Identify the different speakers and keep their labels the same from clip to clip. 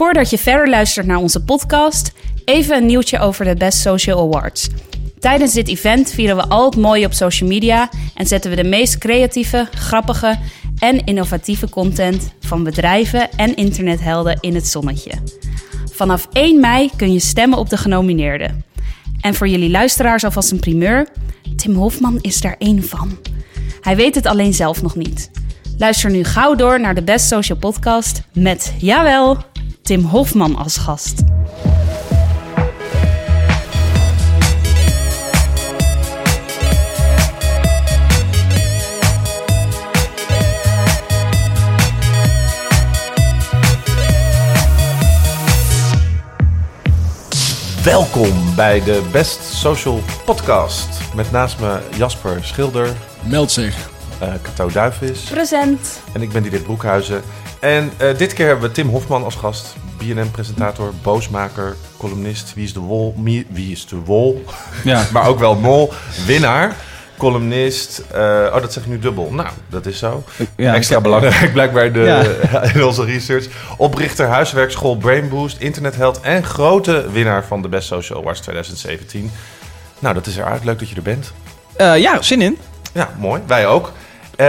Speaker 1: Voordat je verder luistert naar onze podcast, even een nieuwtje over de Best Social Awards. Tijdens dit event vieren we al het mooie op social media en zetten we de meest creatieve, grappige en innovatieve content van bedrijven en internethelden in het zonnetje. Vanaf 1 mei kun je stemmen op de genomineerden. En voor jullie luisteraars alvast een primeur: Tim Hofman is daar één van. Hij weet het alleen zelf nog niet. Luister nu gauw door naar de Best Social Podcast met, jawel, Tim Hofman als gast.
Speaker 2: Welkom bij de Best Social Podcast. Met naast me Jasper Schilder,
Speaker 3: Meld zich.
Speaker 2: uh, Kato Duivis
Speaker 1: Present.
Speaker 2: en ik ben Diederik Broekhuizen. En eh, dit keer hebben we Tim Hofman als gast. BNN-presentator, boosmaker, columnist. Wie is de wol? Wie is de wol?
Speaker 3: Ja.
Speaker 2: maar ook wel mol. Winnaar. Columnist. eh, oh, dat zeg ik nu dubbel. Nou, dat is zo.
Speaker 3: Ja,
Speaker 2: Extra
Speaker 3: ik-
Speaker 2: belangrijk blijkbaar in, de,
Speaker 3: Ja.
Speaker 2: in onze research. Oprichter huiswerkschool Brain Boost, internetheld en grote winnaar van de Best Social Awards 2017. Nou, dat is eruit. Leuk dat je er bent.
Speaker 3: Eh, ja, zin in.
Speaker 2: Ja, mooi. Wij ook. Eh,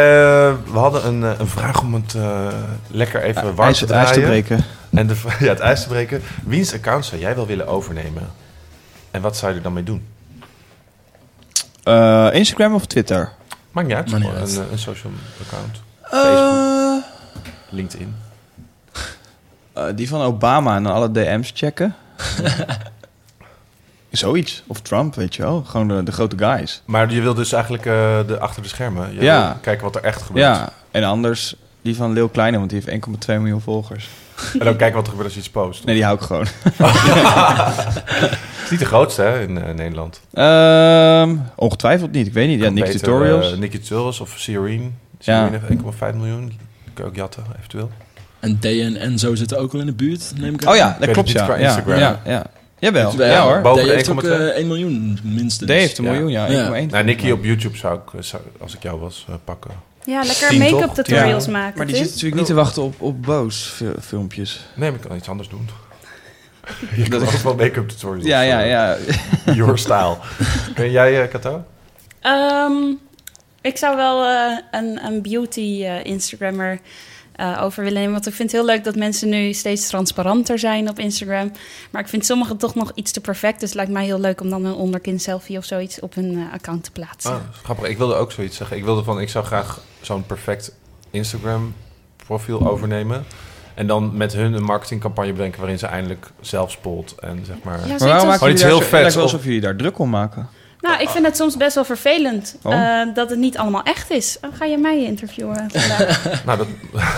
Speaker 2: we hadden een, eh, een vraag om het eh, lekker even warm
Speaker 3: ijs,
Speaker 2: te
Speaker 3: het ijs
Speaker 2: draaien.
Speaker 3: te breken.
Speaker 2: En de, ja, het ijs te breken. Wiens account zou jij wel willen overnemen? En wat zou je er dan mee doen?
Speaker 3: Eh, Instagram of Twitter?
Speaker 2: Maakt niet uit.
Speaker 3: Maakt niet
Speaker 2: gewoon
Speaker 3: uit.
Speaker 2: Een, een social account. Facebook, LinkedIn.
Speaker 3: Eh, die van Obama en dan alle DM's checken. Zoiets. Of Trump, weet je wel. Gewoon de, de grote guys.
Speaker 2: Maar je wil dus eigenlijk eh, de, achter de schermen. Je
Speaker 3: Ja.
Speaker 2: kijken wat er echt gebeurt.
Speaker 3: Ja, en anders die van Leeuw Kleine, want die heeft 1,2 miljoen volgers.
Speaker 2: En dan kijken wat er gebeurt als je iets post.
Speaker 3: Nee, die hou ik gewoon.
Speaker 2: Het is niet de grootste hè, in eh, Nederland.
Speaker 3: Ehm, ongetwijfeld niet, ik weet niet. Ja,
Speaker 2: Kan
Speaker 3: Nick
Speaker 2: beter,
Speaker 3: Tutorials.
Speaker 2: eh, Nicky Tutorials of Sirene.
Speaker 3: Ja.
Speaker 2: Sirene heeft 1,5 miljoen. Kun je ook jatten, eventueel.
Speaker 4: En DN en zo zitten ook wel in de buurt, neem ik aan.
Speaker 3: oh ja, dat klopt ja.
Speaker 2: qua
Speaker 3: ja.
Speaker 2: Instagram.
Speaker 3: Ja, ja. Jawel,
Speaker 4: Ja,
Speaker 3: ja, hoor.
Speaker 2: boven de
Speaker 4: heeft ook
Speaker 2: 1,2.
Speaker 4: eh, 1 miljoen minstens.
Speaker 3: D heeft een miljoen, ja.
Speaker 4: Ja.
Speaker 3: 1,1.
Speaker 2: Nou, Nicky op YouTube zou ik, eh, zou- als ik jou was, eh, pakken.
Speaker 1: Ja, lekker make-up tutorials
Speaker 2: Ja.
Speaker 1: maken.
Speaker 3: Maar die zit natuurlijk niet te wachten op, op boos fi- filmpjes.
Speaker 2: Nee, maar ik kan iets anders doen. Je kan altijd wel make-up tutorials.
Speaker 3: Ja, ja, ja.
Speaker 2: Your style. Ben jij, eh, Kato?
Speaker 1: Ehm, ik zou wel eh, een, een beauty eh, Instagrammer eh, over willen nemen. Want ik vind het heel leuk dat mensen nu steeds transparanter zijn op Instagram. Maar ik vind sommigen toch nog iets te perfect. Dus het lijkt mij heel leuk om dan een onderkin selfie of zoiets op hun eh, account te plaatsen.
Speaker 2: Ah, grappig. Ik wilde ook zoiets zeggen. Ik wilde van, ik zou graag zo'n perfect Instagram profiel overnemen. En dan met hun een marketingcampagne bedenken waarin ze eindelijk zelf spoelt. En zeg maar...
Speaker 1: Ja,
Speaker 3: Maar waarom maken jullie
Speaker 2: iets
Speaker 3: daar
Speaker 2: heel
Speaker 3: zo-
Speaker 2: vets
Speaker 3: Het lijkt wel
Speaker 2: of-
Speaker 3: alsof jullie daar druk om maken.
Speaker 1: Nou, ik vind het soms best wel vervelend
Speaker 3: Oh.
Speaker 1: eh, dat het niet allemaal echt is. Oh, ga je mij interviewen vandaag?
Speaker 2: Nou, dat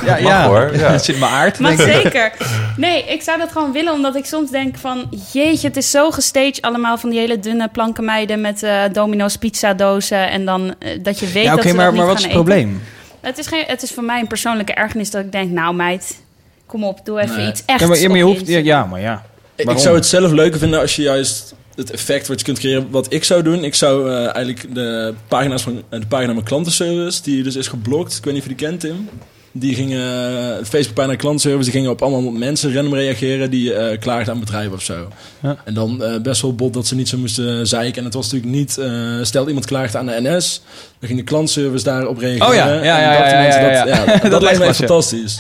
Speaker 3: Ja,
Speaker 2: mag hoor. Ja.
Speaker 3: Het zit in mijn aard.
Speaker 1: maar zeker. Nee, ik zou dat gewoon willen, omdat ik soms denk van... Jeetje, het is zo gestaged allemaal van die hele dunne plankenmeiden... met eh, Domino's pizzadozen en dan eh, dat je weet
Speaker 3: Ja,
Speaker 1: dat
Speaker 3: oké,
Speaker 1: ze
Speaker 3: maar,
Speaker 1: dat
Speaker 3: maar
Speaker 1: niet
Speaker 3: wat is het
Speaker 1: eten.
Speaker 3: probleem?
Speaker 1: Het is, geen, het is voor mij een persoonlijke ergernis dat ik denk... Nou meid, kom op, doe even
Speaker 4: Nee.
Speaker 1: iets echt
Speaker 3: Ja, maar, ja, maar je hoeft... Ja, ja, maar ja.
Speaker 4: Ik, zou het zelf leuker vinden als je juist het effect wat je kunt creëren, wat ik zou doen. Ik zou eh, eigenlijk de pagina's van eh, de pagina van klantenservice, die dus is geblokt. Ik weet niet of je die kent, Tim. Die gingen, eh, Facebookpagina klantenservice, die gingen op allemaal mensen random reageren die eh klaagden aan bedrijven of zo.
Speaker 3: Ja.
Speaker 4: En dan eh, best wel bot dat ze niet zo moesten zeiken. En het was natuurlijk niet, eh, stel iemand klaagde aan de NS, dan ging de klantenservice daarop reageren.
Speaker 3: Oh ja, ja,
Speaker 4: En
Speaker 3: ja, ja, ja,
Speaker 4: mensen
Speaker 3: ja,
Speaker 4: dat,
Speaker 3: ja.
Speaker 4: dat,
Speaker 3: Dat
Speaker 4: lijkt mij fantastisch.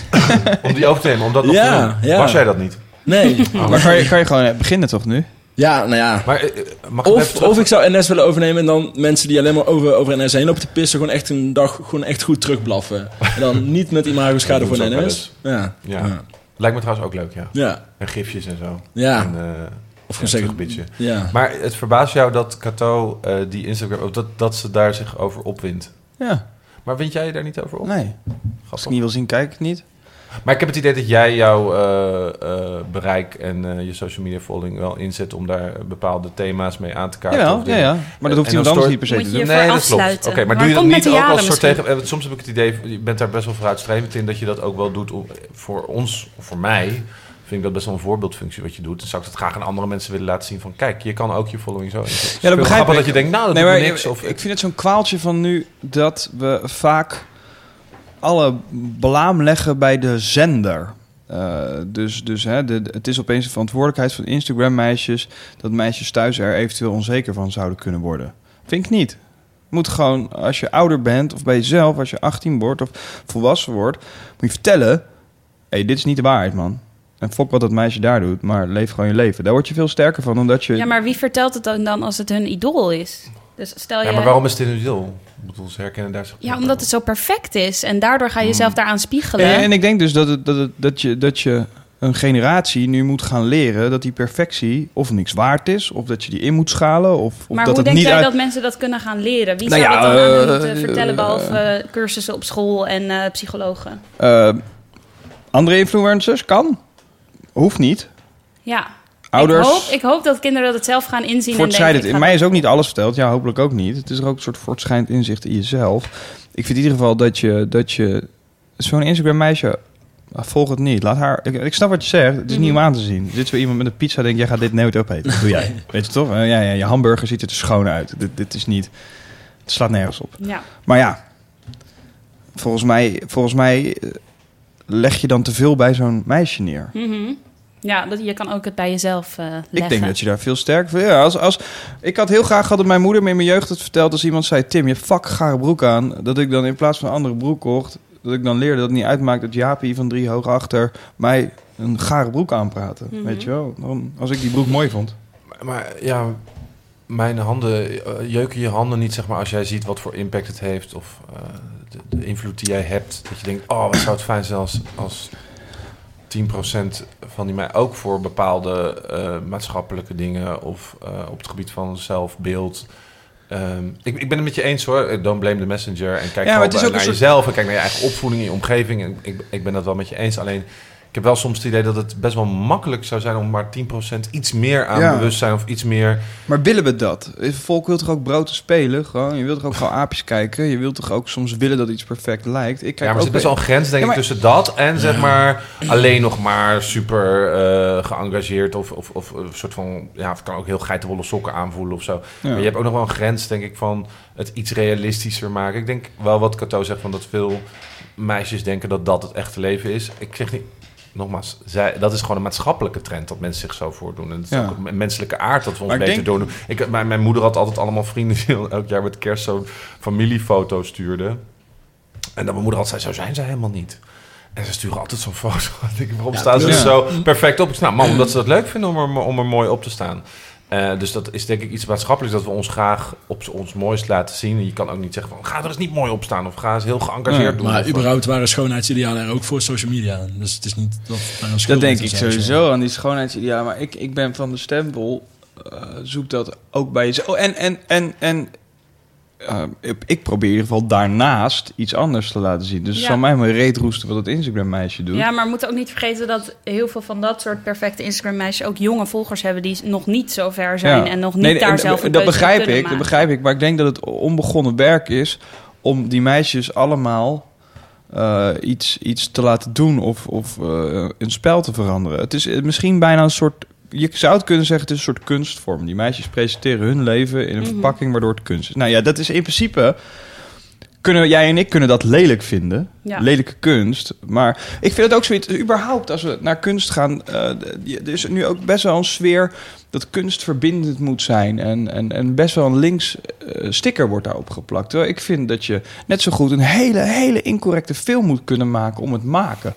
Speaker 2: Om die over te nemen, om dat nog
Speaker 4: Ja,
Speaker 2: te doen.
Speaker 4: ja.
Speaker 2: Was jij dat niet?
Speaker 4: Nee.
Speaker 3: Maar kan je, kan je gewoon beginnen toch nu?
Speaker 4: Ja, nou ja.
Speaker 2: Maar eh, mag ik even
Speaker 4: Of, ik zou NS willen overnemen en dan mensen die alleen maar over, over NS heen lopen te pissen, gewoon echt een dag gewoon echt goed terugblaffen. En dan niet met imago-schade
Speaker 2: Dat
Speaker 4: voor NS. Ja.
Speaker 2: Ja.
Speaker 4: Ja.
Speaker 2: Lijkt me trouwens ook leuk, ja.
Speaker 4: Ja.
Speaker 2: En gifjes en zo.
Speaker 4: Ja.
Speaker 2: En, eh,
Speaker 4: Of gewoon zeggen...
Speaker 2: terugbitchen.
Speaker 4: Ja.
Speaker 2: Maar het verbaast jou dat Cato eh, die Instagram... Of dat, dat ze daar zich over opwint.
Speaker 3: Ja,
Speaker 2: Maar wind jij je daar niet over op?
Speaker 3: nee. Als ik niet wil zien, kijk ik niet.
Speaker 2: Maar ik heb het idee dat jij jouw eh, eh, bereik en eh, je social media following wel inzet om daar bepaalde thema's mee aan te kaarten.
Speaker 3: Jawel, ja, ja. Maar dat hoeft iemand anders niet per se te doen.
Speaker 2: Nee, dat klopt. Oké, maar
Speaker 1: Maar
Speaker 2: doe je dat niet ook als soort
Speaker 1: misschien.
Speaker 2: tegen... Soms heb ik het idee, je bent daar best wel vooruitstrevend in, dat je dat ook wel doet om- voor ons, of voor mij. Vind ik dat best wel een voorbeeldfunctie wat je doet. Dan zou ik dat graag aan andere mensen willen laten zien van... Kijk, je kan ook je following zo inzetten.
Speaker 3: Ja, dat begrijp ik.
Speaker 2: dat je denkt, nou, dat
Speaker 3: Nee, maar
Speaker 2: me niks.
Speaker 3: ik,
Speaker 2: Of,
Speaker 3: ik vind het zo'n kwaaltje van nu dat we vaak alle belaam leggen bij de zender. Eh, dus dus hè, het is opeens de verantwoordelijkheid van Instagram-meisjes... dat meisjes thuis er eventueel onzeker van zouden kunnen worden. Vind ik niet. Moet gewoon, als je ouder bent of bij jezelf... als je 18 wordt of volwassen wordt... moet je vertellen... hé, hey, dit is niet de waarheid, man. En fok wat dat meisje daar doet, maar leef gewoon je leven. Daar word je veel sterker van, omdat je...
Speaker 1: Ja, maar wie vertelt het dan, dan als het hun idool is? Dus stel je...
Speaker 2: Ja, maar waarom is dit een bedoel, ze herkennen daar zich
Speaker 1: Ja, omdat het zo perfect is. En daardoor ga je
Speaker 2: Hmm.
Speaker 1: jezelf daaraan spiegelen.
Speaker 3: Ja, en ik denk dus dat, het, dat, het, dat, je, dat je een generatie nu moet gaan leren dat die perfectie of niks waard is, of dat je die in moet schalen, of, of
Speaker 1: maar
Speaker 3: dat
Speaker 1: hoe
Speaker 3: het
Speaker 1: denk
Speaker 3: niet
Speaker 1: jij
Speaker 3: uit...
Speaker 1: dat mensen dat kunnen gaan leren? Wie
Speaker 3: Nou
Speaker 1: zou
Speaker 3: ja,
Speaker 1: dat dan aan
Speaker 3: eh,
Speaker 1: moeten vertellen,
Speaker 3: eh,
Speaker 1: behalve eh, cursussen op school en eh, psychologen?
Speaker 3: Andere influencers kan, hoeft niet.
Speaker 1: Ja.
Speaker 3: Ouders.
Speaker 1: Ik hoop, ik hoop dat kinderen dat zelf gaan inzien. En denken,
Speaker 3: Voortschrijdend. In mij is ook niet alles verteld. Ja, hopelijk ook niet. Het is er ook een soort voortschrijdend inzicht in jezelf. Ik vind in ieder geval dat je, dat je zo'n Instagram meisje ah, volg het niet. Laat haar. Ik, ik snap wat je zegt. Het is niet om aan te zien. Dit is weer iemand met een pizza. Denk jij gaat dit nooit opeten? Dat doe jij. Weet je toch? Eh, ja, ja, je hamburger ziet er te schoon uit. Dit, dit is niet. Het slaat nergens op.
Speaker 1: Ja.
Speaker 3: Maar ja, volgens mij, volgens mij eh, leg je dan te veel bij zo'n meisje neer.
Speaker 1: Mhm. Ja, dat, je kan ook het bij jezelf eh leggen.
Speaker 3: Ik denk dat je daar veel sterker voor... Ja, als, als, ik had heel graag gehad dat mijn moeder me in mijn jeugd had verteld... als iemand zei, Tim, je hebt fuck gare broek aan... dat ik dan in plaats van een andere broek kocht... dat ik dan leerde dat het niet uitmaakt dat Jaapie van drie hoog achter... mij een gare broek aanpraten.
Speaker 1: Mhm.
Speaker 3: Weet je wel? Dan, als ik die broek mooi vond.
Speaker 2: Maar, maar ja, mijn handen, eh, jeuken je handen niet, zeg maar, als jij ziet wat voor impact het heeft of eh, de, de invloed die jij hebt. Dat je denkt, oh, wat zou het fijn zijn als, als 10% van die mij ook voor bepaalde eh, maatschappelijke dingen of eh, op het gebied van zelfbeeld. Ehm, ik, ik ben het met je eens hoor. Don't blame the messenger. En kijk
Speaker 3: een
Speaker 2: naar
Speaker 3: soort-
Speaker 2: jezelf en kijk naar je eigen opvoeding je omgeving. En ik, ik ben dat wel met je eens. Alleen ik heb wel soms het idee dat het best wel makkelijk zou zijn om maar 10% iets meer aan
Speaker 3: Ja.
Speaker 2: bewustzijn of iets meer.
Speaker 3: Maar willen we dat? Het volk wil toch ook brood te spelen? Gewoon? Je wilt toch ook gewoon aapjes kijken? Je wilt toch ook soms willen dat iets perfect lijkt? Ik kijk
Speaker 2: ja, maar er
Speaker 3: ook
Speaker 2: zit best wel een grens, denk
Speaker 3: Ja, maar-
Speaker 2: ik, tussen dat en zeg maar alleen nog maar super eh, geëngageerd of, of, of een soort van, ja, het kan ook heel geitenwolle sokken aanvoelen of zo.
Speaker 3: Ja.
Speaker 2: Maar je hebt ook nog wel een grens, denk ik, van het iets realistischer maken. Ik denk wel wat Cato zegt, van dat veel meisjes denken dat dat het echte leven is. Ik zeg niet, nogmaals, zij, dat is gewoon een maatschappelijke trend dat mensen zich zo voordoen. En het is
Speaker 3: Ja.
Speaker 2: ook een menselijke aard dat we ons
Speaker 3: Maar ik
Speaker 2: beter
Speaker 3: denk-
Speaker 2: doen. Ik, mijn, mijn moeder had altijd allemaal vrienden die elk jaar met kerst zo'n familiefoto stuurden. En dan mijn moeder altijd zei, zo zijn ze helemaal niet. En ze sturen altijd zo'n foto. Ik denk, waarom
Speaker 4: Ja,
Speaker 2: staan ze
Speaker 3: ja.
Speaker 2: zo perfect op? Ik zeg, nou, man, omdat ze het leuk vinden om er, om er mooi op te staan. Eh, dus dat is denk ik iets maatschappelijks dat we ons graag op ons mooist laten zien. En je kan ook niet zeggen van, ga er eens niet mooi op staan. Of ga eens heel geëngageerd doen.
Speaker 4: Maar überhaupt waren schoonheidsidealen er ook voor social media. Dus het is niet dat daar een schuld
Speaker 3: Dat denk ik
Speaker 4: zijn.
Speaker 3: sowieso aan die schoonheidsidealen. Maar ik, ik ben van de stempel. eh, zoek dat ook bij jezelf. Oh, en en, en, en eh, ik, probeer in ieder geval daarnaast iets anders te laten zien. Dus het
Speaker 1: Ja.
Speaker 3: zal mij maar reet roesten wat het Instagram-meisje doet.
Speaker 1: Ja, maar we moeten ook niet vergeten dat heel veel van dat soort perfecte Instagram-meisjes ook jonge volgers hebben die nog niet zo ver zijn
Speaker 3: Ja.
Speaker 1: en nog niet
Speaker 3: Nee,
Speaker 1: daar
Speaker 3: en-
Speaker 1: zelf een
Speaker 3: Dat begrijp ik, dat begrijp ik. Maar ik denk dat het onbegonnen werk is om die meisjes allemaal eh, iets, iets te laten doen of, of eh, een spel te veranderen. Het is misschien bijna een soort. Je zou het kunnen zeggen, het is een soort kunstvorm. Die meisjes presenteren hun leven in een
Speaker 1: Mhm.
Speaker 3: verpakking waardoor het kunst is. Nou ja, dat is in principe. Kunnen, jij en ik kunnen dat lelijk vinden.
Speaker 1: Ja.
Speaker 3: Lelijke kunst. Maar ik vind het ook zoiets. Überhaupt, als we naar kunst gaan. d- er is nu ook best wel een sfeer dat kunst verbindend moet zijn. En, en, en best wel een links eh, sticker wordt daarop geplakt. Terwijl ik vind dat je net zo goed een hele, hele incorrecte film moet kunnen maken om het maken.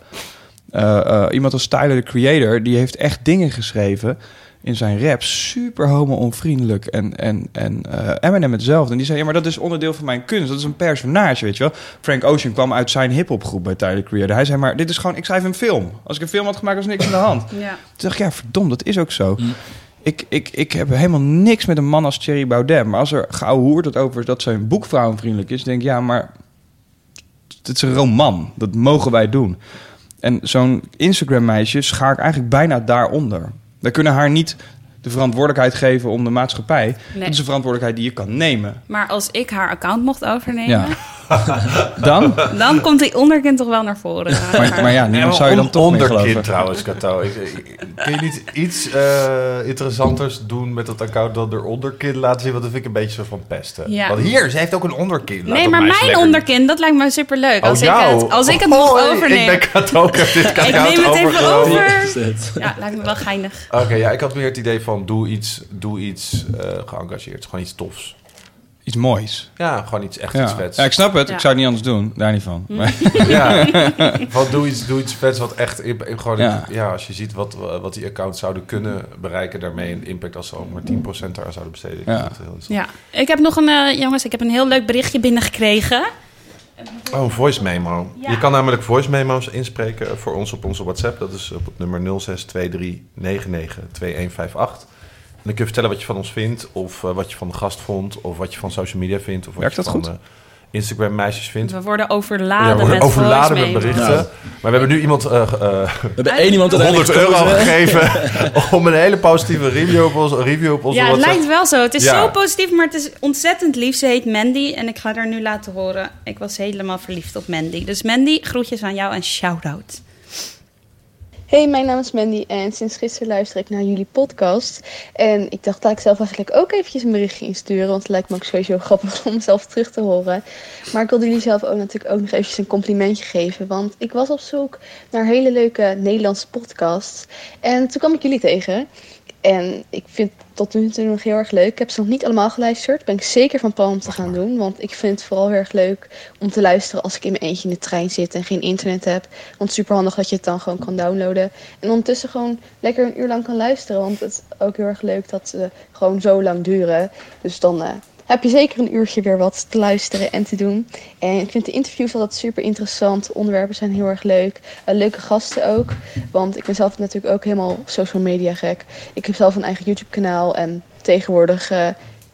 Speaker 3: Eh, eh, iemand als Tyler, the Creator, die heeft echt dingen geschreven in zijn rap. Super homo-onvriendelijk. En, en, en eh, Eminem hetzelfde. En die zei, ja, maar dat is onderdeel van mijn kunst. Dat is een personage, weet je wel. Frank Ocean kwam uit zijn hip-hopgroep bij Tyler, the Creator. Hij zei, maar dit is gewoon, ik schrijf een film. Als ik een film had gemaakt, was niks aan de hand.
Speaker 1: Ja.
Speaker 3: Toen dacht ik, ja, verdomd, dat is ook zo.
Speaker 4: Mm.
Speaker 3: Ik, ik, ik heb helemaal niks met een man als Thierry Baudet. Maar als er geouwehoerd het over is dat zijn boek vrouwenvriendelijk is... denk ik, ja, maar het is een roman. Dat mogen wij doen. En zo'n Instagram-meisje schaar ik eigenlijk bijna daaronder. We kunnen haar niet de verantwoordelijkheid geven om de maatschappij.
Speaker 1: Nee.
Speaker 3: Dat is een verantwoordelijkheid die je kan nemen.
Speaker 1: Maar als ik haar account mocht overnemen,
Speaker 3: Ja. Dan?
Speaker 1: Dan komt die onderkin toch wel naar voren.
Speaker 3: Maar, maar ja, niemand zou je dan toch geloven.
Speaker 2: trouwens, Kato. Ik, ik- kun je niet iets eh, interessanters doen met dat account dan er onderkin laten zien? Want dat vind ik een beetje zo van pesten.
Speaker 1: Ja.
Speaker 2: Want hier, ze heeft ook een onderkin. Laat
Speaker 1: Nee, maar mijn
Speaker 2: lekker-
Speaker 1: onderkin, dat lijkt me superleuk.
Speaker 2: Oh,
Speaker 1: Als, ik
Speaker 2: jou?
Speaker 1: het, als ik het nog
Speaker 2: Hoi,
Speaker 1: overneem.
Speaker 2: Ik ben Kato, ik heb dit
Speaker 1: Ik neem het even over. Ja, lijkt me wel geinig.
Speaker 2: Oké, ja, ik had meer het idee van doe iets, doe iets eh geëngageerd. Gewoon iets tofs.
Speaker 3: Iets moois.
Speaker 2: Ja, gewoon iets echt iets
Speaker 3: Ja.
Speaker 2: vets.
Speaker 3: ja, ik snap het.
Speaker 1: Ja.
Speaker 3: Ik zou het niet anders doen. Daar niet van. Maar-
Speaker 2: Ja, doe iets, doe iets vets wat echt... Gewoon, ja.
Speaker 3: Ja.
Speaker 2: als je ziet wat, wat die accounts zouden kunnen bereiken... daarmee een impact als ze ook maar 10% daar zouden besteden.
Speaker 3: Ja.
Speaker 2: heel.
Speaker 1: Ja, ik heb nog een, eh, jongens, ik heb een heel leuk berichtje binnengekregen.
Speaker 2: Oh, een voice memo.
Speaker 1: Ja.
Speaker 2: Je kan namelijk voice memo's inspreken voor ons op onze WhatsApp. Dat is op het nummer 0623992158. En dan kun je vertellen wat je van ons vindt... of eh, wat je van de gast vond... of wat je van social media vindt... of wat
Speaker 3: Werkt
Speaker 2: je
Speaker 3: dat
Speaker 2: van
Speaker 3: goed?
Speaker 2: eh, Instagram meisjes vindt.
Speaker 1: We worden
Speaker 2: Ja,
Speaker 1: overladen
Speaker 2: we worden
Speaker 1: met
Speaker 2: overladen met berichten. Maar we hebben nu iemand eh, eh,
Speaker 4: We hebben één iemand
Speaker 2: 100
Speaker 4: uiteindelijk
Speaker 2: euro gegeven om een hele positieve review op, ons, review op onze
Speaker 1: Ja, het
Speaker 2: WhatsApp.
Speaker 1: lijkt wel zo. Het is
Speaker 2: Ja.
Speaker 1: zo positief, maar het is ontzettend lief. Ze heet Mandy en ik ga haar nu laten horen. Ik was helemaal verliefd op Mandy. Dus Mandy, groetjes aan jou en shout-out.
Speaker 5: Hey, mijn naam is Mandy en sinds gisteren luister ik naar jullie podcast. En ik dacht dat ik zelf eigenlijk ook eventjes een berichtje insturen, want het lijkt me ook sowieso grappig om mezelf terug te horen. Maar ik wilde jullie zelf ook natuurlijk ook nog eventjes een complimentje geven, want ik was op zoek naar hele leuke Nederlandse podcasts. En toen kwam ik jullie tegen. En ik vind het tot nu toe nog heel erg leuk. Ik heb ze nog niet allemaal geluisterd. Ben ik zeker van plan om te gaan doen. Want ik vind het vooral heel erg leuk om te luisteren als ik in mijn eentje in de trein zit en geen internet heb. Want super handig dat je het dan gewoon kan downloaden. En ondertussen gewoon lekker een uur lang kan luisteren. Want het is ook heel erg leuk dat ze gewoon zo lang duren. Dus dan eh, heb je zeker een uurtje weer wat te luisteren en te doen. En ik vind de interviews altijd super interessant. Onderwerpen zijn heel erg leuk. Eh, leuke gasten ook. Want ik ben zelf natuurlijk ook helemaal social media gek. Ik heb zelf een eigen YouTube kanaal. En tegenwoordig eh,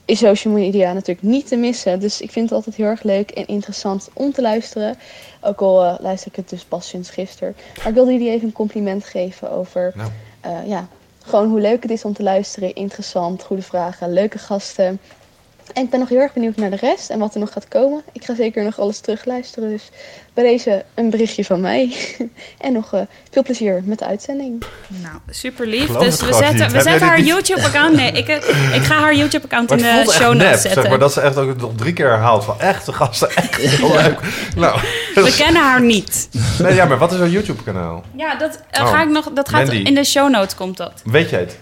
Speaker 5: is social media natuurlijk niet te missen. Dus ik vind het altijd heel erg leuk en interessant om te luisteren. Ook al eh, luister ik het dus pas sinds gisteren. Maar ik wilde jullie even een compliment geven over
Speaker 2: Nou.
Speaker 5: ja, gewoon hoe leuk het is om te luisteren. Interessant, goede vragen, leuke gasten. En ik ben nog heel erg benieuwd naar de rest en wat er nog gaat komen. Ik ga zeker nog alles terugluisteren. Dus bij deze een berichtje van mij. en nog eh, veel plezier met de uitzending.
Speaker 1: Nou, super lief.
Speaker 2: Geloof
Speaker 1: Dus we zetten,
Speaker 2: niet.
Speaker 1: we
Speaker 2: Heb
Speaker 1: zetten haar YouTube-account. Nee, ik, eh, ik ga haar YouTube-account in de show notes
Speaker 2: nep,
Speaker 1: zetten.
Speaker 2: zeg maar. Dat ze echt ook nog drie keer herhaalt van echt, de gasten, echt heel leuk. Nou,
Speaker 1: We kennen haar niet.
Speaker 2: nee, ja, maar wat is haar YouTube-kanaal?
Speaker 1: Ja, dat, eh,
Speaker 2: Oh,
Speaker 1: ga ik nog, dat gaat
Speaker 2: Mandy.
Speaker 1: in de show notes komt dat.
Speaker 2: Weet jij het?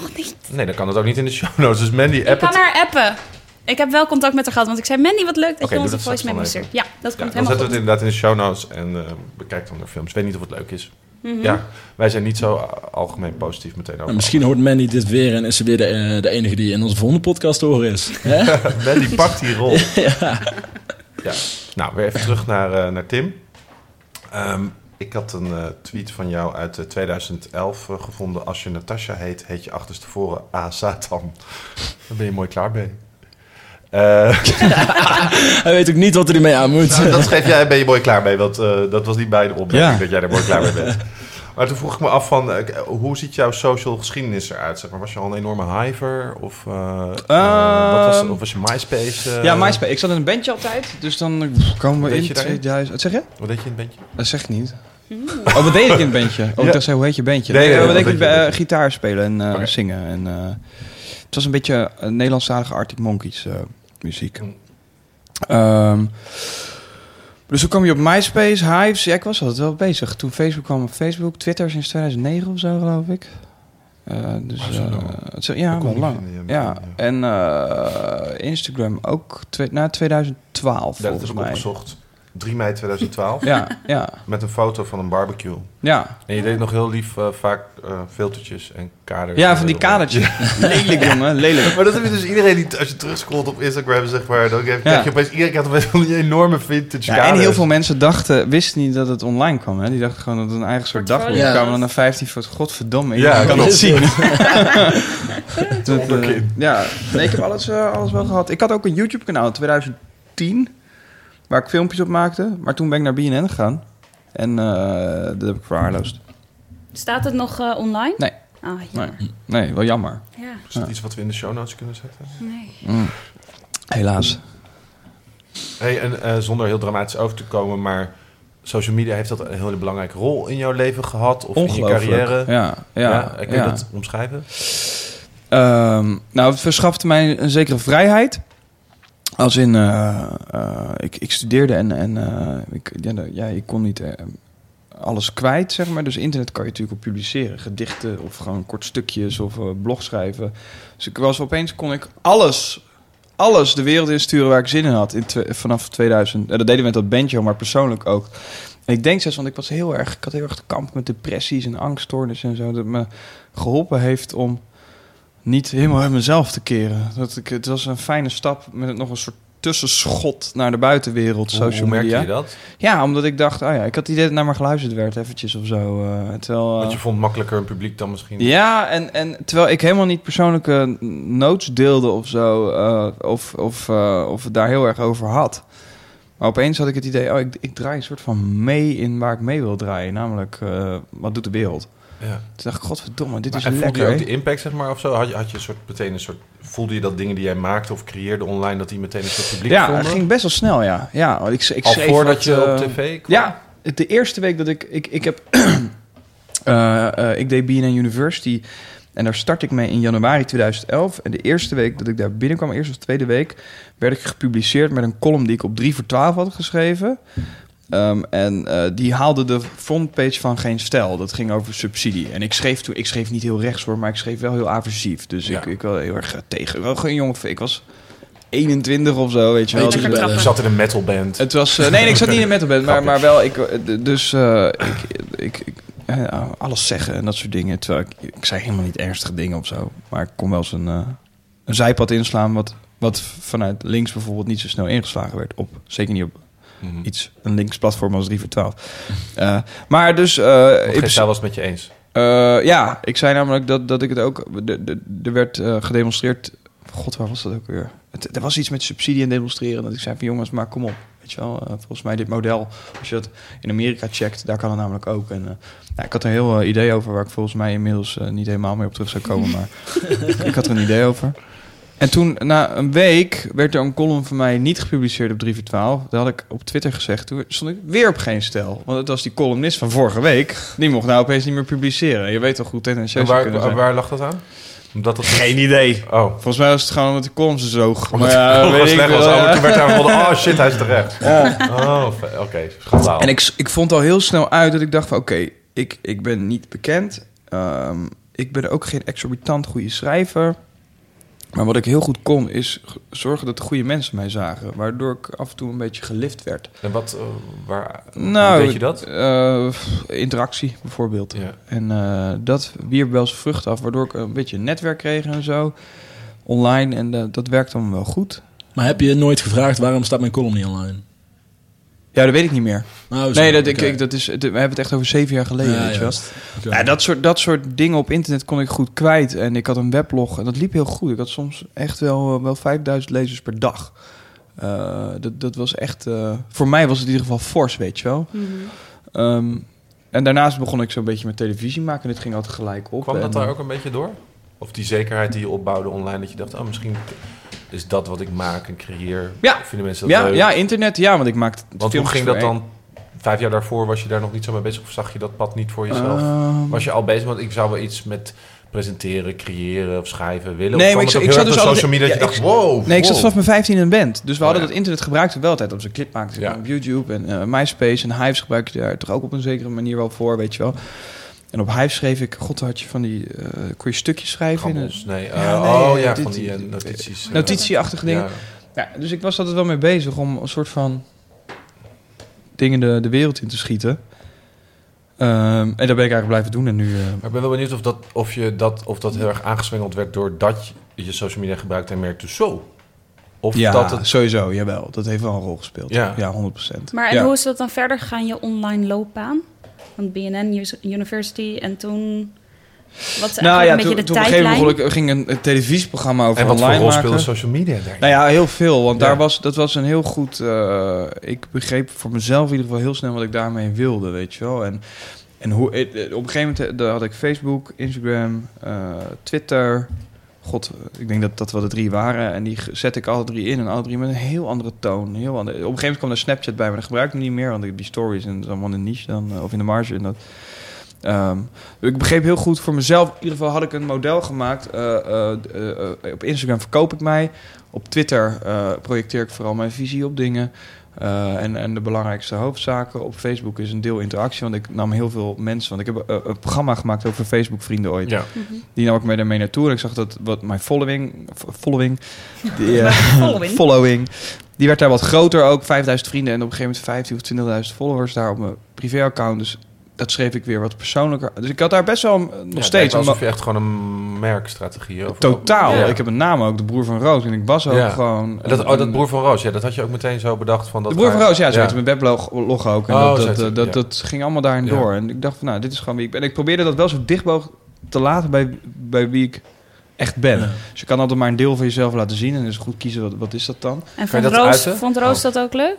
Speaker 1: Nog niet.
Speaker 2: Nee, dan kan het ook niet in de show notes. Dus Mandy,
Speaker 1: Ik
Speaker 2: app
Speaker 1: kan
Speaker 2: het.
Speaker 1: haar appen. Ik heb wel contact met haar gehad, want ik zei... Mandy, wat leuk dat
Speaker 2: Oké,
Speaker 1: je
Speaker 2: doe
Speaker 1: onze
Speaker 2: dat
Speaker 1: voice
Speaker 2: straks
Speaker 1: memo
Speaker 2: dan
Speaker 1: stuurt. Ja, dat
Speaker 2: Ja,
Speaker 1: komt
Speaker 2: dan
Speaker 1: helemaal
Speaker 2: zetten we
Speaker 1: goed.
Speaker 2: het inderdaad in de show notes en eh bekijk dan de films. Ik weet niet of het leuk is.
Speaker 1: Mhm.
Speaker 2: Ja, wij zijn niet zo algemeen positief meteen over.
Speaker 4: Maar misschien hoort Mandy dit weer en is ze weer de, eh, de enige die in onze volgende podcast te horen is. Hè?
Speaker 2: Mandy pakt die rol. ja. Nou, weer even terug naar, eh, naar Tim. Ehm, ik had een eh, tweet van jou uit eh, 2011 eh, gevonden. Als je Natasha heet, heet je achterstevoren A. Satan. Dan ben je mooi klaar mee. Eh,
Speaker 4: Hij weet ook niet wat er ermee aan moet.
Speaker 2: nou, dat schreef jij, ben je mooi klaar mee. Want eh, dat was niet bij de opmerking
Speaker 3: Ja.
Speaker 2: dat jij er mooi klaar mee bent. Maar toen vroeg ik me af van, eh, hoe ziet jouw social geschiedenis eruit? Zeg maar, was je al een enorme hiver? Of, eh, eh, wat was,
Speaker 3: Ehm,
Speaker 2: of was je MySpace?
Speaker 3: Ja, MySpace. Ik zat in een bandje altijd. Dus dan komen we in
Speaker 2: je daarin?
Speaker 3: 2000... Wat zeg je?
Speaker 2: Wat deed je in het bandje?
Speaker 3: Dat zeg ik niet. Oh, wat deed ik in het bandje? Oh,
Speaker 2: Ja.
Speaker 3: ik dacht, zei, hoe heet je bandje?
Speaker 2: Nee, nee, nee,
Speaker 3: wat deed ik bij gitaar spelen en zingen. En, het was een beetje Nederlandstalige Arctic Monkeys muziek.
Speaker 2: Hm.
Speaker 3: Ehm, dus toen kwam je op MySpace, Hives. Ja, ik was altijd wel bezig. Toen Facebook kwam op Facebook. Twitter sinds 2009 of zo, geloof ik. Eh, dus,
Speaker 2: zo lang.
Speaker 3: het ja, wel lang.
Speaker 2: vinden, ja,
Speaker 3: en eh, Instagram ook na 2012
Speaker 2: Ja, dat
Speaker 3: volgens
Speaker 2: is ook
Speaker 3: mij.
Speaker 2: opgezocht. 3 mei 2012.
Speaker 3: Ja, ja,
Speaker 2: Met een foto van een barbecue.
Speaker 3: ja.
Speaker 2: En je deed nog heel lief eh, vaak eh, filtertjes en kaders.
Speaker 3: Ja, van die kadertjes. Lelijk, jongen. Lelijk.
Speaker 2: Maar dat heb je dus iedereen die, als je terugscrollt op Instagram, zeg maar, dan krijg je opeens, iedereen krijgt opeens die enorme vintage
Speaker 3: Ja, en heel veel mensen dachten, wisten niet dat het online kwam. Hè? Die dachten gewoon dat het een eigen soort dagboek.
Speaker 1: Portfolio.
Speaker 3: Die kwamen dan naar 15 foto's. Godverdomme,
Speaker 2: Ja,
Speaker 3: ik kan het zien. Dat, eh, ja, nee, ik heb alles, eh, alles wel gehad. Ik had ook een YouTube-kanaal in 2010, waar ik filmpjes op maakte. Maar toen ben ik naar BNN gegaan. En eh, dat heb ik verwaarloosd.
Speaker 1: Staat het nog eh, online?
Speaker 3: Nee.
Speaker 1: Ah,
Speaker 3: Nee, nee, wel jammer.
Speaker 1: Ja,
Speaker 2: Is dat iets wat we in de show notes kunnen zetten?
Speaker 1: nee.
Speaker 3: Mm. Helaas.
Speaker 2: Hey, en eh, zonder heel dramatisch over te komen, maar social media heeft dat een hele belangrijke rol in jouw leven gehad of in je carrière.
Speaker 3: Ja, ja,
Speaker 2: Ja, kun je
Speaker 3: ja.
Speaker 2: dat omschrijven?
Speaker 3: Ehm, nou, het verschafte mij een zekere vrijheid. Als in, eh, eh, ik, ik studeerde en, en eh, ik, ja, de- ja, ik kon niet alles kwijt, zeg maar. Dus internet kan je natuurlijk op publiceren. Gedichten of gewoon kort stukjes of blog schrijven. Dus ik was opeens, kon ik alles, alles de wereld insturen waar ik zin in had. In vanaf 2000. En dat deden we met dat bandje, maar persoonlijk ook. En ik denk zelfs, want ik was heel erg, ik had heel erg te kamp met depressies en angststoornissen en zo. Dat me geholpen heeft om niet helemaal uit mezelf te keren. Dat ik, het was een fijne stap met nog een soort tussenschot naar de buitenwereld,
Speaker 2: Hoe,
Speaker 3: social
Speaker 2: hoe merkte je dat?
Speaker 3: Ja, omdat ik dacht, oh ja, ik had het idee dat naar me geluisterd werd eventjes of zo. eh, terwijl, eh,
Speaker 2: Want je vond het makkelijker een publiek dan misschien.
Speaker 3: ja, en, en terwijl ik helemaal niet persoonlijke notes deelde of zo, eh, of, of, eh, of het daar heel erg over had. Maar opeens had ik het idee, oh, ik, ik draai een soort van mee in waar ik mee wil draaien. Namelijk, eh, wat doet de wereld?
Speaker 2: Ja.
Speaker 3: Toen dacht ik, godverdomme, dit
Speaker 2: Maar
Speaker 3: is
Speaker 2: en voelde
Speaker 3: lekker.
Speaker 2: je ook de impact, zeg maar, of zo? Had je, had je een soort, meteen een soort... Voelde je dat dingen die jij maakte of creëerde online... dat die meteen een soort publiek
Speaker 3: Ja,
Speaker 2: vonden?
Speaker 3: het ging best wel snel, ja. ja want ik, ik
Speaker 2: Al
Speaker 3: schreef
Speaker 2: voordat
Speaker 3: wat,
Speaker 2: je op tv kwam?
Speaker 3: Ja, de eerste week dat ik... Ik, ik heb... eh, eh, ik deed BNN University... En daar start ik mee in januari 2011. En de eerste week dat ik daar binnenkwam, eerste of tweede week... werd ik gepubliceerd met een column die ik op 3 voor 12 had geschreven. Ehm, en eh, die haalde de frontpage van Geen Stijl. Dat ging over subsidie. En ik schreef toen... Ik schreef niet heel rechts hoor, maar ik schreef wel heel aversief. Dus
Speaker 2: Ja.
Speaker 3: ik, ik wel heel erg eh, tegen. Wel geen jongen... Ik was 21 of zo, weet je wel.
Speaker 4: Beetje
Speaker 3: Dus-.
Speaker 2: Je zat in een metalband.
Speaker 3: het was... eh, nee, nee, ik zat niet in de metalband, maar, maar wel... Ik, eh, dus eh, ik, ik, ik eh, alles zeggen en dat soort dingen. Terwijl ik, ik zei helemaal niet ernstige dingen of zo. Maar ik kon wel eens een, eh, een zijpad inslaan... Wat, wat vanuit links bijvoorbeeld niet zo snel ingeslagen werd. Op, zeker niet op
Speaker 2: Mhm.
Speaker 3: iets, een links platform als 3 voor 12. Eh, maar dus... eh,
Speaker 2: Geen
Speaker 3: principe-
Speaker 2: Stijl was het met je eens.
Speaker 3: eh, ja, ik zei namelijk dat, dat ik het ook... de- de- Er werd eh, gedemonstreerd... God, waar was dat ook weer? Het, er was iets met subsidie en demonstreren. Dat ik zei van jongens, maar kom op. Weet je wel, eh, volgens mij dit model... Als je dat in Amerika checkt, daar kan het namelijk ook. En, eh, nou, ik had er een heel eh, idee over... waar ik volgens mij inmiddels eh, niet helemaal mee op terug zou komen. Maar ik, ik had er een idee over. En toen, na een week, werd er een column van mij niet gepubliceerd op 3 voor 12. Dat had ik op Twitter gezegd. Toen stond ik weer op geen stel. Want het was die columnist van vorige week. Die mocht nou opeens niet meer publiceren. Je weet toch goed tendentieus
Speaker 2: waar, waar, waar lag dat aan? Omdat het...
Speaker 3: Geen idee.
Speaker 2: Oh.
Speaker 3: Volgens mij was het gewoon omdat de column zo zoog.
Speaker 2: Omdat
Speaker 3: Maar ja, weet ik
Speaker 2: slecht was.
Speaker 3: wel,
Speaker 2: Oh,
Speaker 3: ja.
Speaker 2: maar toen werd daar gevonden, oh shit, hij is terecht. Oh, fe- oké, schandaal.
Speaker 3: En ik, ik vond al heel snel uit dat ik dacht van... oké, ik, ik ben niet bekend. Ehm, ik ben ook geen exorbitant goede schrijver. Maar wat ik heel goed kon, is zorgen dat de goede mensen mij zagen. Waardoor ik af en toe een beetje gelift werd.
Speaker 2: En wat, eh, waar,
Speaker 3: Nou,
Speaker 2: weet je dat?
Speaker 3: eh, interactie bijvoorbeeld.
Speaker 2: Ja.
Speaker 3: En eh, dat wierp wel zijn vrucht af, waardoor ik een beetje een netwerk kreeg en zo. Online. En dat werkte dan wel goed.
Speaker 4: Maar heb je nooit gevraagd waarom staat mijn column niet online?
Speaker 3: Ja, dat weet ik niet meer.
Speaker 4: Oh, zo,
Speaker 3: nee, dat, ik, dat is, we hebben het echt over zeven jaar geleden.
Speaker 4: Ja,
Speaker 3: weet je wel. Ja, dat soort, dat soort dingen op internet kon ik goed kwijt. En ik had een weblog en dat liep heel goed. Ik had soms echt wel, wel 5000 lezers per dag. Eh, dat, dat was echt... eh, voor mij was het in ieder geval fors, weet je wel.
Speaker 1: Mhm.
Speaker 3: Ehm, en daarnaast begon ik zo'n beetje met televisie maken. En dit ging altijd gelijk op.
Speaker 2: Kwam dat
Speaker 3: En,
Speaker 2: daar ook een beetje door? Of die zekerheid die je opbouwde online, dat je dacht, oh, misschien is dat wat ik maak en creëer.
Speaker 3: Ja.
Speaker 2: Vinden mensen dat
Speaker 3: Ja,
Speaker 2: leuk?
Speaker 3: ja, internet. Ja, want ik maakte
Speaker 2: Want hoe ging dat dan? Vijf jaar daarvoor was je daar nog niet zo mee bezig? Of zag je dat pad niet voor jezelf?
Speaker 3: Ehm,
Speaker 2: was je al bezig? Want ik zou wel iets met presenteren, creëren of schrijven willen.
Speaker 3: Nee,
Speaker 2: Of
Speaker 3: maar ik ik zat dus
Speaker 2: social media dat je dacht, wow.
Speaker 3: Nee, ik zat vanaf mijn 15 in een band. Dus we hadden
Speaker 2: Oh, ja.
Speaker 3: dat internet gebruikten we wel altijd. Als een clip maakte
Speaker 2: Ja.
Speaker 3: op YouTube en eh, MySpace en Hives gebruik je daar toch ook op een zekere manier wel voor, weet je wel. En op Hives schreef ik, god had je van die, eh kon je stukjes schrijven in een. Ja,
Speaker 2: eh,
Speaker 3: nee,
Speaker 2: oh ja,
Speaker 3: dit-
Speaker 2: van die eh, notities. eh,
Speaker 3: notitieachtige dingen.
Speaker 2: ja.
Speaker 3: Ja, dus ik was altijd wel mee bezig om een soort van dingen de, de wereld in te schieten. Ehm, en dat ben ik eigenlijk blijven doen. En nu, eh,
Speaker 2: Maar ik ben wel benieuwd of dat, of je dat, of dat heel erg aangeswengeld werd doordat je social media gebruikt en merkte zo. Of
Speaker 3: ja,
Speaker 2: dat het...
Speaker 3: sowieso, jawel. Dat heeft wel een rol gespeeld.
Speaker 2: Ja.
Speaker 3: Ja, 100%.
Speaker 1: Maar en
Speaker 3: ja.
Speaker 1: hoe is dat dan verder gegaan, je online loopbaan? Want BNN University en toen... Wat is
Speaker 3: Nou
Speaker 1: eigenlijk
Speaker 3: ja,
Speaker 1: een
Speaker 3: toen,
Speaker 1: de
Speaker 3: toen op een gegeven
Speaker 1: tijdlijn?
Speaker 3: moment ging een, een televisieprogramma over
Speaker 2: En wat voor
Speaker 3: online
Speaker 2: rol
Speaker 3: maken.
Speaker 2: speelde social media daar?
Speaker 3: Nou ja, heel veel. Want
Speaker 2: Ja.
Speaker 3: daar was, dat was een heel goed... eh, ik begreep voor mezelf in ieder geval heel snel wat ik daarmee wilde, weet je wel. En, en hoe, eh, op een gegeven moment eh, had ik Facebook, Instagram, eh, Twitter, God, ik denk dat dat wel de drie waren. En die zet ik alle drie in. En alle drie met een heel andere toon. Heel andere. Op een gegeven moment kwam er Snapchat bij, maar dat gebruik ik niet meer. Want die stories en dat is allemaal in de niche dan. eh, Of in de marge. Dat, Ehm, ik begreep heel goed voor mezelf. In ieder geval had ik een model gemaakt. Eh, eh, op Instagram verkoop ik mij. Op Twitter projecteer ik vooral mijn visie op dingen. Eh, en, en de belangrijkste hoofdzaken. Op Facebook is een deel interactie. Want ik nam heel veel mensen. Want ik heb eh, een programma gemaakt over Facebook vrienden ooit.
Speaker 2: Ja.
Speaker 3: Die nam ik mee daarmee naartoe. En ik zag dat wat mijn following. Following. Die, eh,
Speaker 1: Following.
Speaker 3: following. Die werd daar wat groter ook. 5000 vrienden. En op een gegeven moment 15 of 20.000 followers daar op mijn privéaccount. Dus dat schreef ik weer wat persoonlijker. Dus ik had daar best wel eh, nog
Speaker 2: Ja,
Speaker 3: steeds.
Speaker 2: alsof je echt gewoon een merkstrategie over
Speaker 3: Totaal.
Speaker 2: Ja.
Speaker 3: Ik heb een naam ook, de broer van Roos. En ik was ook
Speaker 2: Ja.
Speaker 3: gewoon...
Speaker 2: En Dat, oh, dat broer van Roos, ja, dat had je ook meteen zo bedacht van dat.
Speaker 3: de broer van Roos, ja, zo heette mijn weblog log ook. En
Speaker 2: Oh,
Speaker 3: dat, dat, dat, ging allemaal daarin door. En ik dacht van, nou, dit is gewoon wie ik ben. En ik probeerde dat wel zo dicht mogelijk te laten bij, bij wie ik echt ben.
Speaker 4: Ja.
Speaker 3: Dus je kan altijd maar een deel van jezelf laten zien. En dus goed kiezen, wat, wat is dat dan?
Speaker 1: En vond Roos,
Speaker 2: uiten?
Speaker 1: vond Roos
Speaker 2: Oh.
Speaker 1: dat ook leuk?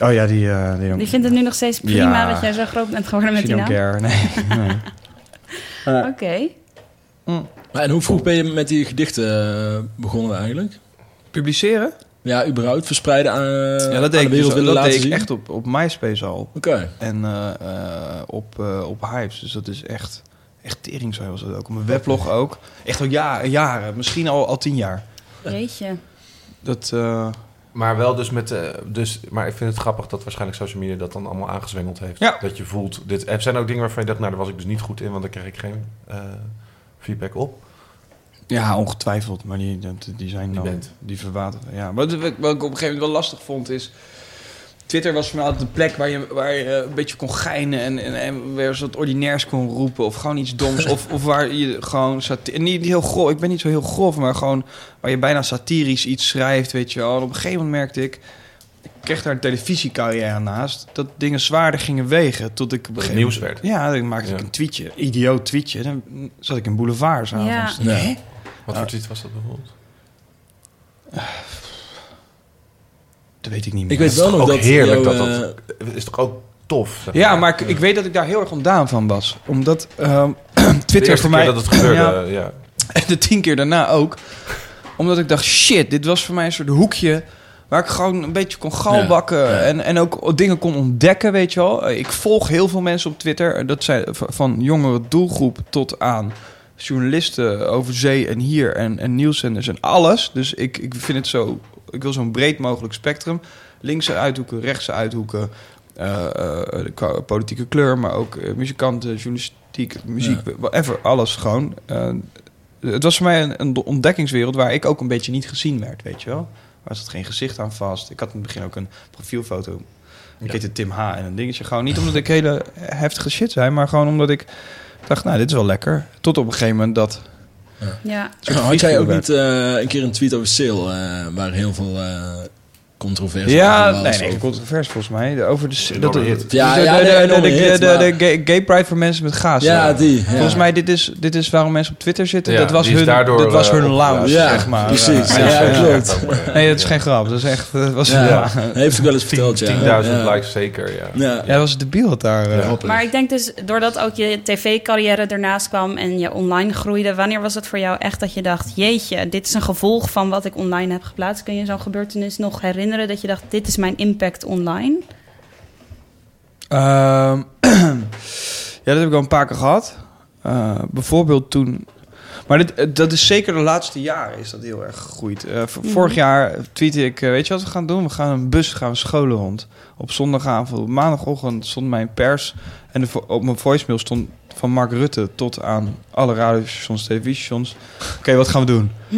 Speaker 3: Oh ja, die... eh die,
Speaker 1: Die vindt het nu nog steeds prima
Speaker 3: Ja.
Speaker 1: dat jij zo groot bent geworden met
Speaker 3: she
Speaker 1: die
Speaker 3: don't
Speaker 1: naam?
Speaker 3: care. Nee, nee.
Speaker 1: Oké.
Speaker 4: Maar en hoe vroeg ben je met die gedichten eh, begonnen eigenlijk?
Speaker 3: Publiceren?
Speaker 4: Ja, überhaupt verspreiden aan,
Speaker 3: ja,
Speaker 4: aan
Speaker 3: dat
Speaker 4: de
Speaker 3: ik,
Speaker 4: wereld
Speaker 3: dus,
Speaker 4: willen
Speaker 3: dat
Speaker 4: laten
Speaker 3: deed ik echt op, op MySpace al.
Speaker 4: Oké.
Speaker 3: En eh, eh, op, eh op Hypes. Dus dat is echt, echt tering zo was dat ook. Op mijn weblog ook. Echt al jaren, jaren. Misschien al, al tien jaar.
Speaker 1: Jeetje.
Speaker 3: Dat, eh,
Speaker 2: Maar wel dus met. eh, dus, maar ik vind het grappig dat waarschijnlijk social media dat dan allemaal aangezwengeld heeft.
Speaker 3: Ja.
Speaker 2: Dat je voelt. Dit, er zijn ook dingen waarvan je dacht, nou, daar was ik dus niet goed in, want daar kreeg ik geen eh, feedback op.
Speaker 3: ja, ongetwijfeld. Maar die, dat- die zijn
Speaker 2: Die
Speaker 3: dan...
Speaker 2: bent.
Speaker 3: Die verwateren. Ja. Wat, wat ik op een gegeven moment wel lastig vond is... Twitter was voor mij altijd de plek waar je, waar je eh, een beetje kon geinen en, en, en weer wat ordinairs kon roepen. Of gewoon iets doms. of, of waar je gewoon... en Niet, heel grof, ik ben niet zo heel grof, maar gewoon waar je bijna satirisch iets schrijft, weet je wel. En op een gegeven moment merkte ik... Ik kreeg daar een televisiecarrière naast. Dat dingen zwaarder gingen wegen. Tot ik op een gegeven
Speaker 2: nieuws werd.
Speaker 3: Ja, dan maakte ik een tweetje. Idioot tweetje. Dan zat ik in Boulevard s'avonds.
Speaker 4: Ja.
Speaker 3: Hè?
Speaker 2: Wat voor tweet was dat bijvoorbeeld?
Speaker 3: Dat weet ik niet meer.
Speaker 4: Ik weet
Speaker 2: Het
Speaker 4: wel
Speaker 2: is
Speaker 4: nog
Speaker 2: toch ook
Speaker 4: dat
Speaker 2: heerlijk
Speaker 4: jouw,
Speaker 2: dat
Speaker 4: eh,
Speaker 2: dat. Is toch ook tof? zeg
Speaker 3: Ja,
Speaker 2: maar.
Speaker 3: ik, ik weet dat ik daar heel erg ontdaan van was. Omdat ehm, Twitter voor mij...
Speaker 2: dat het gebeurde,
Speaker 3: Ja,
Speaker 2: ja.
Speaker 3: en de tien keer daarna ook. Omdat ik dacht, shit, dit was voor mij een soort hoekje... waar ik gewoon een beetje kon galbakken...
Speaker 4: Ja, ja.
Speaker 3: En, en ook dingen kon ontdekken, weet je wel. Ik volg heel veel mensen op Twitter. Dat zijn van jongere doelgroep tot aan journalisten over zee en hier... en, en nieuwszenders en alles. Dus ik, ik vind het zo... Ik wil zo'n breed mogelijk spectrum. Linkse uithoeken, rechtse uithoeken... eh, eh, qua politieke kleur, maar ook eh, muzikanten, journalistiek, muziek, whatever, alles gewoon. Eh, het was voor mij een, een ontdekkingswereld waar ik ook een beetje niet gezien werd, weet je wel. Waar zat geen gezicht aan vast. Ik had in het begin ook een profielfoto. Ik
Speaker 2: Ja.
Speaker 3: heette Tim H. en een dingetje. Gewoon niet omdat ik hele heftige shit zei, maar gewoon omdat ik dacht, nou, dit is wel lekker. Tot op een gegeven moment dat...
Speaker 1: Ja.
Speaker 4: Had jij ook niet eh, een keer een tweet over sale eh, waar heel veel controversie
Speaker 3: Ja, nee, nee, controverse volgens mij. Over de... Dat, de, de,
Speaker 4: Ja,
Speaker 3: de,
Speaker 4: ja,
Speaker 3: de, de, de, de, de gay, pride voor mensen met gaas.
Speaker 4: Ja, die. ja.
Speaker 3: Volgens mij, dit is, dit is waarom mensen op Twitter zitten.
Speaker 2: Ja,
Speaker 3: dat was hun,
Speaker 2: daardoor,
Speaker 3: dat was
Speaker 2: eh,
Speaker 3: hun lounge,
Speaker 4: Ja,
Speaker 3: zeg maar.
Speaker 4: precies.
Speaker 3: Ja,
Speaker 4: Ja,
Speaker 3: ja,
Speaker 4: klopt.
Speaker 3: Nee, dat is geen grap. Dat is echt... Dat was,
Speaker 4: Ja,
Speaker 3: ja.
Speaker 4: heeft ik wel eens verteld, ja.
Speaker 2: 10.000
Speaker 4: ja.
Speaker 2: likes zeker, ja.
Speaker 4: Ja,
Speaker 3: Ja, dat was debiel dat daar... eh,
Speaker 2: Ja.
Speaker 1: Maar ik denk dus, doordat ook je tv-carrière ernaast kwam en je online groeide, wanneer was het voor jou echt dat je dacht, jeetje, dit is een gevolg van wat ik online heb geplaatst? Kun je zo'n gebeurtenis nog herinneren dat je dacht, dit is mijn impact online?
Speaker 3: Ehm, ja, dat heb ik al een paar keer gehad. Eh, bijvoorbeeld toen... Maar dit, eh, dat is zeker de laatste jaren is dat heel erg gegroeid. Eh,
Speaker 1: Mhm.
Speaker 3: Vorig jaar tweette ik, weet je wat we gaan doen? We gaan een bus, gaan we scholen rond. Op zondagavond, op maandagochtend stond mijn pers... en de, op mijn voicemail stond van Mark Rutte tot aan alle radiostations, televisiestations. Oké, wat gaan we doen?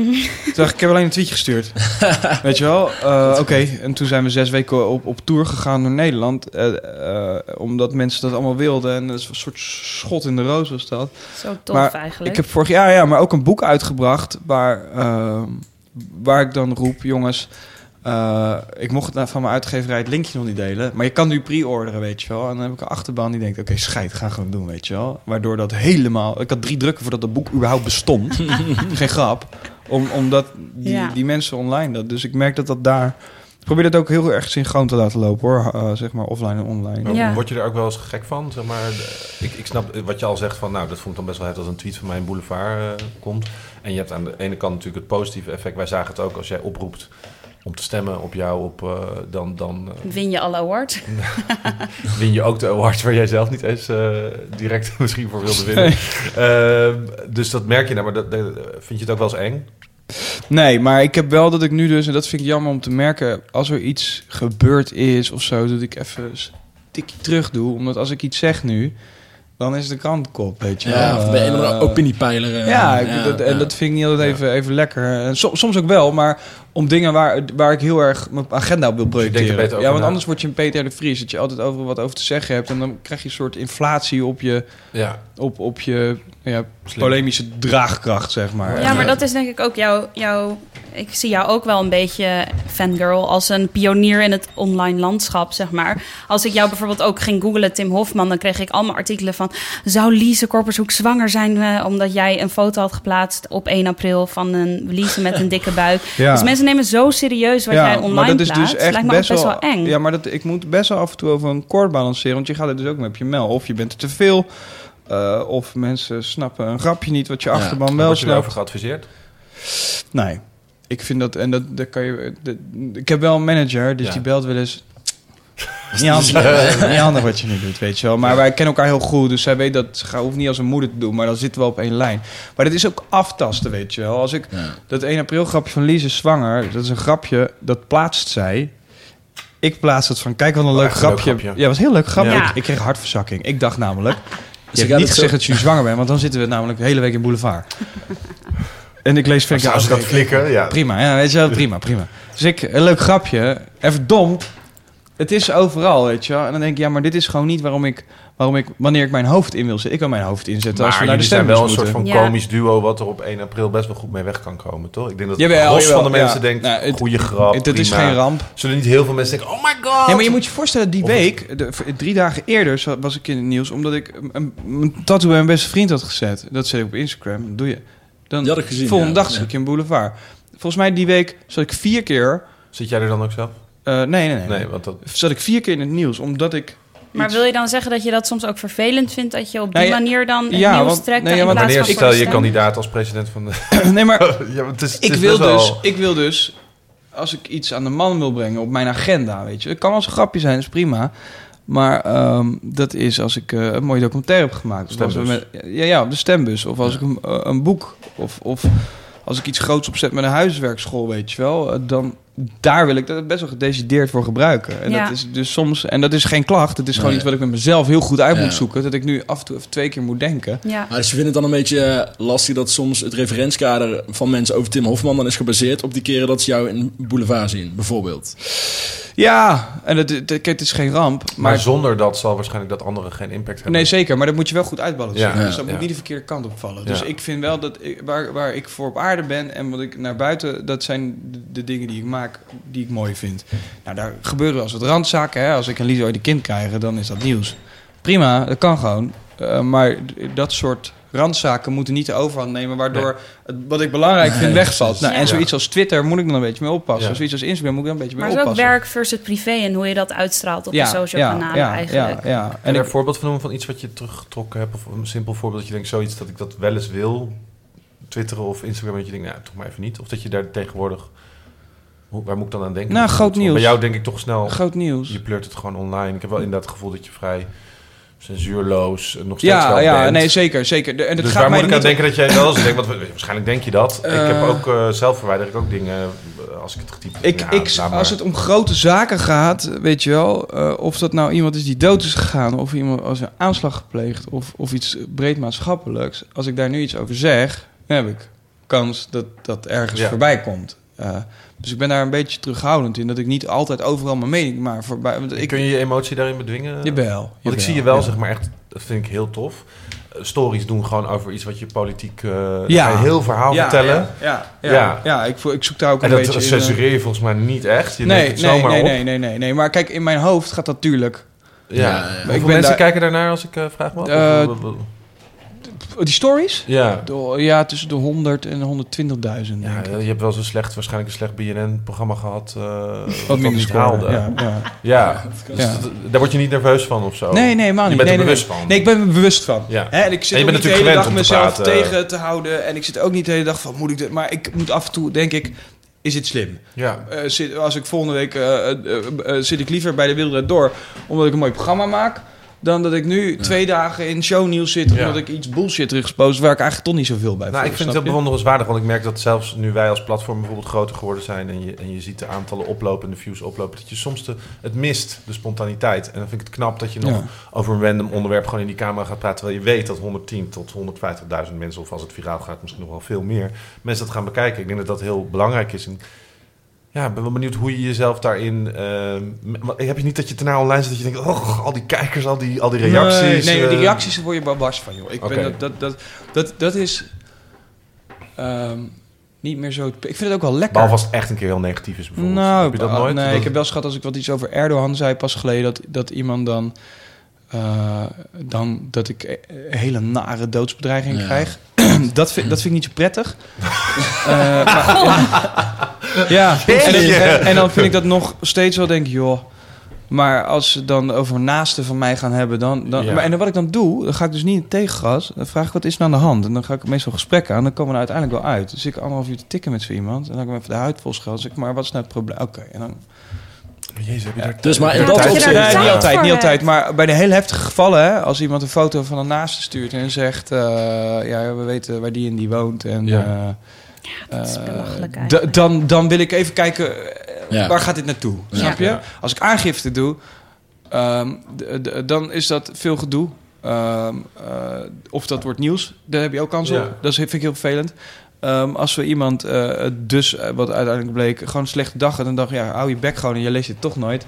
Speaker 3: toen dacht ik, ik heb alleen een tweetje gestuurd. Weet je wel? Eh, Oké, en toen zijn we zes weken op, op tour gegaan door Nederland. eh, eh, omdat mensen dat allemaal wilden. En dat is een soort schot in de roos was dat.
Speaker 1: Zo tof
Speaker 3: Maar
Speaker 1: eigenlijk.
Speaker 3: Ik heb vorig jaar ja, maar ook een boek uitgebracht waar, waar ik dan roep, jongens, eh, ik mocht het nou van mijn uitgeverij het linkje nog niet delen, maar je kan nu pre-orderen, weet je wel. En dan heb ik een achterban die denkt, oké, scheid, ga gewoon doen, weet je wel. Waardoor dat helemaal, ik had drie drukken voordat dat boek überhaupt bestond, geen grap, om, omdat die,
Speaker 1: Ja.
Speaker 3: die mensen online dat. Dus ik merk dat dat daar probeer het ook heel erg synchroon te laten lopen hoor. Eh, zeg maar offline en online.
Speaker 1: Ja.
Speaker 2: Word je er ook wel eens gek van? Zeg maar, ik, ik snap wat je al zegt van, nou, dat vond ik dan best wel het als een tweet van mij in Boulevard eh, komt. En je hebt aan de ene kant natuurlijk het positieve effect. Wij zagen het ook als jij oproept om te stemmen op jou, op, eh, dan, dan eh,
Speaker 1: Win je alle awards?
Speaker 2: win je ook de awards waar jij zelf niet eens eh, direct misschien voor wilde winnen. Ehm, dus dat merk je nou, maar dat, dat- vind je het ook wel eens eng?
Speaker 3: Nee, maar ik heb wel dat ik nu dus, en dat vind ik jammer om te merken, als er iets gebeurd is of zo, dat ik even een tikje terug doe. Omdat als ik iets zeg nu, dan is de krant kop, weet je
Speaker 4: Ja, of opiniepeiler.
Speaker 3: Ja, ik, dat, en
Speaker 4: ja.
Speaker 3: dat vind ik niet altijd even, even lekker. En so- soms ook wel, maar om dingen waar, waar ik heel erg mijn agenda op wil
Speaker 2: Dus er
Speaker 3: projecteren.
Speaker 2: over
Speaker 3: Ja, want
Speaker 2: na.
Speaker 3: anders word je een Peter de Vries. Dat je altijd overal wat over te zeggen hebt. En dan krijg je een soort inflatie op je,
Speaker 2: Ja,
Speaker 3: op, op je ja, polemische draagkracht, zeg maar.
Speaker 1: Ja, maar dat is denk ik ook jouw... jouw ik zie jou ook wel een beetje fangirl als een pionier in het online landschap, zeg maar. Als ik jou bijvoorbeeld ook ging googlen, Tim Hofman, dan kreeg ik allemaal artikelen van... Zou Lise Korpershoek zwanger zijn eh, omdat jij een foto had geplaatst op 1 april van een Lise met een dikke buik?
Speaker 3: Ja.
Speaker 1: Dus mensen nemen zo serieus wat jij online
Speaker 3: maar dat is
Speaker 1: plaatst.
Speaker 3: dus echt
Speaker 1: Lijkt me
Speaker 3: best, wel,
Speaker 1: wel eng.
Speaker 3: Ja, maar dat, ik moet best wel af en toe over een koord balanceren. Want je gaat het dus ook met je mel. Of je bent er te veel. eh, of mensen snappen een grapje niet wat je
Speaker 4: Ja,
Speaker 3: achterban wel
Speaker 2: word je erover
Speaker 3: snapt.
Speaker 2: geadviseerd?
Speaker 3: Nee. Ik vind dat... En dat, dat kan je... dat- ik heb wel een manager, dus
Speaker 2: Ja.
Speaker 3: die belt wel eens... Niet handig, niet handig wat je nu doet, weet je wel. Maar wij kennen elkaar heel goed, dus zij weet dat ze hoeft niet als een moeder te doen, maar dan zitten we op één lijn. Maar dat is ook aftasten, weet je wel. Als ik
Speaker 4: Ja.
Speaker 3: dat 1 april grapje van Lies is zwanger, dat is een grapje, dat plaatst zij. Ik plaats het van, kijk wat een leuk
Speaker 2: een leuk
Speaker 3: grapje.
Speaker 2: grapje.
Speaker 3: Ja, was een heel leuk grapje.
Speaker 1: Ja.
Speaker 3: Ik, ik kreeg hartverzakking. Ik dacht namelijk, je
Speaker 4: Ze
Speaker 3: hebt
Speaker 4: gaat
Speaker 3: niet gezegd
Speaker 4: zo-
Speaker 3: dat je nu zwanger bent, want dan zitten we namelijk de hele week in Boulevard. en ik lees
Speaker 2: Als,
Speaker 3: vind
Speaker 2: als ze dat flikken, ja.
Speaker 3: Prima, ja, weet je wel, prima, prima. Dus ik, een leuk grapje, even dom. Het is overal, weet je wel. En dan denk ik, ja, maar dit is gewoon niet waarom ik, waarom ik wanneer ik mijn hoofd in wil zetten. Ik wil mijn hoofd inzetten als
Speaker 2: Maar
Speaker 3: we naar de
Speaker 2: jullie zijn wel een soort van
Speaker 1: Ja.
Speaker 2: komisch duo... wat er op 1 april best wel goed mee weg kan komen, toch? Ik denk dat
Speaker 3: Jawel, jawel,
Speaker 2: van de mensen
Speaker 3: ja.
Speaker 2: denkt...
Speaker 3: Nou, het-
Speaker 2: goede grap,
Speaker 3: Het, het is geen ramp.
Speaker 2: Zullen niet heel veel mensen denken... Oh my god!
Speaker 3: Ja, maar je moet je voorstellen, die
Speaker 2: Of-
Speaker 3: week, de, drie dagen eerder was ik in het nieuws... omdat ik een, een, tattoo bij mijn beste vriend had gezet. Dat zet ik op Instagram, dat doe je. Dan,
Speaker 4: had ik gezien,
Speaker 3: Volgende
Speaker 4: ja.
Speaker 3: dag
Speaker 4: Ja.
Speaker 3: ik in Boulevard. Volgens mij die week zat ik vier keer...
Speaker 2: Zit jij er dan ook zelf?
Speaker 3: Eh, nee, nee, nee,
Speaker 2: Nee, want dat...
Speaker 3: Zat ik vier keer in het nieuws, omdat ik...
Speaker 1: Maar wil je dan zeggen dat je dat soms ook vervelend vindt... dat je op die
Speaker 3: Nou
Speaker 1: manier dan het
Speaker 3: ja,
Speaker 1: nieuws
Speaker 3: want-
Speaker 1: trekt
Speaker 3: nee, ja, want
Speaker 1: plaats
Speaker 2: Wanneer
Speaker 1: van
Speaker 2: stel je kandidaat als president van de...
Speaker 3: nee, maar
Speaker 2: ja, het is, het
Speaker 3: ik
Speaker 2: is
Speaker 3: wil, dus,
Speaker 2: wel-
Speaker 3: ik wil dus, als ik iets aan de man wil brengen op mijn agenda, weet je. Het kan wel eens een grapje zijn, is prima. Maar ehm, dat is als ik eh, een mooie documentaire heb gemaakt. Of als we met, ja, ja, op de stembus. Of als ik een, eh, een boek. Of, of als ik iets groots opzet met een huiswerkschool, weet je wel. Dan, daar wil ik dat best wel gedecideerd voor gebruiken. En
Speaker 1: Ja.
Speaker 3: dat is dus soms, en dat is geen klacht. Het is gewoon
Speaker 4: Nee.
Speaker 3: iets wat ik met mezelf heel goed uit
Speaker 4: Ja.
Speaker 3: moet zoeken. Dat ik nu af en toe even twee keer moet denken.
Speaker 1: Ja.
Speaker 4: Maar dus je vindt het dan een beetje eh, lastig dat soms het referentiekader van mensen over Tim Hofman dan is gebaseerd op die keren dat ze jou in Boulevard zien, bijvoorbeeld.
Speaker 3: Ja, en het, het, is geen ramp.
Speaker 2: Maar,
Speaker 3: Maar,
Speaker 2: zonder dat zal waarschijnlijk dat anderen geen impact hebben.
Speaker 3: nee, zeker. Maar dat moet je wel goed uitbalanceren.
Speaker 2: Ja,
Speaker 3: dus dat
Speaker 2: ja.
Speaker 3: moet niet de verkeerde kant opvallen. Dus
Speaker 2: Ja.
Speaker 3: ik vind wel dat ik, waar, waar ik voor op aarde ben en wat ik naar buiten, dat zijn de, de dingen die ik maak, die ik mooi vind. Nou, daar gebeuren wel eens wat randzaken. Hè? Als ik een Liso uit de kind krijg, dan is dat nieuws. Prima, dat kan gewoon. Eh, maar dat soort randzaken moeten niet de overhand nemen, waardoor het, wat ik belangrijk vind wegvalt. Nou, en
Speaker 1: Ja.
Speaker 3: zoiets als Twitter moet ik dan een beetje mee oppassen.
Speaker 2: Ja.
Speaker 3: Zoiets als Instagram moet ik dan een beetje
Speaker 1: Maar
Speaker 3: mee
Speaker 1: het is ook
Speaker 3: oppassen.
Speaker 1: werk versus privé en hoe je dat uitstraalt op de social kanalen eigenlijk.
Speaker 3: Ja, ja.
Speaker 2: En
Speaker 3: En
Speaker 2: er
Speaker 3: ik,
Speaker 2: een voorbeeld van noemen van iets wat je teruggetrokken hebt? Of een simpel voorbeeld dat je denkt, zoiets dat ik dat wel eens wil, twitteren of Instagram, dat je denkt, nou, toch maar even niet. Of dat je daar tegenwoordig, waar moet ik dan aan denken?
Speaker 3: Nou, groot nieuws.
Speaker 2: Bij jou denk ik toch snel,
Speaker 3: groot nieuws.
Speaker 2: je pleurt het gewoon online. Ik heb wel inderdaad het gevoel dat je vrij censuurloos eh, nog steeds
Speaker 3: Ja,
Speaker 2: wel
Speaker 3: ja
Speaker 2: bent.
Speaker 3: nee, zeker, zeker. En het
Speaker 2: dus
Speaker 3: gaat
Speaker 2: waar
Speaker 3: mij
Speaker 2: moet ik aan denken dat jij wel eens denkt? Want waarschijnlijk denk je dat. ik heb
Speaker 3: Eh.
Speaker 2: ook eh, zelf verwijder ik ook dingen als ik het getypt heb.
Speaker 3: Ik,
Speaker 2: Ja,
Speaker 3: ik, als het om grote zaken gaat, weet je wel, of dat nou iemand is die dood is gegaan, of iemand als een aanslag gepleegd, of, of iets breed maatschappelijks, als ik daar nu iets over zeg, dan heb ik kans dat dat ergens
Speaker 2: Ja.
Speaker 3: voorbij komt. Eh, dus ik ben daar een beetje terughoudend in, dat ik niet altijd overal mijn mening maar voorbij. Want ik,
Speaker 2: Kun je je emotie daarin bedwingen?
Speaker 3: jawel,
Speaker 2: Want ik zie je
Speaker 3: jawel,
Speaker 2: wel,
Speaker 3: ja.
Speaker 2: zeg maar, echt, dat vind ik heel tof. eh, stories doen gewoon over iets wat je politiek... eh
Speaker 3: Ja.
Speaker 2: heel verhaal
Speaker 3: ja,
Speaker 2: vertellen.
Speaker 3: Ja, ja, ja,
Speaker 2: Ja.
Speaker 3: ja, ik, ik zoek daar ook
Speaker 2: En
Speaker 3: een
Speaker 2: dat
Speaker 3: beetje in, eh,
Speaker 2: censureer je volgens mij niet echt. Je
Speaker 3: nee,
Speaker 2: het
Speaker 3: nee,
Speaker 2: zomaar
Speaker 3: nee,
Speaker 2: op.
Speaker 3: nee, nee, nee, nee. Maar kijk, in mijn hoofd gaat dat natuurlijk
Speaker 2: Ja.
Speaker 4: Ja, ja.
Speaker 2: Hoeveel
Speaker 3: Ik ben
Speaker 2: mensen
Speaker 3: daar-
Speaker 2: kijken daarnaar als ik vraag mag?
Speaker 3: Oh, die stories?
Speaker 2: Ja.
Speaker 3: De- ja, tussen de 100 en de 120.000.
Speaker 2: Ja,
Speaker 3: denk ik.
Speaker 2: je hebt wel zo'n slecht, waarschijnlijk een slecht BNN-programma gehad. eh wat
Speaker 3: minder
Speaker 2: haalde.
Speaker 3: Ja, ja.
Speaker 2: Ja, dus
Speaker 3: Ja.
Speaker 2: dat- daar word je niet nerveus van of zo.
Speaker 3: Nee, nee, man
Speaker 2: Je
Speaker 3: niet.
Speaker 2: bent
Speaker 3: nee,
Speaker 2: er
Speaker 3: nee,
Speaker 2: bewust
Speaker 3: nee.
Speaker 2: van.
Speaker 3: Nee, ik ben me bewust van.
Speaker 2: Ja.
Speaker 3: Hè, en ik zit
Speaker 2: En je
Speaker 3: ook
Speaker 2: bent
Speaker 3: niet de hele
Speaker 2: natuurlijk
Speaker 3: dag
Speaker 2: gewend om te
Speaker 3: mezelf tegen te houden. En ik zit ook niet de hele dag van, moet ik dit... Maar ik moet af en toe, denk ik, is dit slim?
Speaker 2: Ja.
Speaker 3: Eh, zit, als ik volgende week eh, zit ik liever bij de Wereld Door, omdat ik een mooi programma maak, dan dat ik nu twee dagen in shownieuws zit,
Speaker 2: Ja.
Speaker 3: omdat ik iets bullshit teruggespost waar ik eigenlijk toch niet zoveel bij
Speaker 2: Nou,
Speaker 3: voel,
Speaker 2: ik vind het heel bewonderenswaardig, want ik merk dat zelfs nu wij als platform bijvoorbeeld groter geworden zijn en je, en je ziet de aantallen oplopen en de views oplopen, dat je soms de, het mist, de spontaniteit. En dan vind ik het knap dat je nog
Speaker 3: Ja.
Speaker 2: over een random onderwerp gewoon in die camera gaat praten, terwijl je weet dat 110 tot 150.000 mensen, of als het viraal gaat, misschien nog wel veel meer, mensen dat gaan bekijken. Ik denk dat dat heel belangrijk is. En ja, ik ben wel benieuwd hoe je jezelf daarin... ehm, m- heb je niet dat je daarna online zit dat je denkt, oh, al die kijkers, al die, al die reacties.
Speaker 3: Nee, nee, die
Speaker 2: eh,
Speaker 3: reacties daar word je bars van, joh. Ik ben dat, dat, dat, dat, dat is ehm, niet meer zo... Ik vind het ook wel lekker.
Speaker 2: Het echt een keer heel negatief is bijvoorbeeld.
Speaker 3: Nou,
Speaker 2: heb je dat nooit?
Speaker 3: Nee,
Speaker 2: Dat-
Speaker 3: ik heb wel schat als ik wat iets over Erdogan zei pas geleden, dat, dat iemand dan, eh, dan dat ik eh, hele nare doodsbedreigingen
Speaker 4: Ja.
Speaker 3: krijg. dat, vind, dat vind ik niet zo prettig. Eh, maar- ja, en, en, en dan vind ik dat nog steeds wel denk, joh. Maar als ze dan over naasten van mij gaan hebben, dan. dan
Speaker 2: Ja.
Speaker 3: maar, en dan wat ik dan doe, dan ga ik dus niet in het tegengas. Dan vraag ik wat is er aan de hand. En dan ga ik meestal gesprekken aan. Dan komen we er uiteindelijk wel uit. Dus ik anderhalf uur te tikken met zo iemand. En dan heb ik hem even de huid vol scheld. Dan zeg ik, maar wat is nou het probleem? Oké, en dan
Speaker 2: Jezus, heb je daar
Speaker 4: Dus maar in
Speaker 1: Ja,
Speaker 4: dat opzicht...
Speaker 3: Nee, niet altijd, niet altijd. Maar bij de heel heftige gevallen, hè, als iemand een foto van een naaste stuurt en zegt: eh, Ja, we weten waar die en die woont. En,
Speaker 2: Ja.
Speaker 1: Dat is
Speaker 3: eh,
Speaker 1: belachelijk eigenlijk.
Speaker 3: dan, dan wil ik even kijken, eh,
Speaker 4: Ja.
Speaker 3: waar gaat dit naartoe?
Speaker 4: Ja.
Speaker 3: Snap je?
Speaker 2: Ja.
Speaker 3: Als ik aangifte doe, ehm, dan is dat veel gedoe. Ehm, eh, of dat wordt nieuws, daar heb je ook kans
Speaker 2: Ja.
Speaker 3: op. Dat is- vind ik heel vervelend. Ehm, als we iemand dus, wat uiteindelijk bleek, gewoon een slechte dag had... dan dacht ik, ja, hou je bek gewoon en je leest het toch nooit.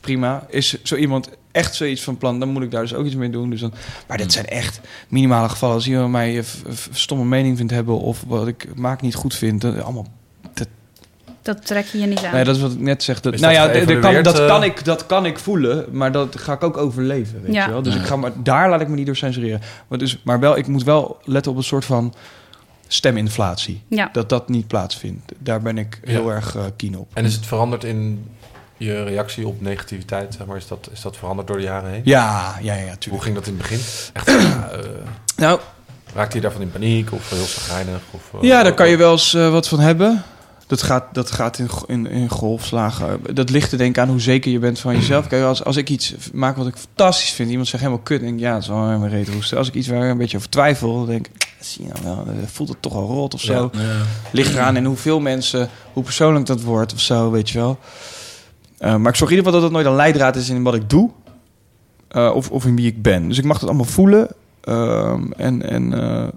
Speaker 3: Prima. Is zo iemand echt zoiets van plan, dan moet ik daar dus ook iets mee doen. Dus dan, maar dat zijn echt minimale gevallen. Als iemand mij f- stomme mening vindt hebben... of wat ik maak niet goed vind, dan, allemaal
Speaker 1: Dat trek je je niet aan.
Speaker 3: Nee, dat is wat ik net zeg. Dat,
Speaker 2: Is
Speaker 3: nou
Speaker 2: dat
Speaker 3: ja, d- d- kan, dat,
Speaker 2: eh?
Speaker 3: kan ik, dat kan ik voelen, maar dat ga ik ook overleven, weet
Speaker 1: Ja.
Speaker 3: je wel. Dus
Speaker 4: Ja.
Speaker 3: ik ga maar, daar laat ik me niet door censureren. Maar, dus, maar wel, ik moet wel letten op een soort van steminflatie.
Speaker 1: ja.
Speaker 3: Dat dat niet plaatsvindt. Daar ben ik heel
Speaker 2: Ja.
Speaker 3: erg eh, keen op.
Speaker 2: En is het veranderd in je reactie op negativiteit? Zeg maar, is, dat, is dat veranderd door de jaren heen?
Speaker 3: Ja, ja, ja,
Speaker 2: Hoe
Speaker 3: tuurlijk.
Speaker 2: ging dat in het begin? Echt, ja, eh,
Speaker 3: Nou,
Speaker 2: raakte je daarvan in paniek of heel zagrijnig? Of, eh,
Speaker 3: ja, daar kan je wel eens eh, wat van hebben. Dat gaat, dat gaat in, in, in golfslagen. Dat ligt er denk ik aan hoe zeker je bent van jezelf. Kijk, als, als ik iets maak wat ik fantastisch vind, iemand zegt helemaal kut, denk ik, ja, dat is wel een reet hoesten. Als ik iets waar ik een beetje over twijfel, dan denk ik, zie je nou wel, voelt het toch wel rot of zo.
Speaker 2: Ja.
Speaker 4: Ja.
Speaker 3: Ligt eraan in hoeveel mensen, hoe persoonlijk dat wordt of zo, weet je wel. Eh, maar ik zorg in ieder geval dat het nooit een leidraad is in wat ik doe. eh, of, of in wie ik ben. Dus ik mag dat allemaal voelen. Ehm, en en eh,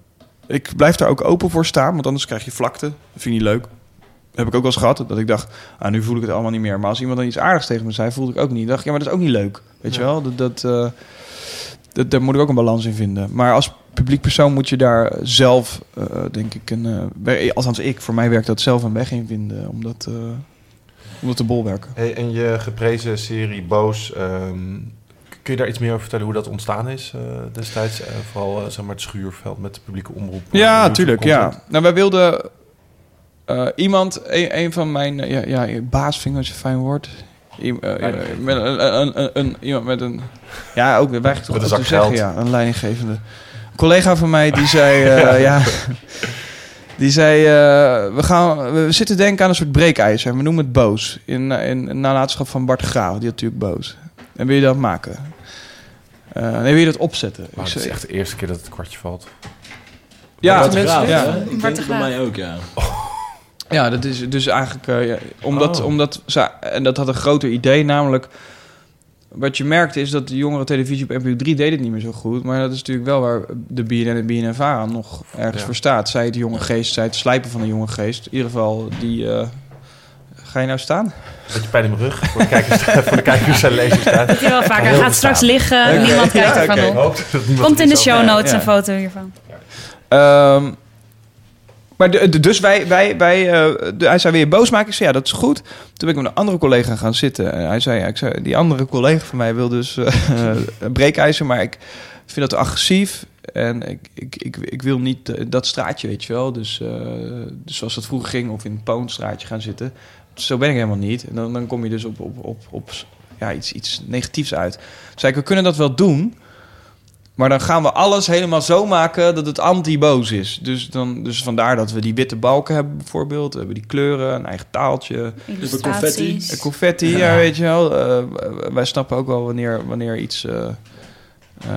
Speaker 3: ik blijf daar ook open voor staan, want anders krijg je vlakte. Dat vind ik niet leuk. Dat heb ik ook wel eens gehad, dat ik dacht, ah, nu voel ik het allemaal niet meer. Maar als iemand dan iets aardigs tegen me zei, voelde ik ook niet. Dacht, ja, maar dat is ook niet leuk. Weet je wel, dat, dat, eh, dat, daar moet ik ook een balans in vinden. Maar als publiek persoon moet je daar zelf, eh, denk ik, een, eh, althans ik, voor mij werkt dat zelf een weg in vinden. Om dat, eh, om dat te bolwerken.
Speaker 2: Hey, en je geprezen serie Boos, ehm, kun je daar iets meer over vertellen hoe dat ontstaan is eh, destijds? Eh, vooral eh, zeg maar het schuurveld met de publieke omroep.
Speaker 3: Ja,
Speaker 2: content.
Speaker 3: Ja. Nou, wij wilden eh, iemand, een, een van mijn ja, ja, baas vind ik nooit zo'n fijn woord. I- met een, een, een, een- iemand met een, ja, ook ook
Speaker 2: zak
Speaker 3: te zeggen, ja, een leidinggevende. Een collega van mij die zei, eh, ja. Die zei, eh, we, gaan, we zitten denken aan een soort breekijzer. We noemen het boos. In, eh, in, in nalatenschap van Bart Graaf. Die had natuurlijk boos. En wil je dat maken? Eh nee, wil je dat opzetten?
Speaker 2: Maar het is echt de eerste keer dat het kwartje valt.
Speaker 3: ja,
Speaker 4: Bart de Graaf,
Speaker 3: ja.
Speaker 4: Ik denk bij
Speaker 1: Graaf.
Speaker 4: mij ook, ja.
Speaker 3: Ja, dat is dus eigenlijk... eh, ja, omdat,
Speaker 2: Oh.
Speaker 3: omdat ze, en dat had een groter idee, namelijk... Wat je merkte is dat de jongere televisie op NPO 3 deed het niet meer zo goed. Maar dat is natuurlijk wel waar de BNN en BNNVARA nog ergens
Speaker 2: Ja.
Speaker 3: voor staat. Zij het jonge geest, zij het slijpen van de jonge geest. In ieder geval, die... eh, ga je nou staan?
Speaker 2: Beetje pijn in mijn rug voor de kijkers, voor de kijkers en lezers
Speaker 1: hij wel vaker. Hij gaat straks liggen. Niemand kijkt
Speaker 3: Ja,
Speaker 1: ervan op.
Speaker 2: dat
Speaker 1: Komt in de show notes
Speaker 3: Ja.
Speaker 1: een foto hiervan.
Speaker 3: Ehm, maar de, dus wij, wij, wij eh, hij zei weer boos maken. Ik zei ja, dat is goed. Toen ben ik met een andere collega gaan zitten. En hij zei, ja, ik zei, die andere collega van mij wil dus eh, een breekijzer, maar ik vind dat agressief. En ik, ik, ik, ik wil niet eh, dat straatje, weet je wel. Dus, eh, dus zoals dat vroeger ging, of in het Poonstraatje gaan zitten. Zo ben ik helemaal niet. En dan, dan kom je dus op, op, op, op ja, iets, iets negatiefs uit. Toen zei ik, we kunnen dat wel doen... Maar dan gaan we alles helemaal zo maken dat het anti-boos is. Dus, dan, dus vandaar dat we die witte balken hebben bijvoorbeeld. We hebben die kleuren, een eigen taaltje.
Speaker 1: Illustraties.
Speaker 3: Eh, Confetti, ja. weet je wel. Eh, wij snappen ook wel wanneer, wanneer iets... eh,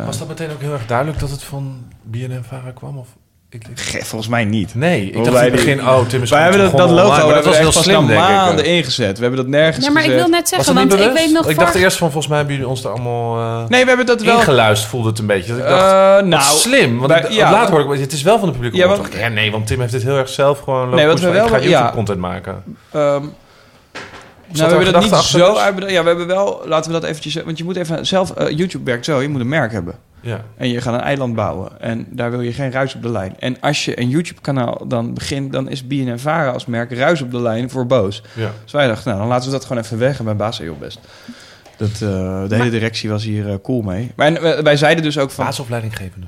Speaker 2: Was dat meteen ook heel erg duidelijk dat het van BNN-Vara kwam? Of ik, ik-
Speaker 3: ge- volgens mij niet.
Speaker 2: Nee, ik dacht in het begin, oh, Tim is
Speaker 3: Wij hebben dat, dat logo
Speaker 2: maar
Speaker 3: dat was heel slim,
Speaker 2: denk ik.
Speaker 3: maanden ingezet. We hebben dat nergens
Speaker 1: Ja, maar ik wil net zeggen, want ik weet nog
Speaker 2: Ik dacht eerst van, volgens mij hebben jullie ons er allemaal eh
Speaker 3: Nee, we hebben dat wel...
Speaker 2: ingeluisterd, voelde het een beetje. Dat ik
Speaker 3: Eh,
Speaker 2: dacht,
Speaker 3: nou,
Speaker 2: wat slim. Want ik-
Speaker 3: ja,
Speaker 2: later hoorde ik, het is wel van de publieke
Speaker 3: Ja,
Speaker 2: omroep.
Speaker 3: want-
Speaker 2: Dacht ik, ja, nee, want Tim heeft dit heel erg zelf gewoon lopen
Speaker 3: Nee, wat we
Speaker 2: van, ik
Speaker 3: wel-
Speaker 2: ga YouTube
Speaker 3: ja.
Speaker 2: content maken.
Speaker 3: Ehm,
Speaker 2: er
Speaker 3: nou, we hebben dat niet zo
Speaker 2: dus?
Speaker 3: uitbedacht. Ja, we hebben wel... Laten we dat eventjes... Want je moet even zelf... eh, YouTube werkt zo. Je moet een merk hebben.
Speaker 2: Ja.
Speaker 3: En je gaat een eiland bouwen. En daar wil je geen ruis op de lijn. En als je een YouTube-kanaal dan begint... dan is BNN-Vara als merk ruis op de lijn voor boos.
Speaker 2: ja.
Speaker 3: Dus wij dachten, nou, dan laten we dat gewoon even weg. En mijn baas zei, joh, best. Dat, eh, de hele directie was hier eh, cool mee. Maar en, wij- zeiden dus ook van...
Speaker 2: Baasopleidinggevende.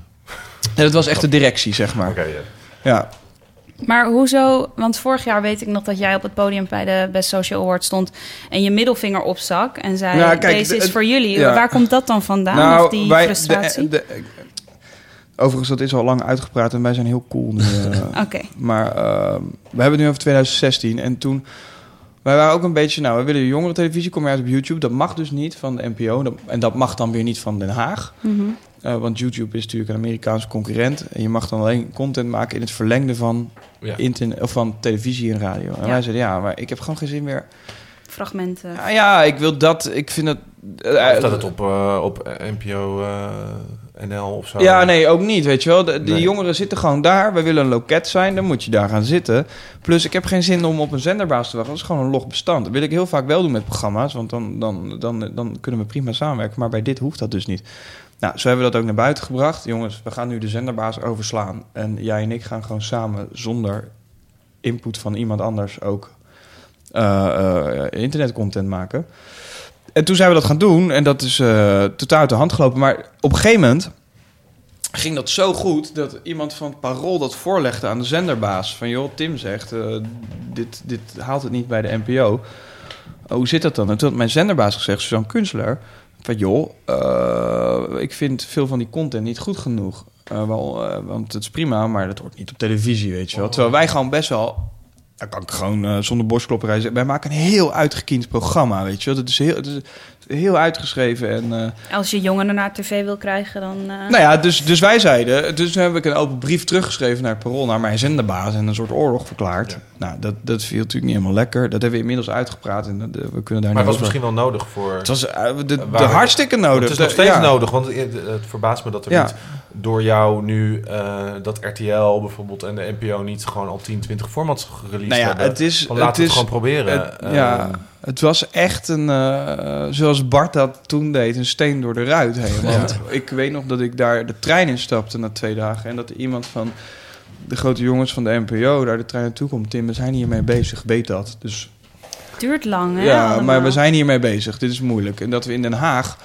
Speaker 3: Nee, dat was echt de directie, zeg maar.
Speaker 2: Oké. Ja.
Speaker 1: Maar hoezo? Want vorig jaar weet ik nog dat jij op het podium bij de Best Social Award stond en je middelvinger opstak en zei:
Speaker 3: Nou, kijk,
Speaker 1: Deze is voor jullie.
Speaker 3: ja.
Speaker 1: Waar komt dat dan vandaan?
Speaker 3: Nou,
Speaker 1: of die
Speaker 3: wij-
Speaker 1: frustratie?
Speaker 3: de- de- overigens, dat is al lang uitgepraat en wij zijn heel cool nu. eh,
Speaker 1: Oké.
Speaker 3: Maar eh, we hebben het nu over 2016. En toen... Wij waren ook een beetje... Nou, we willen jongere televisie. Kom je uit op YouTube. Dat mag dus niet van de NPO. En dat mag dan weer niet van Den Haag.
Speaker 1: Mhm.
Speaker 3: Eh, want YouTube is natuurlijk een Amerikaanse concurrent. En je mag dan alleen content maken in het verlengde van,
Speaker 2: Ja.
Speaker 3: internet, of van televisie en radio. En
Speaker 1: Ja.
Speaker 3: wij zeiden, ja, maar ik heb gewoon geen zin meer.
Speaker 1: Fragmenten.
Speaker 3: Ah, ja, ik wil dat... Ik vind dat... eh,
Speaker 2: Of dat het op, eh, op NPO eh, NL of zo.
Speaker 3: Ja, nee, ook niet, weet je wel. De,
Speaker 2: Nee.
Speaker 3: jongeren zitten gewoon daar. We willen een loket zijn, dan moet je daar gaan zitten. Plus, ik heb geen zin om op een zenderbaas te wachten. Dat is gewoon een log bestand. Dat wil ik heel vaak wel doen met programma's, want dan, dan, dan, dan kunnen we prima samenwerken. Maar bij dit hoeft dat dus niet. Nou, zo hebben we dat ook naar buiten gebracht. Jongens, we gaan nu de zenderbaas overslaan. En jij en ik gaan gewoon samen, zonder input van iemand anders ook, eh, eh, internetcontent maken. En toen zijn we dat gaan doen en dat is eh, totaal uit de hand gelopen. Maar op een gegeven moment ging dat zo goed dat iemand van het Parool dat voorlegde aan de zenderbaas. Van joh, Tim zegt, dit, dit haalt het niet bij de NPO. Oh, hoe zit dat dan? En toen had mijn zenderbaas gezegd, Suzanne Kunstler... van joh, eh, ik vind veel van die content niet goed genoeg. Eh, wel, eh, want het is prima, maar dat hoort niet op televisie, weet je wel. Terwijl wij gewoon best wel... Dan kan ik gewoon zonder borstklopperij wij maken een heel uitgekiend programma, weet je wel. Het is heel, het is heel uitgeschreven en... eh,
Speaker 1: Als je jongeren naar tv wil krijgen, dan. eh,
Speaker 3: nou ja, dus, dus wij zeiden... Dus toen heb ik een open brief teruggeschreven naar het parool... naar mijn zenderbaas en een soort oorlog verklaard. Nou, dat, dat viel natuurlijk niet helemaal lekker. Dat hebben we inmiddels uitgepraat en dat, eh, we kunnen daar
Speaker 2: Maar het was
Speaker 3: over-
Speaker 2: misschien wel nodig voor...
Speaker 3: Het was de, de,
Speaker 2: Waar-
Speaker 3: hartstikke nodig.
Speaker 2: Het is nog steeds
Speaker 3: ja.
Speaker 2: nodig, want het het verbaast me dat er
Speaker 3: Ja.
Speaker 2: niet door jou nu eh, dat RTL bijvoorbeeld en de NPO niet gewoon al 10, 20 formats gereleased
Speaker 3: Nou ja,
Speaker 2: hebben.
Speaker 3: het is...
Speaker 2: Van, laten
Speaker 3: het
Speaker 2: we het
Speaker 3: is
Speaker 2: gewoon proberen.
Speaker 3: het- ja,
Speaker 2: Ehm,
Speaker 3: het was echt een... eh, zoals Bart dat toen deed, een steen door de ruit heen. Want ik weet nog dat ik daar de trein in stapte na twee dagen... en dat er iemand van de grote jongens van de NPO daar de trein naartoe komt. Tim, we zijn hiermee bezig, weet dat. Dus
Speaker 1: duurt lang, hè?
Speaker 3: Ja,
Speaker 1: allemaal.
Speaker 3: maar we zijn hiermee bezig. Dit is moeilijk. En dat we in Den Haag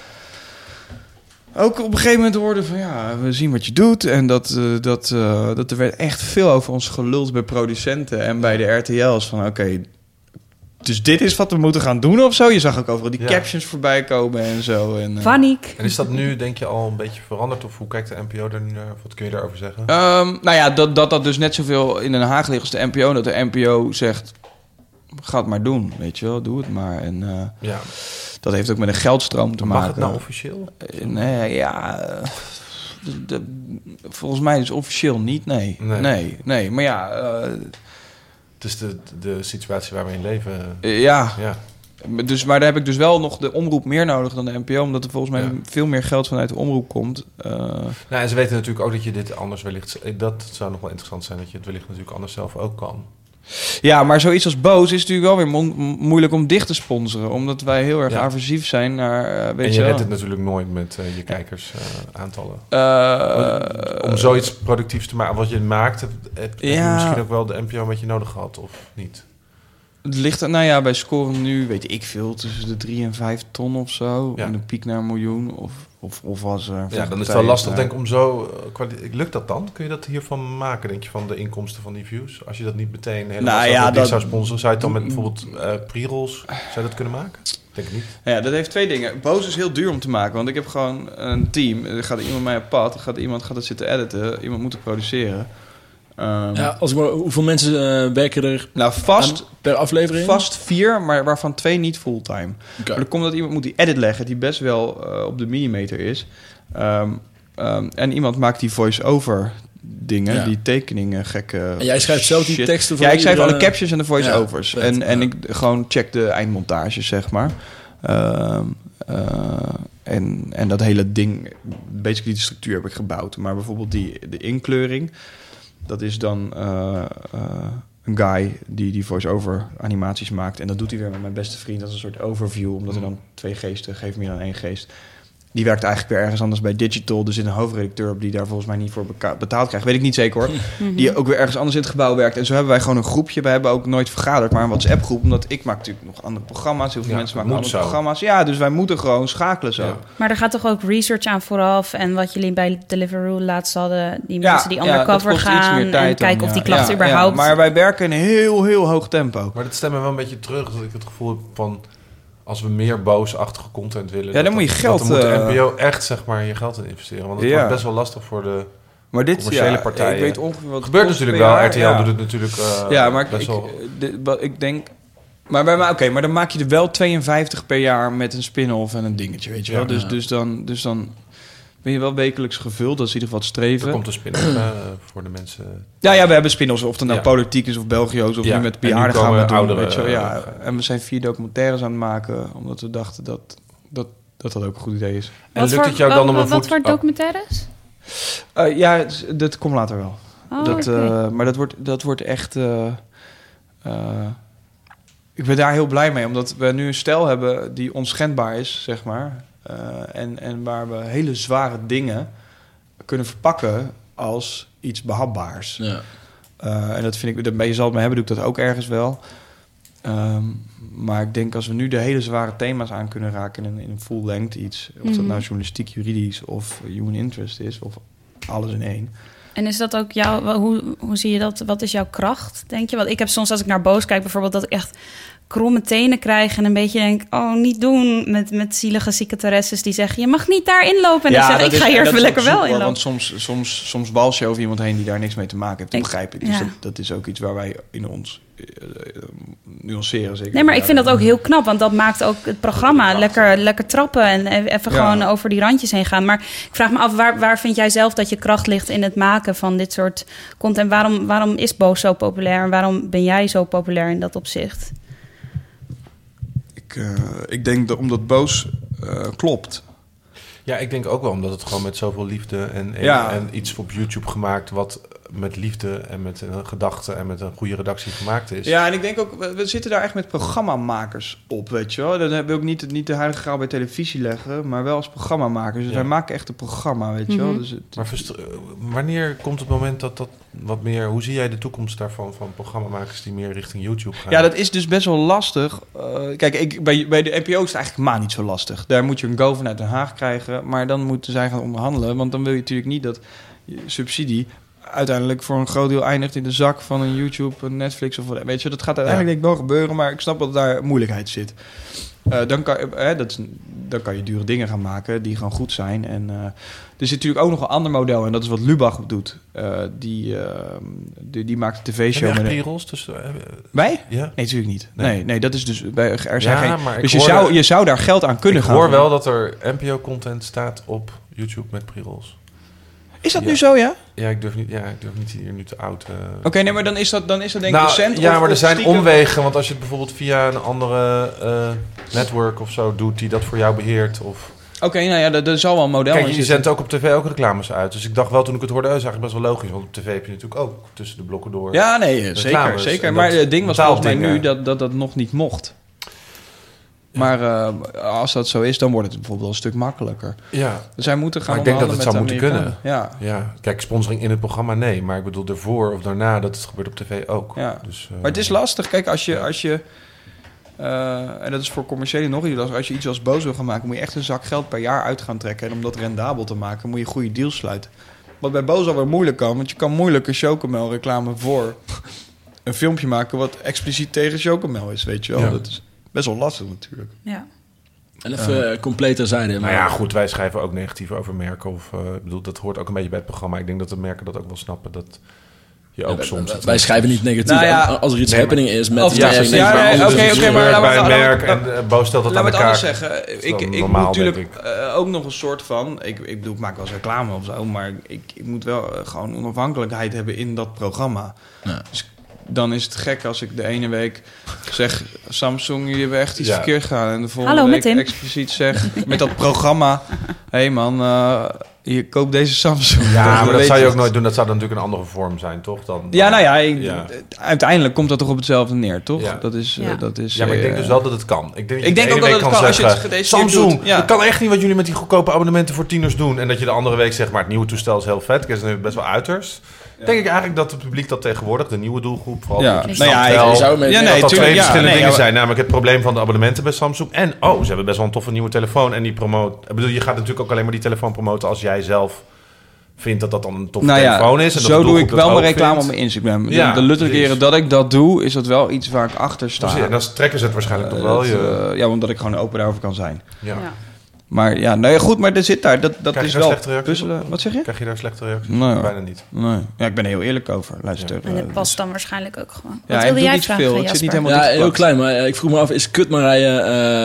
Speaker 3: ook op een gegeven moment hoorden van ja, we zien wat je doet. En dat, eh, dat, eh, dat er werd echt veel over ons geluld bij producenten en bij de RTL's. Van oké, dus dit is wat we moeten gaan doen of zo. Je zag ook overal die
Speaker 2: Ja.
Speaker 3: captions voorbij komen en zo. En, eh,
Speaker 1: Paniek.
Speaker 2: En is dat nu, denk je, al een beetje veranderd? Of hoe kijkt de NPO er nu naar? Wat kun je daarover zeggen?
Speaker 3: Ehm, nou ja, dat, dat dat dus net zoveel in Den Haag ligt als de NPO. Dat de NPO zegt, ga het maar doen, weet je wel, doe het maar. En eh,
Speaker 2: ja.
Speaker 3: dat heeft ook met een geldstroom te
Speaker 2: Mag
Speaker 3: maken.
Speaker 2: het nou officieel?
Speaker 3: Eh, Nee, ja. eh, de- de- volgens mij is officieel niet, nee.
Speaker 2: Nee.
Speaker 3: Nee, nee. Maar ja, eh,
Speaker 2: Het is de, de situatie waar we in leven.
Speaker 3: eh, ja.
Speaker 2: Ja.
Speaker 3: Dus, maar daar heb ik dus wel nog de omroep meer nodig dan de NPO. Omdat er volgens mij
Speaker 2: Ja.
Speaker 3: veel meer geld vanuit de omroep komt. Eh,
Speaker 2: Nou, en ze weten natuurlijk ook dat je dit anders wellicht... Dat zou nog wel interessant zijn, dat je het wellicht natuurlijk anders zelf ook kan.
Speaker 3: Ja, maar zoiets als Boos is natuurlijk wel weer mo- mo- moeilijk om dicht te sponsoren. Omdat wij heel erg
Speaker 2: Ja.
Speaker 3: aversief zijn naar, eh, weet
Speaker 2: en
Speaker 3: je,
Speaker 2: je redt het natuurlijk nooit met eh, je kijkersaantallen.
Speaker 3: Eh,
Speaker 2: Om zoiets productiefs te maken, wat je maakt, heb, heb heb je misschien ook wel de NPO een beetje nodig gehad, of niet?
Speaker 3: Het ligt er, nou ja, bij scoren nu, weet ik veel, tussen de 3 en 5 ton of zo.
Speaker 2: Ja.
Speaker 3: En een piek naar een miljoen. Of Of, of was er...
Speaker 2: Ja, dan is het wel lastig
Speaker 3: daar.
Speaker 2: denk ik om zo... eh, kwali- Lukt dat dan? Kun je dat hiervan maken, denk je, van de inkomsten van die views? Als je dat niet meteen helemaal
Speaker 3: Nou
Speaker 2: zelf
Speaker 3: ja, dat-
Speaker 2: zou sponsoren, zou je het dan met bijvoorbeeld eh pre-rolls, zou je dat kunnen maken? Denk ik niet.
Speaker 3: Ja, dat heeft twee dingen. Boos is heel duur om te maken, want ik heb gewoon een team. Er gaat iemand mij op pad, er gaat iemand gaat het zitten editen, iemand moet het produceren. Ehm,
Speaker 4: Ja, als ik maar, hoeveel mensen eh, werken er
Speaker 3: Nou, vast,
Speaker 4: aan per aflevering?
Speaker 3: vast vier, maar waarvan twee niet fulltime. Maar er komt dat iemand moet die edit leggen, die best wel eh, op de millimeter is. Ehm, ehm, en iemand maakt die voice-over dingen,
Speaker 4: Ja.
Speaker 3: die tekeningen, gekke
Speaker 4: En jij schrijft zelf die teksten voor
Speaker 3: Ja, ik schrijf alle captions en de voice-overs.
Speaker 4: Ja,
Speaker 3: en en ik gewoon check de eindmontage, zeg maar. Eh, en, en dat hele ding, basically de structuur heb ik gebouwd. Maar bijvoorbeeld die, de inkleuring, dat is dan eh, eh, een guy die die voice-over animaties maakt. En dat doet hij weer met mijn beste vriend. Dat is een soort overview, omdat er dan twee geesten, geeft meer dan één geest. Die werkt eigenlijk weer ergens anders bij Digital. Er zit een hoofdredacteur op die daar volgens mij niet voor betaald krijgt. Weet ik niet zeker hoor. Die ook weer ergens anders in het gebouw werkt. En zo hebben wij gewoon een groepje. We hebben ook nooit vergaderd, maar een WhatsApp groep. Omdat ik maak natuurlijk nog andere programma's. Heel veel
Speaker 2: Ja,
Speaker 3: mensen maken andere
Speaker 2: zo.
Speaker 3: programma's. Ja, dus wij moeten gewoon schakelen zo.
Speaker 2: Ja.
Speaker 1: Maar er gaat toch ook research aan vooraf. En wat jullie bij Deliveroo laatst hadden, die
Speaker 3: Ja,
Speaker 1: mensen die undercover gaan en
Speaker 3: dan,
Speaker 1: kijken of die klachten
Speaker 3: Ja, ja,
Speaker 1: überhaupt.
Speaker 3: maar wij werken in een heel, heel hoog tempo.
Speaker 2: Maar dat stemt me wel een beetje terug, dat ik het gevoel heb van... Als we meer boosachtige content willen...
Speaker 3: Ja, dan moet je geld,
Speaker 2: Dat moet de
Speaker 3: eh,
Speaker 2: NPO echt, zeg maar, je geld in investeren. Want het
Speaker 3: Ja.
Speaker 2: wordt best wel lastig voor de...
Speaker 3: Maar dit
Speaker 2: Commerciële
Speaker 3: ja,
Speaker 2: partijen.
Speaker 3: Ik weet ongeveer wat
Speaker 2: gebeurt natuurlijk wel. RTL
Speaker 3: ja.
Speaker 2: doet het natuurlijk eh,
Speaker 3: ja, maar ik,
Speaker 2: best
Speaker 3: ik,
Speaker 2: wel...
Speaker 3: dit- wat ik denk. Maar, bij mij- oké, maar dan maak je er wel 52 per jaar met een spin-off en een dingetje, weet je wel.
Speaker 2: Ja.
Speaker 3: dus, dus, dan, dus dan ben je wel wekelijks gevuld. Dat is in ieder geval het
Speaker 2: Er
Speaker 3: streven.
Speaker 2: komt een spin-off eh, voor de mensen...
Speaker 3: Ja, ja, we hebben spin-offs. Of het nou
Speaker 2: Ja.
Speaker 3: politiek is of Belgio's. Of
Speaker 2: Ja,
Speaker 3: nu met bejaarden gaan we doen,
Speaker 2: ouderen,
Speaker 3: weet je. Ja,
Speaker 2: eh,
Speaker 3: en we zijn vier documentaires aan het maken. Omdat we dachten dat dat, dat, dat ook een goed idee is.
Speaker 2: En
Speaker 1: Wat
Speaker 2: lukt
Speaker 1: voor-
Speaker 2: het jou dan
Speaker 1: wat-
Speaker 2: om een
Speaker 1: Wat
Speaker 2: voet...
Speaker 1: voor
Speaker 2: oh,
Speaker 1: documentaires?
Speaker 3: Eh, ja, dat komt later wel.
Speaker 1: Oh,
Speaker 3: dat, eh, maar dat wordt, dat wordt echt... ik ben daar heel blij mee, omdat we nu een stijl hebben die onschendbaar is, zeg maar. Eh, en, en waar we hele zware dingen kunnen verpakken als iets behapbaars.
Speaker 4: Ja.
Speaker 3: Eh, en dat vind ik, je zal het mee hebben, doe ik dat ook ergens wel. Ehm, maar ik denk als we nu de hele zware thema's aan kunnen raken in een, in een full length iets, of dat
Speaker 1: Mhm.
Speaker 3: nou journalistiek, juridisch of human interest is, of alles in één.
Speaker 1: En is dat ook jouw, hoe, hoe zie je dat? Wat is jouw kracht, denk je? Want ik heb soms als ik naar Boos kijk bijvoorbeeld... dat ik echt kromme tenen krijg en een beetje denk... oh, niet doen met, met zielige secretaresses die zeggen... je mag niet daarin lopen. En ik zeg, ik
Speaker 3: is-
Speaker 1: ga hier lekker wel
Speaker 3: zoek,
Speaker 1: in
Speaker 3: hoor,
Speaker 1: lopen.
Speaker 3: Want soms, soms, soms wals je over iemand heen die daar niks mee te maken heeft. Dat begrijp. Dus
Speaker 1: ja.
Speaker 3: dat, dat is ook iets waar wij in ons eh, eh, nuanceren. Zeker.
Speaker 1: Nee, maar ik vind dat ook heel knap, want dat maakt ook het programma lekker, lekker trappen en e- even
Speaker 3: Ja.
Speaker 1: gewoon over die randjes heen gaan. Maar ik vraag me af, waar, waar vind jij zelf dat je kracht ligt in het maken van dit soort content? Waarom, waarom is Boos zo populair en waarom ben jij zo populair in dat opzicht?
Speaker 3: Ik, eh, ik denk dat omdat boos eh, klopt.
Speaker 2: Ja, ik denk ook wel omdat het gewoon met zoveel liefde en, en,
Speaker 3: Ja.
Speaker 2: en iets op YouTube gemaakt wat met liefde en met een gedachte en met een goede redactie gemaakt is.
Speaker 3: Ja, en ik denk ook, we, zitten daar echt met programmamakers op, weet je wel. Dan hebben we ook niet, niet de heilige graal bij televisie leggen, maar wel als programmamakers. Dus
Speaker 2: Ja.
Speaker 3: wij maken echt een programma, weet je wel.
Speaker 1: Mhm.
Speaker 3: Dus het,
Speaker 2: Maar wanneer komt het moment dat dat wat meer... Hoe zie jij de toekomst daarvan van programmamakers die meer richting YouTube gaan?
Speaker 3: Ja, dat is dus best wel lastig. Eh, kijk, ik, bij, bij de NPO is het eigenlijk maar niet zo lastig. Daar moet je een go vanuit Den Haag krijgen. Maar dan moeten zij gaan onderhandelen. Want dan wil je natuurlijk niet dat je subsidie uiteindelijk voor een groot deel eindigt in de zak van een YouTube, een Netflix of wat. Weet je, dat gaat uiteindelijk denk ik wel gebeuren. Maar ik snap dat daar moeilijkheid zit. Eh, dan, kan, eh, dat dan kan je dure dingen gaan maken die gewoon goed zijn. En eh, er zit natuurlijk ook nog een ander model. En dat is wat Lubach doet. Eh, die, eh, die, die maakt een
Speaker 2: Heb je
Speaker 3: tv-show
Speaker 2: pre-rolls tussen... eh,
Speaker 3: Wij?
Speaker 2: ja?
Speaker 3: Nee, natuurlijk niet.
Speaker 2: Nee.
Speaker 3: Nee, nee, dat is dus bij er zijn
Speaker 2: Ja,
Speaker 3: geen.
Speaker 2: maar ik
Speaker 3: Dus je
Speaker 2: hoorde-
Speaker 3: zou, je zou daar geld aan kunnen
Speaker 2: ik
Speaker 3: gaan.
Speaker 2: hoor wel dat er NPO-content staat op YouTube met pre-rolls.
Speaker 3: Is dat
Speaker 2: Ja.
Speaker 3: nu zo, ja? Oké,
Speaker 2: Ja, ik durf niet, ja, ik durf niet hier nu te oud... eh,
Speaker 3: nee, maar dan is dat, dan is dat denk ik
Speaker 2: nou,
Speaker 3: recent.
Speaker 2: ja,
Speaker 3: of-
Speaker 2: maar er zijn
Speaker 3: stiekem-
Speaker 2: omwegen. Want als je het bijvoorbeeld via een andere eh, network of zo doet... die dat voor jou beheert of...
Speaker 3: Oké, nou ja, er, er zal wel een model
Speaker 2: Kijk, je zendt ook op tv ook reclames uit. Dus ik dacht wel toen ik het hoorde, oh, is eigenlijk best wel logisch. Want op tv heb je natuurlijk ook tussen de blokken door.
Speaker 3: Ja, nee, zeker,
Speaker 2: Reclames.
Speaker 3: zeker.
Speaker 2: En
Speaker 3: Maar
Speaker 2: dat
Speaker 3: het ding was volgens mij nu dat, dat dat nog niet mocht. Maar eh, als dat zo is, dan wordt het bijvoorbeeld een stuk makkelijker.
Speaker 2: ja.
Speaker 3: Dus zij moeten gaan
Speaker 2: Maar ik denk dat het zou moeten
Speaker 3: Amerikanen. Ja,
Speaker 2: Ja, kijk, sponsoring in het programma nee. Maar ik bedoel, ervoor of daarna, dat het gebeurt op tv ook.
Speaker 3: Ja.
Speaker 2: Dus, eh,
Speaker 3: Maar het is lastig. Kijk, als je, als je Eh, en dat is voor commerciële nog iets. Als, als je iets als boos wil gaan maken, moet je echt een zak geld per jaar uit gaan trekken. En om dat rendabel te maken, moet je goede deals sluiten. Wat bij boos alweer moeilijk kan, want je kan moeilijk een chocomel reclame voor een filmpje maken wat expliciet tegen chocomel is, weet je wel.
Speaker 2: Ja.
Speaker 3: Dat is best wel lastig natuurlijk.
Speaker 1: Ja.
Speaker 4: En even uh, compleet terzijde.
Speaker 2: Nou ja, goed, wij schrijven ook negatief over merken. Of, uh, ik bedoel, dat hoort ook een beetje bij het programma. Ik denk dat de merken dat ook wel snappen. Dat je ook
Speaker 4: Ja,
Speaker 2: soms...
Speaker 4: wij- wij schrijven niet negatief.
Speaker 3: Nou ja,
Speaker 4: als er iets
Speaker 2: nee, maar-
Speaker 4: happening is met
Speaker 3: Of- ja,
Speaker 4: merk,
Speaker 3: ja,
Speaker 4: maar
Speaker 3: oké,
Speaker 4: het
Speaker 3: maar laten we- we-
Speaker 2: merk en uh, Bo stelt dat
Speaker 3: Laat
Speaker 2: aan
Speaker 3: me het anders
Speaker 2: elkaar.
Speaker 3: zeggen. Ik, ik moet
Speaker 2: normaal,
Speaker 3: natuurlijk
Speaker 2: ik.
Speaker 3: eh, ook nog een soort van... Ik, ik bedoel, ik maak wel eens reclame of zo... maar ik, ik moet wel eh, gewoon onafhankelijkheid hebben in dat programma.
Speaker 4: Ja.
Speaker 3: Dus dan is het gek als ik de ene week zeg... Samsung, jullie hebben echt iets
Speaker 2: Ja.
Speaker 3: verkeerd gedaan. En de volgende
Speaker 1: Hallo,
Speaker 3: week expliciet zeg... met dat programma... Hé hey man, eh je koopt deze Samsung.
Speaker 2: Ja, maar dat zou je ook nooit doen. Dat zou dan natuurlijk een andere vorm zijn, toch? Dan,
Speaker 3: Ja, nou ja, ik-
Speaker 2: Ja.
Speaker 3: uiteindelijk komt dat toch op hetzelfde neer, toch?
Speaker 2: Ja.
Speaker 3: Dat is, eh, dat is,
Speaker 2: Ja, maar ik denk
Speaker 3: eh,
Speaker 2: dus wel dat het kan. Ik denk, dat je
Speaker 3: Ik denk
Speaker 2: de
Speaker 3: ook dat het kan als je het
Speaker 2: Samsung,
Speaker 3: doet. Ja.
Speaker 2: dat kan echt niet wat jullie met die goedkope abonnementen voor tieners doen. En dat je de andere week zegt, maar het nieuwe toestel is heel vet. Het is nu best wel uiterst. Denk ik eigenlijk dat het publiek dat tegenwoordig, de nieuwe doelgroep, vooral
Speaker 3: Ja. Nou ja,
Speaker 2: wel
Speaker 4: je zou met-
Speaker 3: Ja,
Speaker 2: dat
Speaker 3: nee,
Speaker 2: dat twee
Speaker 3: tuurlijk, ja.
Speaker 2: verschillende
Speaker 3: Nee,
Speaker 2: dingen
Speaker 3: ja,
Speaker 2: zijn. Namelijk het probleem van de abonnementen bij Samsung. En, oh, ze hebben best wel een toffe nieuwe telefoon. En die promoot... Ik bedoel, je gaat natuurlijk ook alleen maar die telefoon promoten als jij zelf vindt dat dat dan een toffe
Speaker 3: Nou ja,
Speaker 2: telefoon is. En dat
Speaker 3: zo doe ik wel mijn reclame op mijn Instagram.
Speaker 2: Ja,
Speaker 3: de de luttere keren dat ik dat doe, is dat wel iets waar ik achter sta.
Speaker 2: Precies, En dan trekken ze het waarschijnlijk toch
Speaker 3: Eh,
Speaker 2: wel.
Speaker 3: dat,
Speaker 2: Je,
Speaker 3: eh, ja, omdat ik gewoon open daarover kan zijn.
Speaker 2: ja.
Speaker 1: Ja.
Speaker 3: Maar ja, nou ja, goed, maar er zit daar. Dat, dat
Speaker 2: Krijg je
Speaker 3: is
Speaker 2: daar
Speaker 3: wel
Speaker 2: slechte reacties
Speaker 3: puzzelen. Wat zeg je?
Speaker 2: Krijg je daar slechte reacties?
Speaker 3: Nee.
Speaker 2: Bijna niet.
Speaker 3: Nee. Ja, ik ben er heel eerlijk over. Luister.
Speaker 1: En
Speaker 3: eh,
Speaker 1: het past dan waarschijnlijk ook gewoon.
Speaker 3: Ja,
Speaker 1: Wat
Speaker 3: ik
Speaker 1: wilde jij
Speaker 3: niet
Speaker 1: vragen,
Speaker 3: veel. Zit niet helemaal
Speaker 4: Ja, heel klein. Maar eh, ik vroeg me af, is Kut Marije,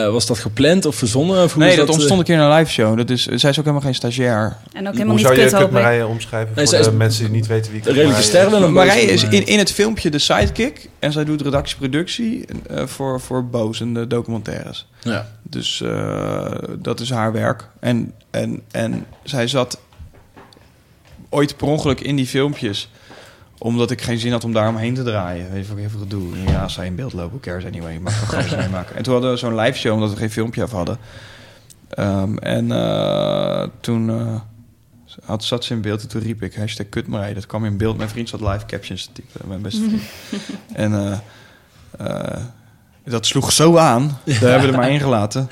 Speaker 4: eh, was dat gepland of verzonnen? Of hoe
Speaker 3: Nee,
Speaker 4: is
Speaker 3: dat
Speaker 4: eh,
Speaker 3: ontstond een keer in een live show. Dat is, zij is ook helemaal geen stagiair.
Speaker 1: En ook helemaal
Speaker 2: Hoe
Speaker 1: niet
Speaker 2: zou je
Speaker 1: kut,
Speaker 2: Kut. Marije omschrijven
Speaker 4: Nee,
Speaker 2: voor de
Speaker 4: is-
Speaker 2: mensen die niet weten wie Kut
Speaker 4: redelijke
Speaker 2: Marije
Speaker 4: ster een
Speaker 3: Marije is in, in het filmpje de sidekick. En zij doet redactieproductie eh, voor, voor Boos en de documentaires.
Speaker 4: Ja.
Speaker 3: Dus eh, dat is haar werk. En, en, en zij zat ooit per ongeluk in die filmpjes. Omdat ik geen zin had om daar omheen te draaien. Weet je wat ik even gedoe. Ja, zij in beeld lopen, cares anyway. Maar ik gewoon eens meemaken. En toen hadden we zo'n live show, omdat we geen filmpje af hadden. Ehm, en eh, toen eh, had, zat ze in beeld en toen riep ik hashtag kutmarij. Dat kwam in beeld. Mijn vriend zat live captions te typen. Mijn beste vriend. en eh, dat sloeg zo aan. Daar hebben we er maar één gelaten.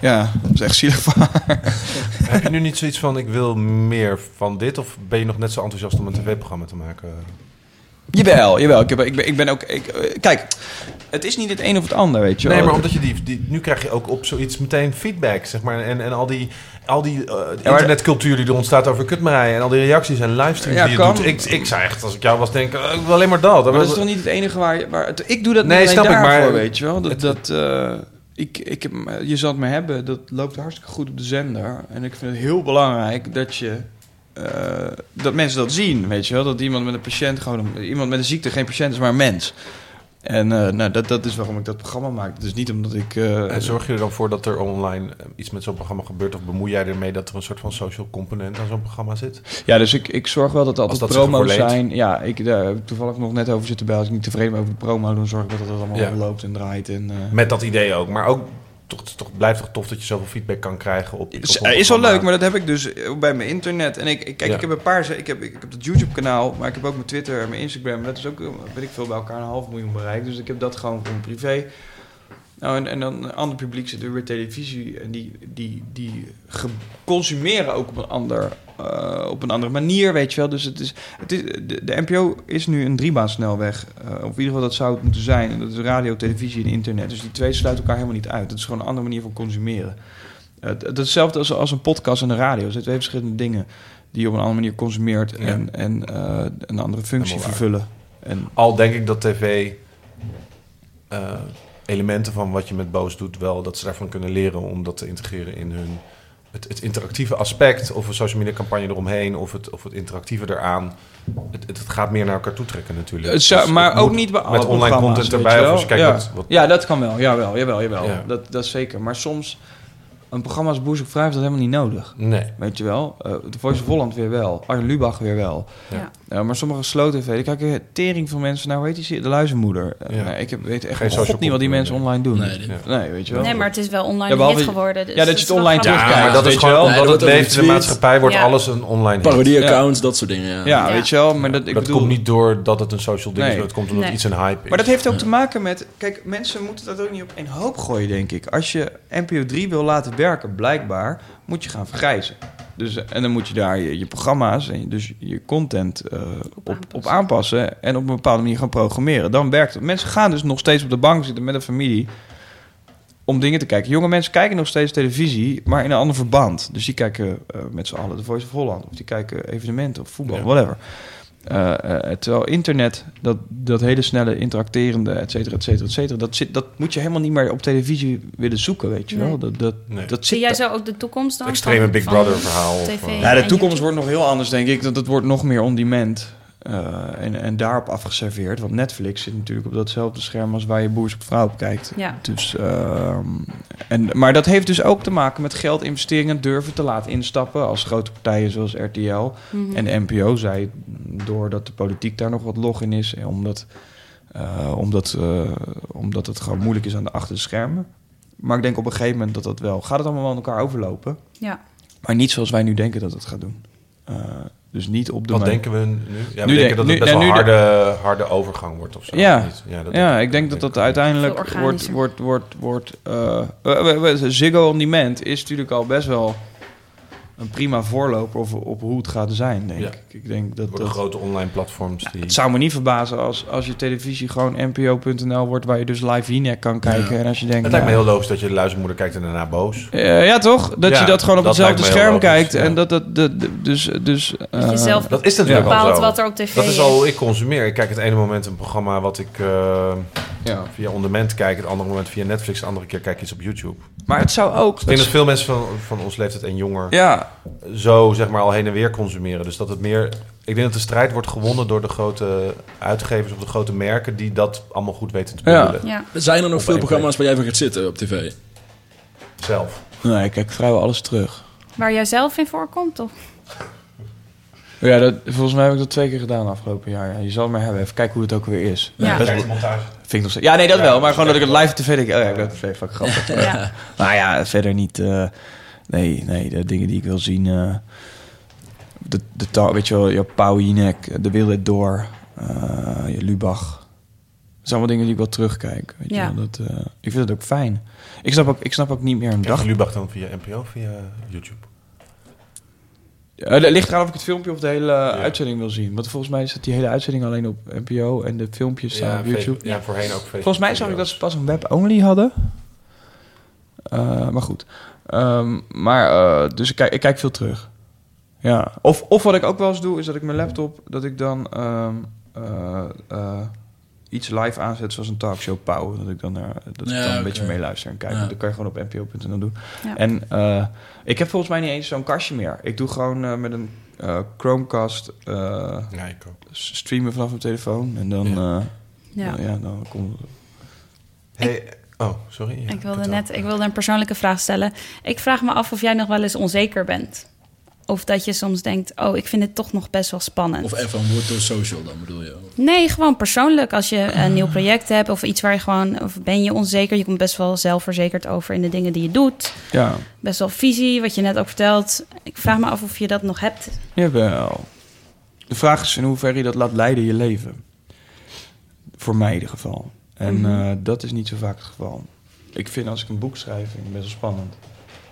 Speaker 3: Ja, dat is echt zielig voor haar.
Speaker 2: Heb je nu niet zoiets van, ik wil meer van dit? Of ben je nog net zo enthousiast om een tv-programma te maken?
Speaker 3: Jawel, jawel. Ik, heb, ik, ben, ik ben ook... Ik, eh, kijk, het is niet het een of het ander, weet je
Speaker 2: Nee,
Speaker 3: wel.
Speaker 2: maar omdat je die, die... Nu krijg je ook op zoiets meteen feedback, zeg maar. En, en al die, al die eh, internetcultuur die er ontstaat over kutmarij... en al die reacties en livestreams
Speaker 3: Ja,
Speaker 2: die je
Speaker 3: kan.
Speaker 2: doet. Ik, ik zou echt, als ik jou was, denken, wil alleen maar dat.
Speaker 3: Maar dat is toch niet het enige waar... je- waar het, ik doe dat
Speaker 2: Nee,
Speaker 3: niet alleen
Speaker 2: snap ik, maar-
Speaker 3: daarvoor, weet je wel. Dat,
Speaker 2: het-
Speaker 3: dat, eh, ik, ik heb, je zal het me hebben, dat loopt hartstikke goed op de zender. En ik vind het heel belangrijk dat je... eh, dat mensen dat zien, weet je wel. Dat iemand met een patiënt gewoon... iemand met een ziekte geen patiënt is, maar een mens. En eh, nou, dat, dat is waarom ik dat programma maak. Dus niet omdat ik... eh,
Speaker 2: En zorg je er dan voor dat er online iets met zo'n programma gebeurt? Of bemoei jij ermee dat er een soort van social component aan zo'n programma zit?
Speaker 3: Ja, dus ik, ik zorg wel dat er altijd
Speaker 2: dat
Speaker 3: promo's zijn. Ja, ik daar heb ik toevallig nog net over zitten bij. Als ik niet tevreden ben over de promo, dan zorg ik dat het allemaal
Speaker 2: Ja.
Speaker 3: loopt en draait. En,
Speaker 2: Met dat idee ook. Maar ook, toch, toch, blijft toch tof dat je zoveel feedback kan krijgen op, op
Speaker 3: Is,
Speaker 2: een
Speaker 3: is wel leuk, maar dat heb ik dus ook bij mijn internet. En ik, ik- kijk,
Speaker 2: Ja.
Speaker 3: ik heb een paar. Ik heb, ik heb dat YouTube-kanaal, maar ik heb ook mijn Twitter en mijn Instagram. Dat is ook, eh, weet ik veel, bij elkaar een half miljoen bereikt. Dus ik heb dat gewoon voor mijn privé. Nou, en, en dan een ander publiek zit er weer televisie. En die, die, die consumeren ook op een, ander, eh, op een andere manier, weet je wel. Dus het is, het is, de, de NPO is nu een driebaansnelweg. eh of in ieder geval, dat zou het moeten zijn. En dat is radio, televisie en internet. Dus die twee sluiten elkaar helemaal niet uit. Dat is gewoon een andere manier van consumeren. Uh, het is hetzelfde als, als een podcast en een radio. Er zijn twee verschillende dingen die je op een andere manier consumeert
Speaker 2: Ja.
Speaker 3: en, en eh, een andere functie vervullen. En
Speaker 2: Al denk ik dat tv eh, elementen van wat je met Boos doet, wel dat ze daarvan kunnen leren om dat te integreren in hun. Het, het interactieve aspect, of een social media campagne eromheen, of het, of het interactieve eraan. Het, het, het gaat meer naar elkaar toe trekken natuurlijk.
Speaker 3: Het zou-
Speaker 2: Dus
Speaker 3: maar ook niet bij alle
Speaker 2: Met online content erbij, of als je kijkt
Speaker 3: ja.
Speaker 2: wat, wat
Speaker 3: ja, dat kan wel. Jawel, jawel, jawel.
Speaker 2: Ja.
Speaker 3: Dat, dat is zeker. Maar soms, een programma als Boer zoekt vrouw heeft dat helemaal niet nodig.
Speaker 2: Nee.
Speaker 3: Weet je wel? Eh de Voice of Holland weer wel. Arjen Lubach weer wel.
Speaker 1: Ja.
Speaker 3: Ja, maar sommige slow tv, ik kijk een tering van mensen. Nou, weet je, de luizenmoeder.
Speaker 2: Ja.
Speaker 3: nee, ik heb, weet echt
Speaker 2: Geen
Speaker 3: god
Speaker 2: social
Speaker 3: niet wat die mensen online doen.
Speaker 4: Nee,
Speaker 2: Ja.
Speaker 3: Nee, weet je wel.
Speaker 1: Nee, maar het is wel online
Speaker 3: Ja, behalve-
Speaker 1: hit geworden. Dus
Speaker 3: Ja, dat je het online terugkijkt.
Speaker 2: Ja, maar dat is gewoon
Speaker 3: wel?
Speaker 2: omdat het leeft in de maatschappij, wordt
Speaker 1: Ja.
Speaker 2: alles een online hit.
Speaker 4: Parodie-accounts, dat soort dingen. Ja.
Speaker 3: Ja,
Speaker 1: Ja.
Speaker 3: weet je wel. Maar dat, ik
Speaker 2: dat
Speaker 3: bedoel,
Speaker 2: komt niet door dat het een social ding
Speaker 3: Nee.
Speaker 2: is, dat komt omdat
Speaker 1: Nee.
Speaker 2: iets een hype is.
Speaker 3: Maar dat heeft ook te maken met... Kijk, mensen moeten dat ook niet op één hoop gooien, denk ik. Als je NPO 3 wil laten werken, blijkbaar, moet je gaan vergrijzen. Dus, en dan moet je daar je, je programma's en je- dus je content eh, op,
Speaker 1: aanpassen.
Speaker 3: op aanpassen. En op een bepaalde manier gaan programmeren. Dan werkt het. Mensen gaan dus nog steeds op de bank zitten met een familie om dingen te kijken. Jonge mensen kijken nog steeds televisie, maar in een ander verband. Dus die kijken eh, met z'n allen de Voice of Holland. Of die kijken evenementen of voetbal,
Speaker 2: Ja.
Speaker 3: whatever. Eh, eh, terwijl internet, dat, dat hele snelle interacterende, et cetera, et cetera, et cetera... Dat, zit, dat moet je helemaal niet meer op televisie willen zoeken, weet je wel. Dat, dat,
Speaker 2: Nee.
Speaker 3: dat
Speaker 1: Zie jij zo ook de toekomst dan?
Speaker 2: extreme
Speaker 1: van-
Speaker 2: Big Brother verhaal. Of, eh,
Speaker 3: Ja, de toekomst wordt nog heel anders, denk ik. Dat het wordt nog meer on-demand eh, en, en daarop afgeserveerd. Want Netflix zit natuurlijk op datzelfde scherm als waar je Boers op Vrouw op kijkt.
Speaker 1: Ja.
Speaker 3: Dus, ehm, en, maar dat heeft dus ook te maken met geldinvesteringen durven te laten instappen als grote partijen zoals RTL
Speaker 1: Mhm.
Speaker 3: en NPO. Zij, doordat de politiek daar nog wat log in is, en omdat, eh, omdat, eh, omdat het gewoon moeilijk is aan de achter de schermen. Maar ik denk op een gegeven moment dat dat wel... Gaat het allemaal wel aan elkaar overlopen?
Speaker 1: Ja.
Speaker 3: Maar niet zoals wij nu denken dat het gaat doen. Eh, dus niet op de
Speaker 2: Wat
Speaker 3: manier-
Speaker 2: denken we nu? Ja, we
Speaker 3: Nu
Speaker 2: denken
Speaker 3: denk-
Speaker 2: dat
Speaker 3: nu-
Speaker 2: het best wel
Speaker 3: nu
Speaker 2: harde, harde overgang wordt of zo.
Speaker 3: Ja.
Speaker 2: Ja, dat
Speaker 3: Ja, ik denk dat dat uiteindelijk wordt, wordt, wordt, wordt eh, eh, eh, eh, Ziggo On Demand is natuurlijk al best wel een prima voorloper op, op hoe het gaat zijn, denk
Speaker 2: Ja.
Speaker 3: ik. Ik denk dat dat...
Speaker 2: grote online platforms die...
Speaker 3: Het zou me niet verbazen als, als je televisie gewoon npo.nl wordt... waar je dus live Winek kan kijken.
Speaker 4: Ja.
Speaker 3: En als je denkt...
Speaker 2: Het lijkt me
Speaker 3: nou,
Speaker 2: heel logisch dat je de luizenmoeder kijkt en daarna boos.
Speaker 3: eh, ja, toch? Dat
Speaker 2: Ja,
Speaker 3: je dat gewoon op
Speaker 2: dat
Speaker 3: hetzelfde scherm kijkt.
Speaker 2: ja.
Speaker 3: En dat dat... dat- dat- dus, dus,
Speaker 1: Dat je
Speaker 3: eh,
Speaker 1: zelf
Speaker 2: Dat is natuurlijk al
Speaker 1: bepaalt
Speaker 2: zo.
Speaker 1: wat er op tv
Speaker 2: Dat is al hoe ik consumeer. Ik kijk het ene moment een programma wat ik eh,
Speaker 3: ja.
Speaker 2: via On Demand kijk. Het andere moment via Netflix. De andere keer kijk ik iets op YouTube.
Speaker 3: Maar het zou ook...
Speaker 2: Ik denk dat veel mensen van, van ons leeftijd en jonger
Speaker 3: ja,
Speaker 2: zo zeg maar al heen en weer consumeren. Dus dat het meer... Ik denk dat de strijd wordt gewonnen door de grote uitgevers of de grote merken... die dat allemaal goed weten te
Speaker 3: Ja.
Speaker 2: bedoelen.
Speaker 1: Ja.
Speaker 4: Zijn er nog
Speaker 2: Op
Speaker 4: veel programma's waar jij van gaat zitten op tv?
Speaker 2: Zelf.
Speaker 3: nee, ik kijk vrijwel alles terug.
Speaker 1: Waar jij zelf in voorkomt, toch?
Speaker 3: Ja, dat, volgens mij heb ik dat twee keer gedaan afgelopen jaar. Ja, je zal het maar hebben. Even kijken hoe het ook weer is.
Speaker 1: Ja.
Speaker 2: Best wel montage.
Speaker 3: Vind ik nog steeds- Ja, nee, dat
Speaker 2: Ja,
Speaker 3: wel. Maar gewoon dat ik het live op tv denk. Oh ja, ik dat is fucking grappig.
Speaker 1: Ja.
Speaker 3: nou ja, verder niet... eh, nee, nee, de dingen die ik wil zien... eh, de, de ta- weet je wel, je Pauw Jinek, De Wilde Door, eh, je Lubach. Dat zijn allemaal dingen die ik wel terugkijk. Weet
Speaker 1: Ja.
Speaker 3: je wel, dat, eh, ik vind het ook fijn. Ik snap ook, ik snap ook niet meer een
Speaker 2: Dag
Speaker 3: dag...
Speaker 2: Lubach dan via NPO of via YouTube?
Speaker 3: Uh, het ligt eraan of ik het filmpje of de hele uitzending wil zien. Want volgens mij is het die hele uitzending alleen op NPO en de filmpjes staan op YouTube.
Speaker 2: Ja, voorheen ook.
Speaker 3: Volgens mij zag ik dat ze pas een web-only hadden. Uh, maar goed. Um, maar, uh, dus ik kijk, ik kijk veel terug. Ja. Of, of wat ik ook wel eens doe, is dat ik mijn laptop, dat ik dan um, uh, iets live aanzet, zoals een talkshow Pauw. Dat ik dan, naar, dat
Speaker 4: Ja,
Speaker 3: ik dan een beetje meeluister en kijk.
Speaker 4: Ja.
Speaker 3: Dat kan je gewoon op npo.nl doen.
Speaker 1: Ja.
Speaker 3: En uh, ik heb volgens mij niet eens zo'n kastje meer. Ik doe gewoon uh, met een uh, Chromecast uh,
Speaker 2: ja, ik ook.
Speaker 3: streamen vanaf mijn telefoon. En dan,
Speaker 1: ja.
Speaker 3: ja. ja, dan komt...
Speaker 2: Hey, oh, sorry. Ja,
Speaker 1: ik, wilde net, ik wilde een persoonlijke vraag stellen. Ik vraag me af of jij nog wel eens onzeker bent. Of dat je soms denkt, oh, ik vind het toch nog best wel spannend.
Speaker 4: Of even wordt door social dan bedoel je?
Speaker 1: Nee, gewoon persoonlijk. Als je een nieuw project hebt of iets waar je gewoon... of ben je onzeker, je komt best wel zelfverzekerd over in de dingen die je doet.
Speaker 3: Ja.
Speaker 1: Best wel visie, wat je net ook vertelt. Ik vraag me af of je dat nog hebt.
Speaker 3: Jawel. De vraag is in hoeverre je dat laat leiden in je leven. Voor mij in ieder geval. En
Speaker 1: Mhm.
Speaker 3: uh, dat is niet zo vaak het geval. Ik vind als ik een boek schrijf, vind ik best wel spannend.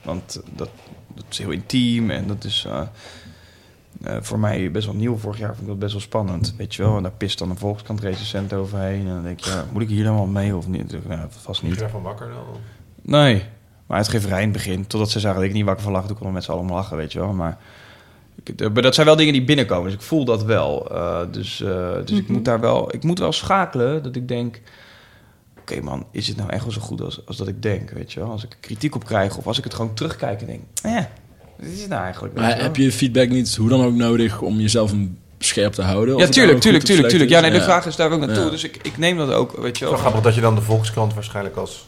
Speaker 3: Want uh, dat, dat is heel intiem en dat is uh, uh, voor mij best wel nieuw. Vorig jaar vond ik dat best wel spannend, weet je wel. En daar pist dan een Volkskrant recensent overheen. En dan denk je, ja, moet ik hier helemaal mee of niet? Nou, vast niet.
Speaker 2: Ben je van wakker dan?
Speaker 3: Nee, maar uitgeverij in het begin, totdat ze zagen dat ik niet wakker van lag, toen konden we met z'n allen lachen, weet je wel. Maar, maar dat zijn wel dingen die binnenkomen, dus ik voel dat wel. Uh, dus uh, dus mm -hmm. ik moet daar wel, ik moet wel schakelen dat ik denk, oké okay man, is het nou echt wel zo goed als, als dat ik denk, weet je wel. Als ik kritiek op krijg of als ik het gewoon terugkijk en denk, eh, wat is het nou eigenlijk?
Speaker 4: Maar heb je feedback niet hoe dan ook nodig om jezelf een scherp te houden?
Speaker 3: Ja, tuurlijk, tuurlijk, tuurlijk, tuurlijk. Ja, nee, de
Speaker 4: ja.
Speaker 3: vraag is daar ook naartoe. Ja. Dus ik, ik neem dat ook, weet je wel.
Speaker 2: Zo grappig dat je dan de Volkskrant waarschijnlijk als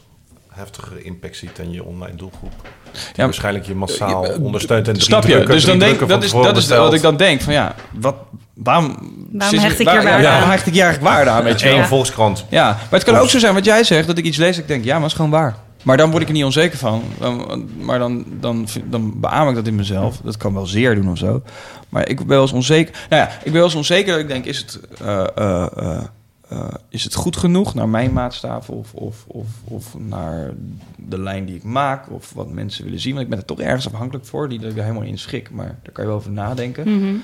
Speaker 2: heftigere impact ziet dan je online doelgroep. Die
Speaker 3: Ja,
Speaker 2: waarschijnlijk je massaal
Speaker 3: Ja, eh,
Speaker 2: ondersteunt en
Speaker 3: Snap je?
Speaker 2: drukken-
Speaker 3: Dus dan denk dat is, dat is wat ik dan denk van ja, wat, waarom,
Speaker 1: Waarom hecht ik
Speaker 3: waar-
Speaker 1: hier
Speaker 3: ja,
Speaker 1: waarde aan?
Speaker 3: Waarom hecht ik hier eigenlijk waarde aan? Weet je?
Speaker 2: Eén
Speaker 1: Ja.
Speaker 2: Volkskrant.
Speaker 3: Ja, maar het kan ook zo zijn wat jij zegt, dat ik iets lees en ik denk, ja, maar dat is gewoon waar. Maar dan word ik er niet onzeker van. Dan, maar dan, dan, dan beaam ik dat in mezelf. Dat kan wel zeer doen of zo. Maar ik ben wel eens onzeker. Nou ja, ik ben wel eens onzeker dat ik denk, is het, eh, eh, eh, eh, is het goed genoeg naar mijn maatstaven of, of, of, of naar de lijn die ik maak of wat mensen willen zien? Want ik ben er toch ergens afhankelijk voor, die dat ik er helemaal in schik. Maar daar kan je wel over nadenken.
Speaker 1: Mhm.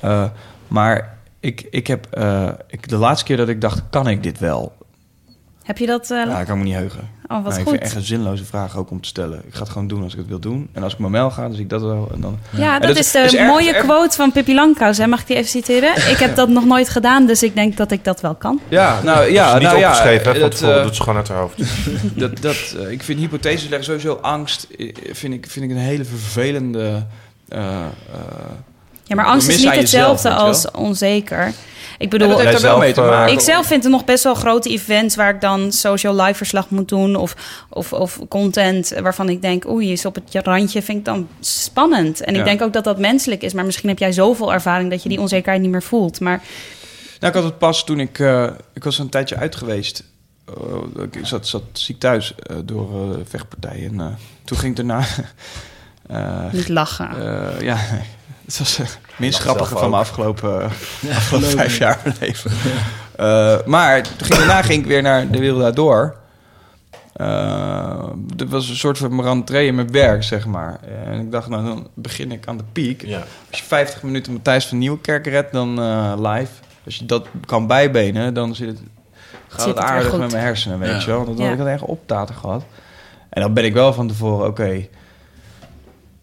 Speaker 3: Eh, maar ik, ik heb eh, ik, de laatste keer dat ik dacht, kan ik dit wel?
Speaker 1: Heb je dat... eh,
Speaker 3: Ja, ik kan me niet heugen.
Speaker 1: oh, wat
Speaker 3: Nou, ik
Speaker 1: goed.
Speaker 3: vind het echt een zinloze vraag ook om te stellen. Ik ga het gewoon doen als ik het wil doen. En als ik mijn mail ga, dan zie ik dat wel. En dan...
Speaker 1: Ja,
Speaker 3: En
Speaker 1: dat,
Speaker 3: dat
Speaker 1: is
Speaker 3: is-
Speaker 1: de
Speaker 3: is erg-
Speaker 1: mooie
Speaker 3: erg-
Speaker 1: quote van Pippi Langkous. Hè? Mag ik die even citeren? ik heb dat nog nooit gedaan, dus ik denk dat ik dat wel kan.
Speaker 3: Ja, nou
Speaker 2: Ja,
Speaker 3: ja,
Speaker 2: niet
Speaker 3: nou, ja,
Speaker 2: opgeschreven, hè, van
Speaker 3: dat, eh,
Speaker 2: doet ze gewoon uit haar hoofd.
Speaker 3: dat, dat, eh, ik vind hypotheses leggen sowieso angst. eh, Vind ik, vind ik een hele vervelende. eh, eh,
Speaker 1: Ja, maar angst is niet
Speaker 3: jezelf,
Speaker 1: hetzelfde als onzeker. Ik
Speaker 3: ja,
Speaker 1: bedoel,
Speaker 3: er wel mee te maken.
Speaker 1: ik zelf vind er nog best wel grote events waar ik dan social live verslag moet doen. Of, of, of content waarvan ik denk, oei, is op het randje, vind ik dan spannend. En
Speaker 3: Ja.
Speaker 1: ik denk ook dat dat menselijk is. Maar misschien heb jij zoveel ervaring dat je die onzekerheid niet meer voelt. Maar
Speaker 3: Nou, ik had het pas toen ik... eh, ik was een tijdje uit geweest. Eh, ik zat, zat ziek thuis eh, door eh vechtpartijen. En eh, toen ging ik daarna... eh,
Speaker 1: niet lachen.
Speaker 3: Eh, ja, het was het minst
Speaker 2: Lach
Speaker 3: grappige van mijn afgelopen, afgelopen vijf jaar leven. Eh, maar toen ging, daarna ging ik weer naar de wereld daardoor. Eh er was een soort van rentree in mijn werk, zeg maar. En ik dacht, nou, dan begin ik aan de piek.
Speaker 2: Ja.
Speaker 3: Als je 50 minuten Matthijs van Nieuwkerk redt, dan eh, live. Als je dat kan bijbenen, dan zit het, gaat
Speaker 1: Zit
Speaker 3: het
Speaker 1: het
Speaker 3: aardig met mijn hersenen, weet
Speaker 4: Ja.
Speaker 3: je wel. Dat
Speaker 1: Ja.
Speaker 3: had ik had echt optaten gehad. En dan ben ik wel van tevoren, oké...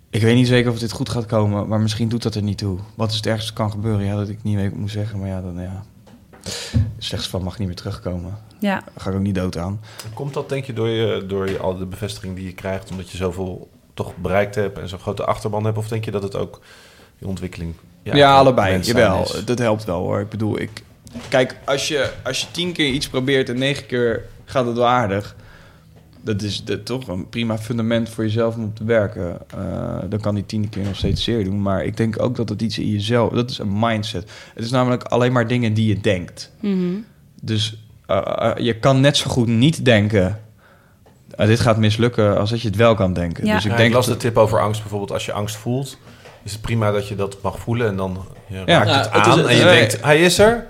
Speaker 3: ik weet niet zeker of dit goed gaat komen, maar misschien doet dat er niet toe. Wat is het ergste kan gebeuren? Ja, dat ik niet weet moet zeggen, maar ja, dan ja... Slechts van mag niet meer terugkomen.
Speaker 1: Ja.
Speaker 3: Daar ga ik ook niet dood aan.
Speaker 2: Komt dat denk je door, je door je, al de bevestiging die je krijgt... omdat je zoveel toch bereikt hebt en zo'n grote achterban hebt? Of denk je dat het ook je ontwikkeling...
Speaker 3: Ja, allebei.
Speaker 2: mens zijn
Speaker 3: Jawel,
Speaker 2: is?
Speaker 3: dat helpt wel hoor. Ik bedoel, ik... Kijk, als je, als je tien keer iets probeert en negen keer gaat het wel aardig... Dat is de, toch een prima fundament voor jezelf om op te werken. Eh, dan kan die tiende keer nog steeds zeer doen. Maar ik denk ook dat het iets in jezelf... Dat is een mindset. Het is namelijk alleen maar dingen die je denkt.
Speaker 1: Mhm.
Speaker 3: Dus eh, eh, je kan net zo goed niet denken... eh, dit gaat mislukken als dat je het wel kan denken.
Speaker 1: Ja.
Speaker 3: Dus ik
Speaker 2: Ja,
Speaker 3: denk
Speaker 2: ik las
Speaker 3: dat-
Speaker 2: de tip over angst bijvoorbeeld. Als je angst voelt, is het prima dat je dat mag voelen. En dan je
Speaker 3: Ja.
Speaker 2: raakt
Speaker 4: Ja,
Speaker 2: het
Speaker 4: het is-
Speaker 2: aan en je
Speaker 3: nee.
Speaker 2: denkt, hij is er.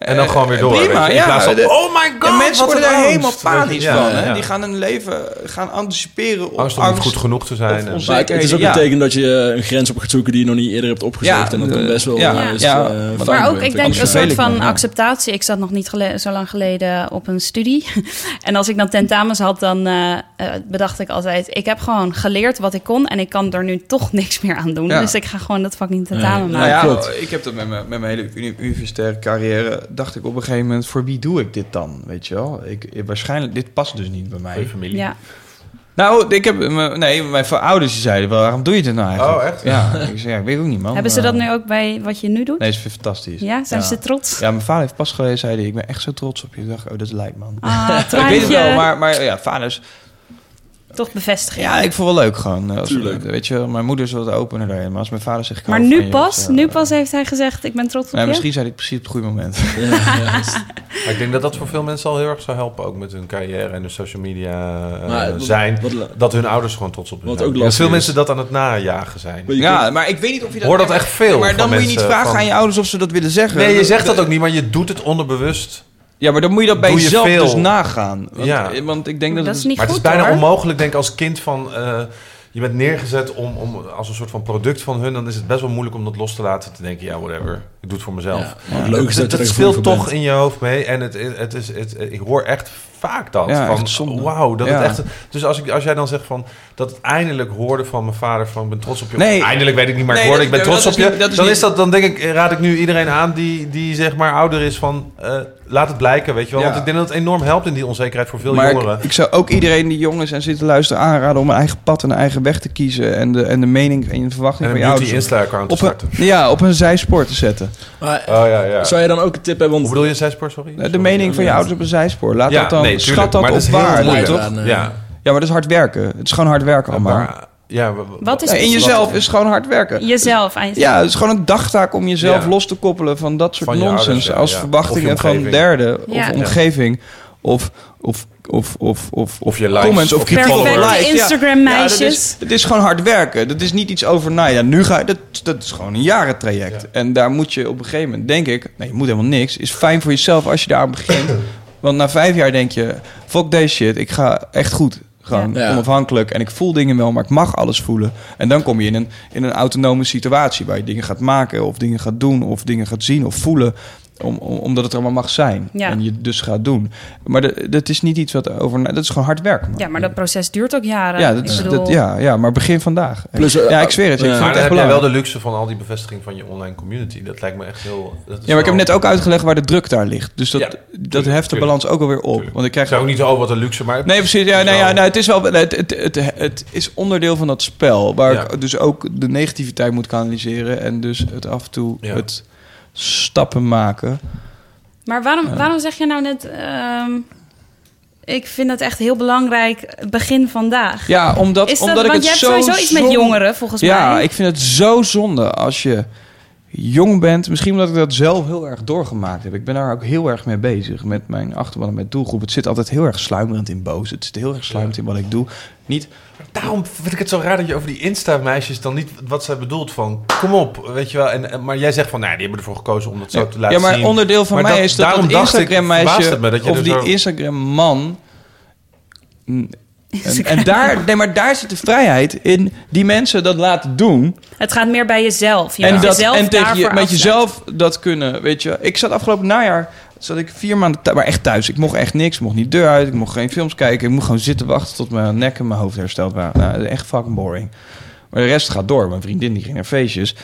Speaker 2: En dan
Speaker 3: Eh,
Speaker 2: gewoon weer door.
Speaker 3: prima.
Speaker 2: In
Speaker 3: ja,
Speaker 2: plaats van, oh my god,
Speaker 3: mensen worden daar helemaal panisch
Speaker 2: ja,
Speaker 3: van. Hè?
Speaker 2: ja.
Speaker 3: Die gaan hun leven gaan anticiperen op
Speaker 2: Angst om niet goed genoeg te zijn. en-.
Speaker 4: Maar het, is ook een teken dat je een grens op gaat zoeken die je nog niet eerder hebt opgezocht.
Speaker 3: Ja,
Speaker 4: en dat kan
Speaker 3: de-
Speaker 4: best wel
Speaker 3: ja,
Speaker 4: eh, eh,
Speaker 3: maar
Speaker 1: ook, ik denk een soort van acceptatie. Ik zat nog niet zo lang geleden op een studie. en als ik dan tentamens had, dan eh, eh, bedacht ik altijd... ik heb gewoon geleerd wat ik kon... en ik kan er nu toch niks meer aan doen.
Speaker 3: Ja.
Speaker 1: Dus ik ga gewoon dat fucking tentamen
Speaker 4: Nee.
Speaker 3: Nou
Speaker 1: maken.
Speaker 3: ja,
Speaker 4: klopt.
Speaker 3: ik heb dat met mijn, met mijn hele uni- universitaire carrière. Dacht ik op een gegeven moment: voor wie doe ik dit dan? Weet je wel? Ik, ik- waarschijnlijk, dit past dus niet bij
Speaker 2: Voor je
Speaker 3: mij.
Speaker 2: familie.
Speaker 1: Ja.
Speaker 3: Nou, ik heb, nee, mijn ouders zeiden: wel, waarom doe je dit nou eigenlijk?
Speaker 2: Oh, echt?
Speaker 3: Ja, ik zei: ja, ik weet ook niet, man.
Speaker 1: Hebben ze dat nu ook bij wat je nu doet?
Speaker 3: Nee, is fantastisch.
Speaker 1: Ja, zijn
Speaker 3: ja.
Speaker 1: ze trots?
Speaker 3: Ja, mijn vader heeft pas geleden zei hij, ik ben echt zo trots op je. Ik dacht, oh, dat is lijp, man.
Speaker 1: Ah,
Speaker 3: ik weet het wel, maar, maar ja, vaders.
Speaker 1: Toch bevestiging.
Speaker 3: Ja, ik vond het wel leuk gewoon. Als,
Speaker 4: Tuurlijk.
Speaker 3: Weet je, mijn moeder is wat opener daarin. Maar als mijn vader zegt...
Speaker 1: maar nu pas,
Speaker 3: eh,
Speaker 1: nu pas heeft hij gezegd... ik ben trots op
Speaker 3: Ja,
Speaker 1: je.
Speaker 3: misschien zei hij het precies op het goede moment.
Speaker 2: Maar ik denk dat dat voor veel mensen al heel erg zou helpen. Ook met hun carrière en hun social media eh,
Speaker 4: Maar wat-
Speaker 2: zijn.
Speaker 4: wat
Speaker 2: dat hun ouders gewoon trots op hun
Speaker 4: Wat
Speaker 2: zijn. veel
Speaker 4: is.
Speaker 2: mensen dat aan het najagen zijn.
Speaker 4: Maar
Speaker 3: Ja,
Speaker 4: kunt-
Speaker 3: maar ik weet niet of je dat...
Speaker 2: Hoor dat echt veel
Speaker 3: Maar dan moet je niet vragen
Speaker 2: van-
Speaker 3: aan je ouders of ze dat willen zeggen.
Speaker 2: Nee, je zegt dat ook niet, maar je doet het onderbewust.
Speaker 3: Ja, maar dan moet je dat bij
Speaker 2: Doe je
Speaker 3: jezelf
Speaker 2: veel.
Speaker 3: dus nagaan. Want,
Speaker 2: Ja.
Speaker 3: want ik denk dat,
Speaker 1: Dat
Speaker 3: het
Speaker 1: is niet
Speaker 2: Maar het is bijna
Speaker 1: hoor.
Speaker 2: onmogelijk, denk ik, als kind van... eh, je bent neergezet om, om, als een soort van product van hun... dan is het best wel moeilijk om dat los te laten. Te denken, ja, whatever. Ik doe het voor mezelf.
Speaker 4: Ja, maar logisch dat,
Speaker 2: dat
Speaker 4: je er
Speaker 2: speelt
Speaker 4: voor
Speaker 2: toch
Speaker 4: bent.
Speaker 2: in je hoofd mee. En het, het is, het, ik hoor echt vaak dat.
Speaker 3: Ja,
Speaker 2: van,
Speaker 3: zonde.
Speaker 2: wauw, dat
Speaker 3: Ja.
Speaker 2: het echt... Dus als, ik, als jij dan zegt van... dat het eindelijk hoorde van mijn vader van... ik ben trots op je.
Speaker 3: Nee.
Speaker 2: Eindelijk weet ik niet, maar ik
Speaker 3: Nee,
Speaker 2: hoorde, ik ben
Speaker 3: dat-
Speaker 2: trots op je.
Speaker 3: niet- dat is
Speaker 2: dan
Speaker 3: niet-
Speaker 2: is dat, dan denk ik, raad ik nu iedereen aan die, die zeg maar ouder is van... eh, laat het blijken, weet je wel.
Speaker 3: Ja.
Speaker 2: Want ik denk dat het enorm helpt in die onzekerheid voor veel
Speaker 3: maar
Speaker 2: jongeren.
Speaker 3: ik, ik zou ook iedereen die jong is en zit te luisteren aanraden... om een eigen pad en een eigen weg te kiezen... en de, en de mening en de verwachting
Speaker 2: en
Speaker 3: van
Speaker 2: een
Speaker 3: je ouders...
Speaker 2: Insta-account te
Speaker 3: Op een,
Speaker 2: starten.
Speaker 3: ja, op een zijspoor te zetten.
Speaker 4: Maar
Speaker 2: Oh ja, ja.
Speaker 4: zou je dan ook een tip hebben?
Speaker 2: Hoe
Speaker 4: Want
Speaker 2: bedoel je zijspoor, sorry?
Speaker 3: De mening van je ouders op een zijspoor. Laat
Speaker 2: Ja,
Speaker 3: dat dan,
Speaker 2: nee, tuurlijk,
Speaker 3: schat dat
Speaker 2: maar
Speaker 3: op toch?
Speaker 4: Nee.
Speaker 2: Ja.
Speaker 3: Ja, maar dat is hard werken. Het is gewoon hard werken allemaal.
Speaker 2: Maar, ja, wa- wa-
Speaker 1: Wat is
Speaker 3: Ja, in jezelf is gewoon hard werken.
Speaker 1: Jezelf aan jezelf.
Speaker 3: Ja, het is gewoon een dagtaak om jezelf
Speaker 2: Ja.
Speaker 3: los te koppelen van dat soort
Speaker 2: Van
Speaker 3: nonsens.
Speaker 2: ouders, ja,
Speaker 3: als
Speaker 2: ja.
Speaker 3: verwachtingen van derden
Speaker 1: Ja.
Speaker 3: of omgeving. Of, of, of, of, of,
Speaker 2: Of je likes,
Speaker 3: comments of kritiek op
Speaker 1: Perfecte
Speaker 3: likes. Ja.
Speaker 1: Instagram-meisjes.
Speaker 3: Ja, dat, is, gewoon hard werken. Dat is niet iets over, nou ja, nu ga je... Dat, dat is gewoon een jarentraject.
Speaker 2: Ja.
Speaker 3: En daar moet je op een gegeven moment, denk ik... Nee, je moet helemaal niks. Is fijn voor jezelf als je daar aan begint. Want na vijf jaar denk je... Fuck deze shit, ik ga echt goed. Gewoon
Speaker 4: Ja.
Speaker 3: Onafhankelijk. En ik voel dingen wel, maar ik mag alles voelen. En dan kom je in een, in een autonome situatie... waar je dingen gaat maken of dingen gaat doen... of dingen gaat zien of voelen... Om, om- omdat het er allemaal mag zijn.
Speaker 1: Ja.
Speaker 3: En je het dus gaat doen. Maar de- dat is niet iets wat over... Dat is gewoon hard man.
Speaker 1: Ja, maar dat proces duurt ook jaren.
Speaker 3: Ja, dat
Speaker 1: ik
Speaker 3: is,
Speaker 1: bedoel,
Speaker 3: dat, ja, ja, maar begin vandaag.
Speaker 4: Plus, eh,
Speaker 3: ja, ik zweer het. je,
Speaker 4: ja.
Speaker 3: Ik vind
Speaker 2: Maar
Speaker 3: het
Speaker 2: dan
Speaker 3: echt
Speaker 2: heb jij wel de luxe van al die bevestiging van je online community. Dat lijkt me echt heel... dat is
Speaker 3: Ja, maar ik heb net ook uitgelegd waar de druk daar ligt. Dus dat,
Speaker 2: Ja,
Speaker 3: dat heft de balans ook alweer op. Want ik krijg
Speaker 2: zou ook niet zo, oh, wat een luxe, maar...
Speaker 3: Nee, precies. Ja,
Speaker 2: het is
Speaker 3: nee, ja, nou, het is wel. Het, het, het, het is onderdeel van dat spel. Waar
Speaker 2: Ja.
Speaker 3: ik dus ook de negativiteit moet kanaliseren. En dus het af en toe
Speaker 2: Ja.
Speaker 3: het stappen maken.
Speaker 1: Maar waarom, waarom zeg je nou net... ehm, ik vind dat echt heel belangrijk, begin vandaag.
Speaker 3: Ja, omdat, omdat ik
Speaker 1: want
Speaker 3: het
Speaker 1: je hebt
Speaker 3: zo
Speaker 1: sowieso iets met jongeren, volgens
Speaker 3: Ja,
Speaker 1: mij.
Speaker 3: ik vind het zo zonde als je jong bent. Misschien omdat ik dat zelf heel erg doorgemaakt heb. Ik ben daar ook heel erg mee bezig met mijn achterban en met doelgroep. Het zit altijd heel erg sluimerend in boos. Het zit heel erg sluimerend in wat ik doe. Niet,
Speaker 2: Daarom vind ik het zo raar dat je over die Insta-meisjes dan niet wat zij bedoelt van... Kom op, weet je wel. En, maar jij zegt van, nee, die hebben ervoor gekozen om dat zo te laten
Speaker 3: ja, maar
Speaker 2: zien.
Speaker 3: onderdeel van
Speaker 2: Maar
Speaker 3: mij
Speaker 2: dat-
Speaker 3: is dat dat
Speaker 2: dacht ik,
Speaker 3: Instagram
Speaker 2: verbaast
Speaker 3: meisje
Speaker 2: het me dat je
Speaker 3: of die
Speaker 2: zo-
Speaker 3: Instagram man. En, en daar, nee, maar daar zit de vrijheid in die mensen dat laten doen.
Speaker 1: Het gaat meer bij jezelf. Je
Speaker 3: en dat,
Speaker 1: jezelf
Speaker 3: en tegen je, met jezelf dat kunnen. Weet je, ik zat afgelopen najaar. Zat ik vier maanden thuis, maar echt thuis. Ik mocht echt niks. Ik mocht niet deur uit. Ik mocht geen films kijken. Ik moest gewoon zitten wachten tot mijn nek en mijn hoofd hersteld waren. Nou, echt fucking boring. Maar de rest gaat door. Mijn vriendin die ging naar feestjes.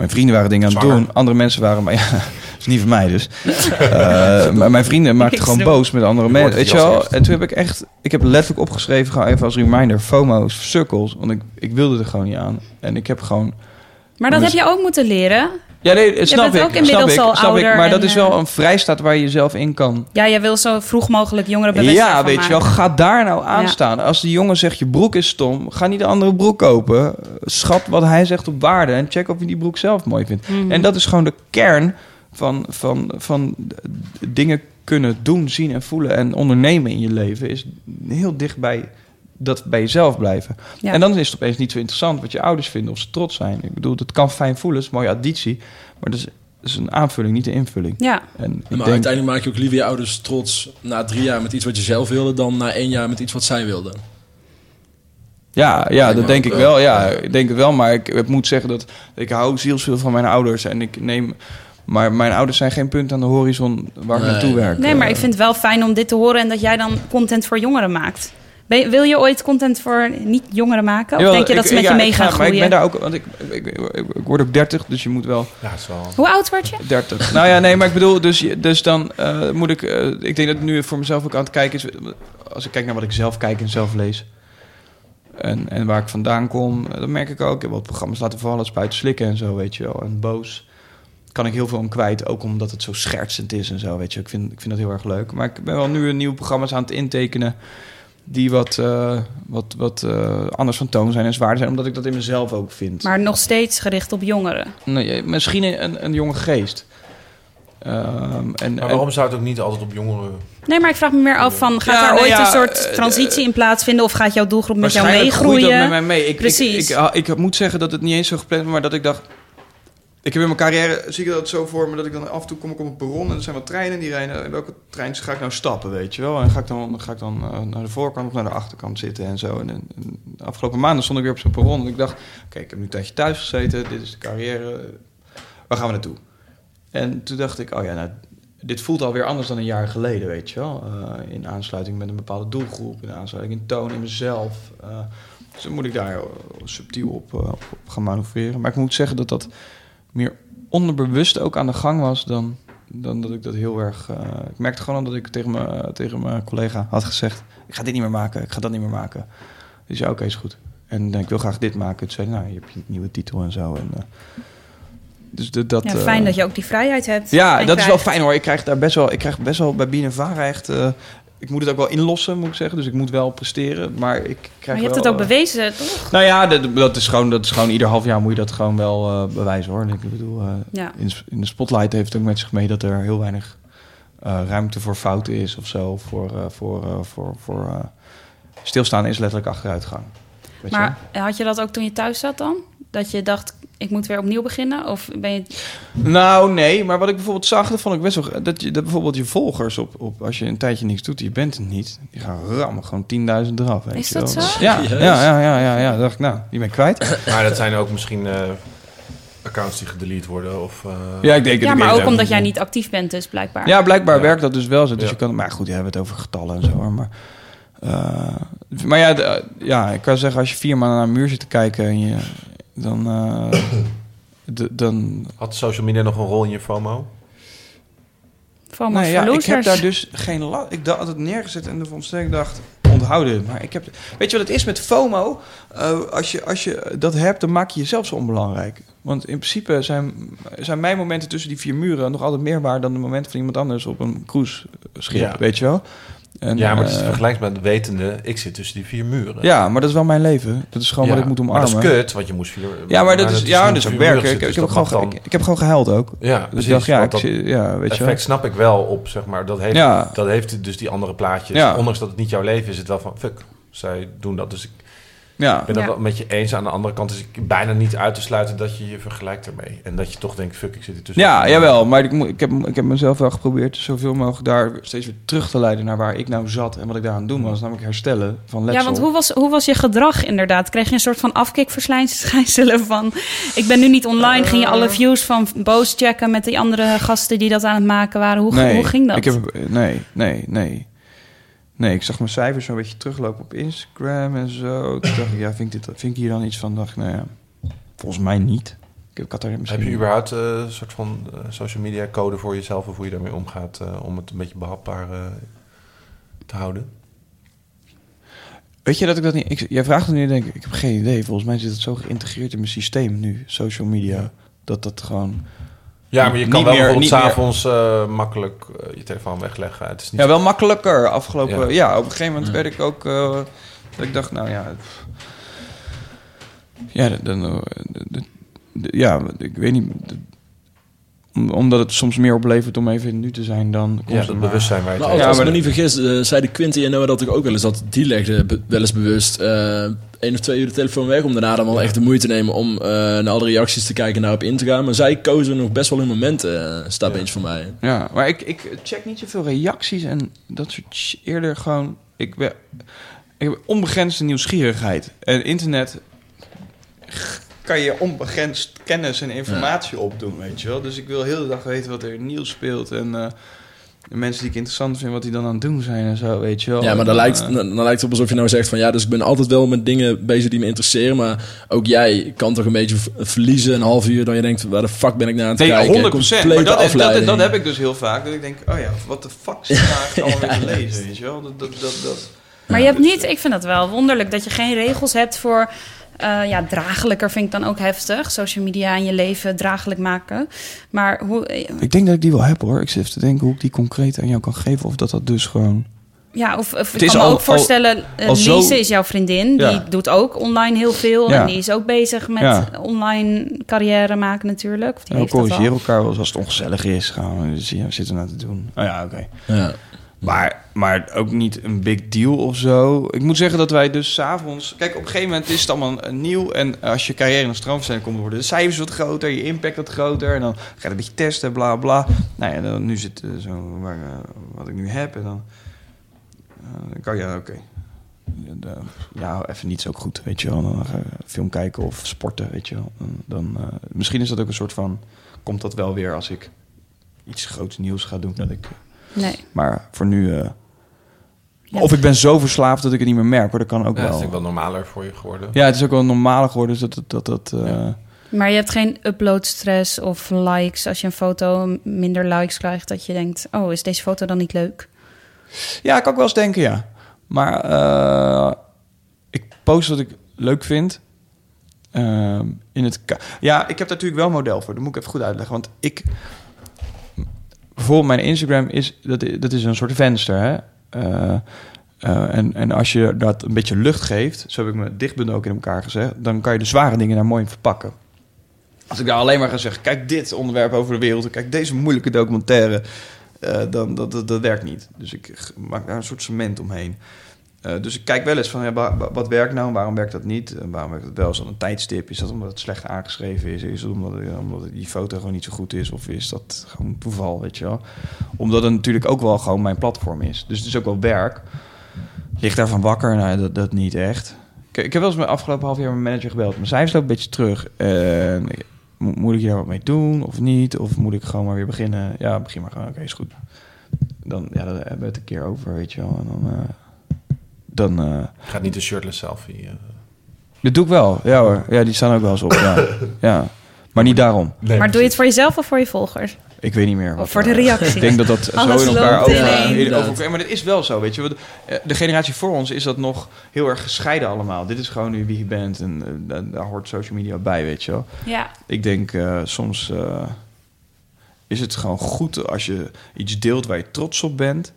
Speaker 3: Mijn vrienden waren dingen aan het doen. Andere mensen waren... Maar ja, dat is niet van mij dus. Eh, maar mijn vrienden maakten gewoon boos met andere mensen. Weet je wel? En toen heb ik echt... Ik heb letterlijk opgeschreven, gewoon even als reminder... FOMO's, cirkels. Want ik, ik wilde er gewoon niet aan. En ik heb gewoon...
Speaker 1: Maar dat heb je ook moeten leren.
Speaker 3: Ja, nee, snap ik.
Speaker 1: ook
Speaker 3: snap
Speaker 1: inmiddels
Speaker 3: ik,
Speaker 1: al
Speaker 3: ik.
Speaker 1: ouder
Speaker 3: Maar dat is wel
Speaker 1: eh,
Speaker 3: een vrijstaat waar je jezelf in kan.
Speaker 1: Ja, jij wil zo vroeg mogelijk jongeren bewust
Speaker 3: Ja, weet je wel. Ga daar nou aan staan. Als die jongen zegt je broek is stom, ga niet de andere broek kopen. Schat wat hij zegt op waarde en check of je die broek zelf mooi vindt.
Speaker 1: Mhm.
Speaker 3: En dat is gewoon de kern van, van, van dingen kunnen doen, zien en voelen en ondernemen in je leven. Is heel dicht bij dat bij jezelf blijven.
Speaker 1: Ja.
Speaker 3: En dan is het opeens niet zo interessant wat je ouders vinden of ze trots zijn. Ik bedoel, het kan fijn voelen, het is een mooie additie. Maar dat is, dat is een aanvulling, niet een invulling.
Speaker 1: Ja,
Speaker 3: En ik
Speaker 4: Maar
Speaker 3: denk,
Speaker 4: uiteindelijk maak je ook liever je ouders trots na drie jaar met iets wat je zelf wilde... dan na één jaar met iets wat zij wilden.
Speaker 3: Ja, ja dat denk ik
Speaker 4: wel.
Speaker 3: wel. Ja, ik denk het wel. Maar ik, ik moet zeggen dat ik hou zielsveel van mijn ouders. En ik neem... Maar mijn ouders zijn geen punt aan de horizon waar ik
Speaker 4: Nee.
Speaker 3: naartoe werk.
Speaker 1: nee, maar
Speaker 3: Eh,
Speaker 1: ik vind het wel fijn om dit te horen en dat jij dan content voor jongeren maakt. Ben wil je ooit content voor niet-jongeren maken? Of denk je dat
Speaker 3: ik-
Speaker 1: ze met
Speaker 3: ja,
Speaker 1: je mee
Speaker 3: ik
Speaker 1: gaan
Speaker 3: ga- Maar ik
Speaker 1: groeien?
Speaker 3: ben daar ook... Want ik, ik, ik, ik word ook 30, dus je moet wel...
Speaker 2: Ja, wel...
Speaker 1: Hoe oud word je?
Speaker 3: 30. nou ja, nee, maar ik bedoel, dus, dus dan eh, moet ik... eh, ik denk dat nu voor mezelf ook aan het kijken is... Als ik kijk naar wat ik zelf kijk en zelf lees... En, en waar ik vandaan kom, eh, dan merk ik ook... Ik heb wat programma's laten vallen, spuiten, slikken en zo, weet je wel. En boos kan ik heel veel om kwijt. Ook omdat het zo schertsend is en zo, weet je. Ik vind, ik vind dat heel erg leuk. Maar ik ben wel nu een nieuwe programma's aan het intekenen... die wat, eh, wat, wat eh, anders van toon zijn en zwaarder zijn... omdat ik dat in mezelf ook vind.
Speaker 1: Maar nog steeds gericht op jongeren.
Speaker 3: Nee, misschien een, een jonge geest. Ehm, en,
Speaker 2: Maar
Speaker 3: en-
Speaker 2: waarom zou het ook niet altijd op jongeren...
Speaker 1: Nee, maar ik vraag me meer af van... gaat
Speaker 3: Ja,
Speaker 1: daar
Speaker 3: nou
Speaker 1: ooit
Speaker 3: ja,
Speaker 1: een soort
Speaker 3: eh,
Speaker 1: transitie in plaatsvinden... of gaat jouw doelgroep met jou
Speaker 3: Waarschijnlijk groeit
Speaker 1: meegroeien?
Speaker 3: dat met mij mee. Ik,
Speaker 1: Precies.
Speaker 3: Ik, ik, ik, moet zeggen dat het niet eens zo gepland was, maar dat ik dacht... Ik heb in mijn carrière, zie ik dat zo voor me, dat ik dan af en toe kom ik op een perron en er zijn wat treinen die rijden. In welke trein ga ik nou stappen, weet je wel? En ga ik dan, ga ik dan eh, naar de voorkant of naar de achterkant zitten en zo. En, en de afgelopen maanden stond ik weer op zo'n perron en ik dacht... Oké, ik heb nu een tijdje thuis gezeten, dit is de carrière, waar gaan we naartoe? En toen dacht ik, oh ja, nou, dit voelt alweer anders dan een jaar geleden, weet je wel. Eh, in aansluiting met een bepaalde doelgroep, in aansluiting in toon, in mezelf. Eh, dus dan moet ik daar subtiel op, op gaan manoeuvreren. Maar ik moet zeggen dat dat meer onderbewust ook aan de gang was dan, dan dat ik dat heel erg... eh, ik merkte gewoon dat ik tegen mijn, tegen mijn collega had gezegd... ik ga dit niet meer maken, ik ga dat niet meer maken. Dus ja, oké, is goed. En eh, ik wil graag dit maken. Toen zei nou, je hebt je nieuwe titel en zo. En, eh, dus dat, dat,
Speaker 1: Ja,
Speaker 3: eh,
Speaker 1: fijn dat je ook die vrijheid hebt.
Speaker 3: ja, dat is wel fijn hoor. Ik krijg daar best wel, ik krijg best wel bij BNNVARA echt... eh, ik moet het ook wel inlossen, moet ik zeggen. Dus ik moet wel presteren. Maar ik krijg
Speaker 1: Maar je hebt het ook
Speaker 3: eh,
Speaker 1: bewezen, toch?
Speaker 3: Nou ja, dat, dat, is gewoon, dat is gewoon ieder half jaar moet je dat gewoon wel eh, bewijzen hoor. Ik bedoel, eh,
Speaker 1: Ja.
Speaker 3: in, in de spotlight heeft het ook met zich mee dat er heel weinig ruimte voor fouten is of zo. Voor, voor, voor, voor stilstaan is letterlijk achteruitgang. Weet je
Speaker 1: Maar had je dat ook toen je thuis zat dan? Dat je dacht, ik moet weer opnieuw beginnen? Of ben je...
Speaker 3: Nou, nee, maar wat ik bijvoorbeeld zag, dat vond ik best wel. Dat, je, dat bijvoorbeeld je volgers op, op. Als je een tijdje niks doet, je bent het niet. Die gaan rammen gewoon 10.000 eraf. Weet
Speaker 1: Is
Speaker 3: je
Speaker 1: dat
Speaker 3: wel.
Speaker 1: zo?
Speaker 3: Ja, ja, ja, ja, ja, ja. Dacht ik, nou, die ben ik kwijt.
Speaker 2: Maar dat zijn ook misschien eh, accounts die gedelete worden. Of, eh,
Speaker 3: Ja, ik denk
Speaker 1: Ja, maar ook omdat jij niet actief bent dus, blijkbaar.
Speaker 3: Ja, blijkbaar
Speaker 2: Ja.
Speaker 3: werkt dat dus wel zo. Dus
Speaker 2: Ja.
Speaker 3: je kan, maar goed, we hebben het over getallen en zo. hoor, Maar, maar ja, de- ja, ik kan zeggen, als je vier maanden naar een muur zit te kijken... En je, dan, eh, de- dan...
Speaker 2: Had social media nog een rol in je FOMO?
Speaker 1: FOMO
Speaker 3: Nee, ja, ik heb daar dus geen last... Ik had het neergezet en ervan sterk dacht, onthouden. Maar ik heb... Weet je wat het is met FOMO? Eh, als, je, als je dat hebt, dan maak je jezelf zo onbelangrijk. Want in principe zijn, zijn mijn momenten tussen die vier muren... nog altijd meer waard dan de momenten van iemand anders op een cruiseschip,
Speaker 2: Ja.
Speaker 3: weet je wel? En,
Speaker 2: ja, maar het is
Speaker 3: eh,
Speaker 2: vergelijkbaar met wetende, ik zit tussen die vier muren.
Speaker 3: Ja, maar dat is wel mijn leven. Dat is gewoon
Speaker 2: Ja,
Speaker 3: wat ik moet
Speaker 2: Maar
Speaker 3: omarmen.
Speaker 2: dat is kut, want je moest vier...
Speaker 3: Ja, maar dat is, ja, dat is
Speaker 2: muren
Speaker 3: werken. Ik,
Speaker 2: zitten,
Speaker 3: ik,
Speaker 2: dus
Speaker 3: heb gewoon, ik, ik heb gewoon gehuild ook.
Speaker 2: Ja,
Speaker 3: Dus ik dacht, ja, ik,
Speaker 2: dat
Speaker 3: ja, weet je
Speaker 2: effect snap ik wel op, zeg maar. Dat heeft,
Speaker 3: Ja.
Speaker 2: dat heeft dus die andere plaatjes.
Speaker 3: Ja.
Speaker 2: Ondanks dat het niet jouw leven is, is het wel van... Fuck, zij doen dat. Dus ik
Speaker 3: Ja,
Speaker 2: ben dat
Speaker 1: Ja.
Speaker 2: wel met je eens. Aan de andere kant is ik bijna niet uit te sluiten dat je je vergelijkt ermee. En dat je toch denkt, fuck, ik zit hier tussen.
Speaker 3: ja, jawel. Maar ik, moet- ik, heb, ik heb mezelf wel geprobeerd zoveel mogelijk daar steeds weer terug te leiden naar waar ik nou zat en wat ik daar aan het doen was. Namelijk herstellen van letsel.
Speaker 1: Ja, want hoe was, hoe was je gedrag inderdaad? Kreeg je een soort van afkikverschijnselen van... Ik ben nu niet online. Ging je alle views van Boos checken met die andere gasten die dat aan het maken waren? Hoe,
Speaker 3: nee,
Speaker 1: hoe ging dat?
Speaker 3: Ik heb, nee, nee, nee. Nee, ik zag mijn cijfers zo'n beetje teruglopen op Instagram en zo. Toen dacht ik, ja, vind ik, dit, vind ik hier dan iets van? Dacht nou ja, volgens mij niet. Ik, heb- ik had er misschien...
Speaker 2: Heb je überhaupt eh, een soort van eh, social media code voor jezelf... of hoe je daarmee omgaat eh, om het een beetje behapbaar eh, te houden?
Speaker 3: Weet je dat ik dat niet... Ik, jij vraagt het nu, denk ik, ik heb geen idee. Volgens mij zit het zo geïntegreerd in mijn systeem nu, social media, dat dat gewoon...
Speaker 2: Ja, maar je kan wel
Speaker 3: meer-
Speaker 2: s'avonds avonds makkelijk eh, je telefoon wegleggen. Het is niet
Speaker 3: Ja, wel makkelijker afgelopen... Ja,
Speaker 2: Ja.
Speaker 3: op een gegeven moment werd ik ook... eh, dat ik dacht, nou ja... pff. Ja, dan... eh, ja, ik weet niet... de- om- omdat het soms meer oplevert om even in het nu te zijn dan...
Speaker 2: ja, dat
Speaker 3: maar-
Speaker 2: bewustzijn waar je het
Speaker 4: als,
Speaker 3: Ja,
Speaker 4: als ik
Speaker 3: maar
Speaker 4: me niet vergis, eh, zeiden Quinty en Noah dat ik ook wel eens dat die legde be- wel eens bewust eh één of twee uur de telefoon weg om daarna dan wel echt de moeite te nemen om eh, naar alle reacties te kijken en daarop in te gaan. Maar zij kozen nog best wel hun momenten, uh,
Speaker 2: Ja.
Speaker 4: eens voor mij.
Speaker 3: Ja, maar ik, ik check niet zoveel reacties en dat soort eerder gewoon. Ik, ben, ik heb onbegrensde nieuwsgierigheid. En internet kan je onbegrensd kennis en informatie opdoen, weet je wel. Dus ik wil heel de dag weten wat er nieuws speelt en eh, de mensen die ik interessant vind, wat die dan aan het doen zijn en zo, weet je wel.
Speaker 4: Ja, maar dan
Speaker 3: dan,
Speaker 4: lijkt,
Speaker 3: eh,
Speaker 4: dan, dan lijkt het op alsof je nou zegt van ja, dus ik ben altijd wel met dingen bezig die me interesseren. Maar ook jij kan toch een beetje verliezen een half uur dan je denkt, waar de fuck ben ik naar aan het
Speaker 3: Nee,
Speaker 4: kijken?
Speaker 3: 100 procent. Maar
Speaker 4: Complete
Speaker 3: dat, is- dat, dat heb ik dus heel vaak. Dat ik denk, oh ja, wat de fuck zit ik allemaal weer te lezen, weet je wel. Dat, dat, dat, dat.
Speaker 1: Maar je hebt niet, ik vind dat wel wonderlijk, dat je geen regels hebt voor... eh, ja, draaglijker vind ik dan ook heftig. Social media in je leven draaglijk maken. Maar hoe... eh,
Speaker 3: Ik denk dat ik die wel heb hoor. Ik zit even te denken hoe ik die concreet aan jou kan geven. Of dat dat dus gewoon...
Speaker 1: Ja, of, of ik
Speaker 3: is
Speaker 1: kan me
Speaker 3: al-
Speaker 1: ook voorstellen, eh,
Speaker 3: al zo-
Speaker 1: Lise is jouw vriendin.
Speaker 3: Ja.
Speaker 1: Die doet ook online heel veel.
Speaker 3: Ja.
Speaker 1: En die is ook bezig met
Speaker 3: Ja.
Speaker 1: online carrière maken natuurlijk. Of die
Speaker 3: Ja, we corrigeren elkaar wel als het ongezellig is. Gaan we zitten nou te doen. Oh ja, oké.
Speaker 4: Ja.
Speaker 3: Maar, maar ook niet een big deal of zo. Ik moet zeggen dat wij dus s'avonds... Kijk, op een gegeven moment is het allemaal eh, nieuw. En als je carrière in een stroomversnelling komt, worden de cijfers wat groter. Je impact wat groter. En dan ga je een beetje testen, bla bla. Nou ja, dan, nu zit eh, zo waar, eh, wat ik nu heb. En dan... kan je, oké. Ja, de- Ja, even niet zo goed, weet je wel. Dan ga je film kijken of sporten, weet je wel. Dan, misschien is dat ook een soort van... Komt dat wel weer als ik iets groots nieuws ga doen. Dat ik,
Speaker 1: Nee.
Speaker 3: maar voor nu... eh,
Speaker 1: Ja.
Speaker 3: Of ik ben zo verslaafd dat ik het niet meer merk, hoor. Dat kan ook
Speaker 2: Ja, dat is
Speaker 3: wel.
Speaker 2: denk ik wel normaler voor je geworden.
Speaker 3: Ja, het is ook wel normaler geworden. Dus dat, dat, dat, eh,
Speaker 2: Ja.
Speaker 1: Maar je hebt geen uploadstress of likes als je een foto minder likes krijgt. Dat je denkt, oh, is deze foto dan niet leuk?
Speaker 3: Ja, kan ik wel eens denken, ja. Maar eh, ik post wat ik leuk vind. Ehm, in het ja, ik heb daar natuurlijk wel een model voor. Dat moet ik even goed uitleggen. Want ik... Bijvoorbeeld mijn Instagram is... Dat, dat is een soort venster, hè? Eh, eh, en, en als je dat een beetje lucht geeft, zo heb ik mijn dichtbundel ook in elkaar gezegd, dan kan je de zware dingen daar mooi in verpakken. Als ik daar alleen maar ga zeggen, kijk dit onderwerp over de wereld, kijk deze moeilijke documentaire, eh, dan dat, dat, dat werkt niet. Dus ik maak daar een soort cement omheen. Eh, dus ik kijk wel eens van, ja, wa- wa- wat werkt nou, waarom werkt dat niet? En waarom werkt het wel? Dat een tijdstip? Is dat omdat het slecht aangeschreven is? Is het omdat, eh, omdat die foto gewoon niet zo goed is? Of is dat gewoon toeval, weet je wel? Omdat het natuurlijk ook wel gewoon mijn platform is. Dus het is ook wel werk. Ligt daarvan wakker? Nou, dat, dat niet echt. Ik, ik heb wel eens mijn afgelopen half jaar mijn manager gebeld. Mijn cijfers lopen een beetje terug. Moet ik hier wat mee doen of niet? Of moet ik gewoon maar weer beginnen? Ja, begin maar gewoon. Oké, is goed. Dan, ja, hebben we het een keer over, weet je wel. En dan... eh, dan eh,
Speaker 2: Gaat niet de shirtless selfie. eh.
Speaker 3: dat doe ik wel. Ja hoor. Ja, die staan ook wel eens op. Ja. ja. Maar niet daarom.
Speaker 1: maar doe je het voor jezelf of voor je volgers?
Speaker 3: Ik weet niet meer. wat,
Speaker 1: Of voor de
Speaker 3: eh,
Speaker 1: reactie?
Speaker 3: Ik denk dat dat zo in elkaar over, Maar dat is wel zo, weet je. Want, De generatie voor ons is dat nog heel erg gescheiden allemaal. Dit is gewoon nu wie je bent en daar- hoort social media bij, weet je wel.
Speaker 1: Ja.
Speaker 3: Ik denk eh, soms eh, is het gewoon goed als je iets deelt waar je trots op bent.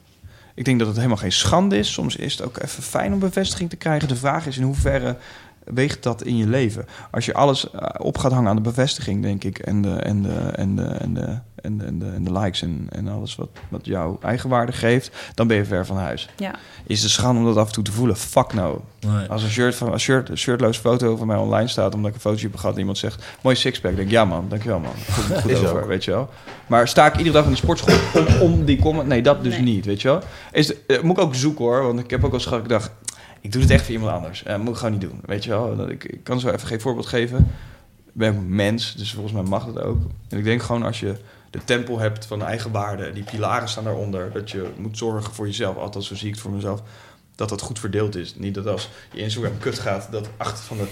Speaker 3: Ik denk dat het helemaal geen schande is. Soms is het ook even fijn om bevestiging te krijgen. De vraag is in hoeverre weegt dat in je leven? Als je alles eh, op gaat hangen aan de bevestiging, denk ik, en de, en de, en de, en de, en de, en de, en de likes en, en alles wat, wat jouw eigenwaarde geeft, dan ben je ver van huis.
Speaker 1: Ja.
Speaker 3: Is het schande om dat af en toe te voelen? Fuck no.
Speaker 4: Nee.
Speaker 3: Als een shirt van een shirt, een shirtloos foto van mij online staat, omdat ik een fotootje heb gehad en iemand zegt, mooi sixpack, denk ik, ja man, dankjewel man. Goed, goed over,
Speaker 2: ook.
Speaker 3: weet je wel. Maar sta ik iedere dag in de sportschool om, om die comment? Nee, dat dus
Speaker 1: Nee.
Speaker 3: niet, weet je wel. Is, eh, moet ik ook zoeken hoor, want ik heb ook wel eens gehad, ik dacht, ik doe dit echt voor iemand anders. Eh, moet ik gewoon niet doen, weet je wel. Ik, ik kan zo even geen voorbeeld geven. Ik ben mens, dus volgens mij mag dat ook. En ik denk gewoon als je de tempel hebt van eigen waarde, die pilaren staan daaronder, dat je moet zorgen voor jezelf, althans zo zie ik het voor mezelf, dat dat goed verdeeld is. Niet dat als je Instagram kut gaat, dat acht van de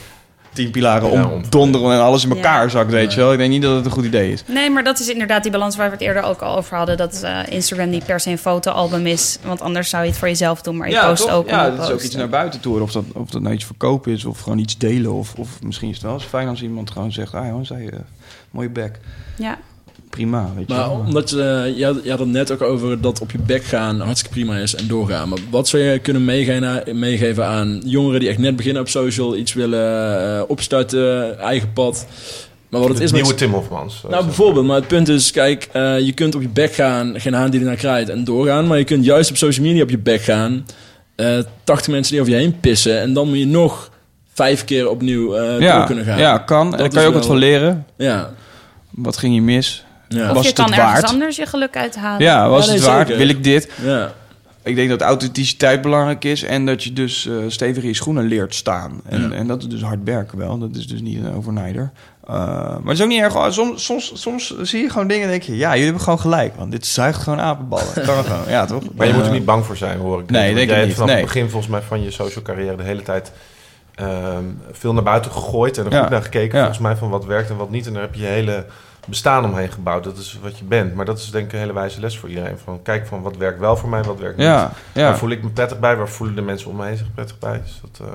Speaker 3: tien pilaren
Speaker 2: Ja,
Speaker 3: omdonderen en alles in elkaar
Speaker 1: Ja.
Speaker 3: zakt, weet je wel. Ik denk niet dat het een goed idee is.
Speaker 1: Nee, maar dat is inderdaad die balans waar we het eerder ook al over hadden. Dat eh, Instagram niet per se een fotoalbum is. Want anders zou je het voor jezelf doen. Maar je post
Speaker 3: toch?
Speaker 1: ook
Speaker 3: Ja, dat is ook iets naar buiten toe. Of dat, of dat nou iets verkopen is, of gewoon iets delen. Of, of misschien is het wel eens fijn als iemand gewoon zegt... Ah jongens, hey, eh, mooie bek.
Speaker 1: Ja.
Speaker 3: Prima, weet je
Speaker 4: Maar
Speaker 3: wel.
Speaker 4: omdat je, eh, je, had, je had het net ook over dat op je bek gaan hartstikke prima is en doorgaan. Maar wat zou je kunnen meegeven, meegeven aan jongeren die echt net beginnen op social, iets willen eh, opstarten, eigen pad? Maar wat het
Speaker 2: Het
Speaker 4: is
Speaker 2: nieuwe
Speaker 4: met...
Speaker 2: Tim Hofmans.
Speaker 4: Nou, bijvoorbeeld. Maar het punt is, kijk, eh, je kunt op je bek gaan, geen haan die ernaar kraait en doorgaan. Maar je kunt juist op social media op je bek gaan, eh 80 mensen die over je heen pissen. En dan moet je nog vijf keer opnieuw eh door
Speaker 3: ja,
Speaker 4: kunnen gaan.
Speaker 3: ja, kan. En daar kan je ook wat van leren.
Speaker 4: Ja.
Speaker 3: Wat ging je mis?
Speaker 4: Ja.
Speaker 1: Of
Speaker 3: Was
Speaker 1: je
Speaker 3: het
Speaker 1: kan
Speaker 3: het
Speaker 1: ergens
Speaker 3: waard?
Speaker 1: anders je geluk uithalen.
Speaker 3: Ja, was
Speaker 4: Ja,
Speaker 3: het waard?
Speaker 4: zeker.
Speaker 3: Wil ik dit?
Speaker 4: ja.
Speaker 3: Ik denk dat authenticiteit belangrijk is en dat je dus eh stevig in je schoenen leert staan. En,
Speaker 4: Ja.
Speaker 3: en dat is dus hard werken wel. Dat is dus niet een overnighter. Eh, maar het is ook niet erg. Soms, soms, soms zie je gewoon dingen en denk je... Ja, jullie hebben gewoon gelijk. Want dit zuigt gewoon apenballen. Kan gewoon. Ja, toch?
Speaker 2: Maar je moet er
Speaker 3: Eh,
Speaker 2: niet bang voor zijn, hoor ik.
Speaker 3: Nee, denk
Speaker 2: jij
Speaker 3: ik
Speaker 2: hebt
Speaker 3: niet.
Speaker 2: vanaf
Speaker 3: Nee.
Speaker 2: het begin volgens mij van je social carrière de hele tijd ehm, veel naar buiten gegooid en er
Speaker 3: Ja.
Speaker 2: goed naar gekeken.
Speaker 3: Ja.
Speaker 2: Volgens mij van wat werkt en wat niet. En daar heb je je hele bestaan omheen gebouwd. Dat is wat je bent. Maar dat is denk ik een hele wijze les voor iedereen. Van kijk van wat werkt wel voor mij, wat werkt niet.
Speaker 3: Ja, ja.
Speaker 2: Waar voel ik me prettig bij? Waar voelen de mensen om me heen zich prettig bij? Dus dat eh,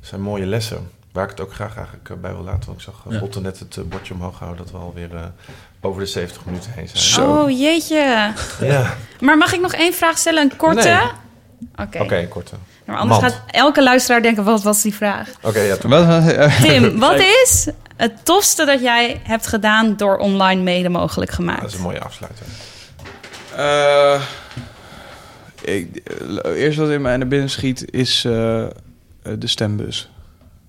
Speaker 2: zijn mooie lessen. Waar ik het ook graag eigenlijk eh, bij wil laten. Want ik zag uh,
Speaker 4: Ja.
Speaker 2: Botte net het eh, bordje omhoog houden dat we alweer eh over de 70 minuten heen zijn.
Speaker 3: Zo.
Speaker 1: Oh, jeetje.
Speaker 2: Ja,
Speaker 1: Maar mag ik nog één vraag stellen? Een korte?
Speaker 2: Nee.
Speaker 1: Oké.
Speaker 2: oké, korte.
Speaker 1: Maar anders
Speaker 2: Mand.
Speaker 1: gaat elke luisteraar denken, wat was die vraag?
Speaker 2: Oké, ja,
Speaker 3: eh,
Speaker 1: Tim, wat is het tofste dat jij hebt gedaan door online mede mogelijk
Speaker 2: Dat is
Speaker 1: gemaakt?
Speaker 2: een mooie afsluiter.
Speaker 3: Eh, ik, eh, eerst wat in mij naar binnen schiet is eh, eh, de stembus.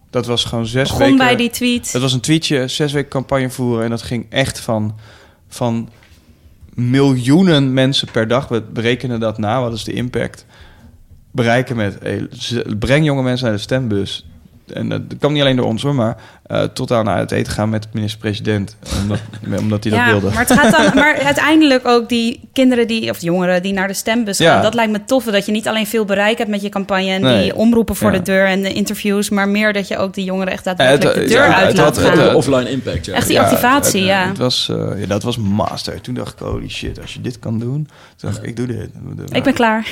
Speaker 3: Dat was gewoon zes
Speaker 1: Begon
Speaker 3: weken...
Speaker 1: bij die tweet.
Speaker 3: Dat was een tweetje, zes weken campagne voeren. En dat ging echt van, van miljoenen mensen per dag. We berekenen dat na, wat is de impact? Bereiken met, hey, breng jonge mensen naar de stembus. En dat kwam niet alleen door ons hoor, maar eh, tot aan naar het eten gaan met de minister-president. Omdat, omdat hij dat
Speaker 1: ja,
Speaker 3: wilde.
Speaker 1: maar, het gaat dan, maar uiteindelijk ook die kinderen die, of jongeren die naar de stembus gaan.
Speaker 3: Ja.
Speaker 1: Dat lijkt me toffe dat je niet alleen veel bereik hebt met je campagne en
Speaker 3: Nee.
Speaker 1: die omroepen voor
Speaker 3: Ja.
Speaker 1: de deur en de interviews, maar meer dat je ook die jongeren echt
Speaker 3: het-
Speaker 1: daadwerkelijk de deur
Speaker 3: ja,
Speaker 1: uit
Speaker 3: het
Speaker 1: laat gaan.
Speaker 4: de offline impact, ja.
Speaker 1: Echt die activatie,
Speaker 3: het,
Speaker 1: ja.
Speaker 3: Het was, eh, ja. Dat was master. Toen dacht ik, holy shit, als je dit kan doen. Toen dacht ik, ik doe dit.
Speaker 1: Ik ben klaar.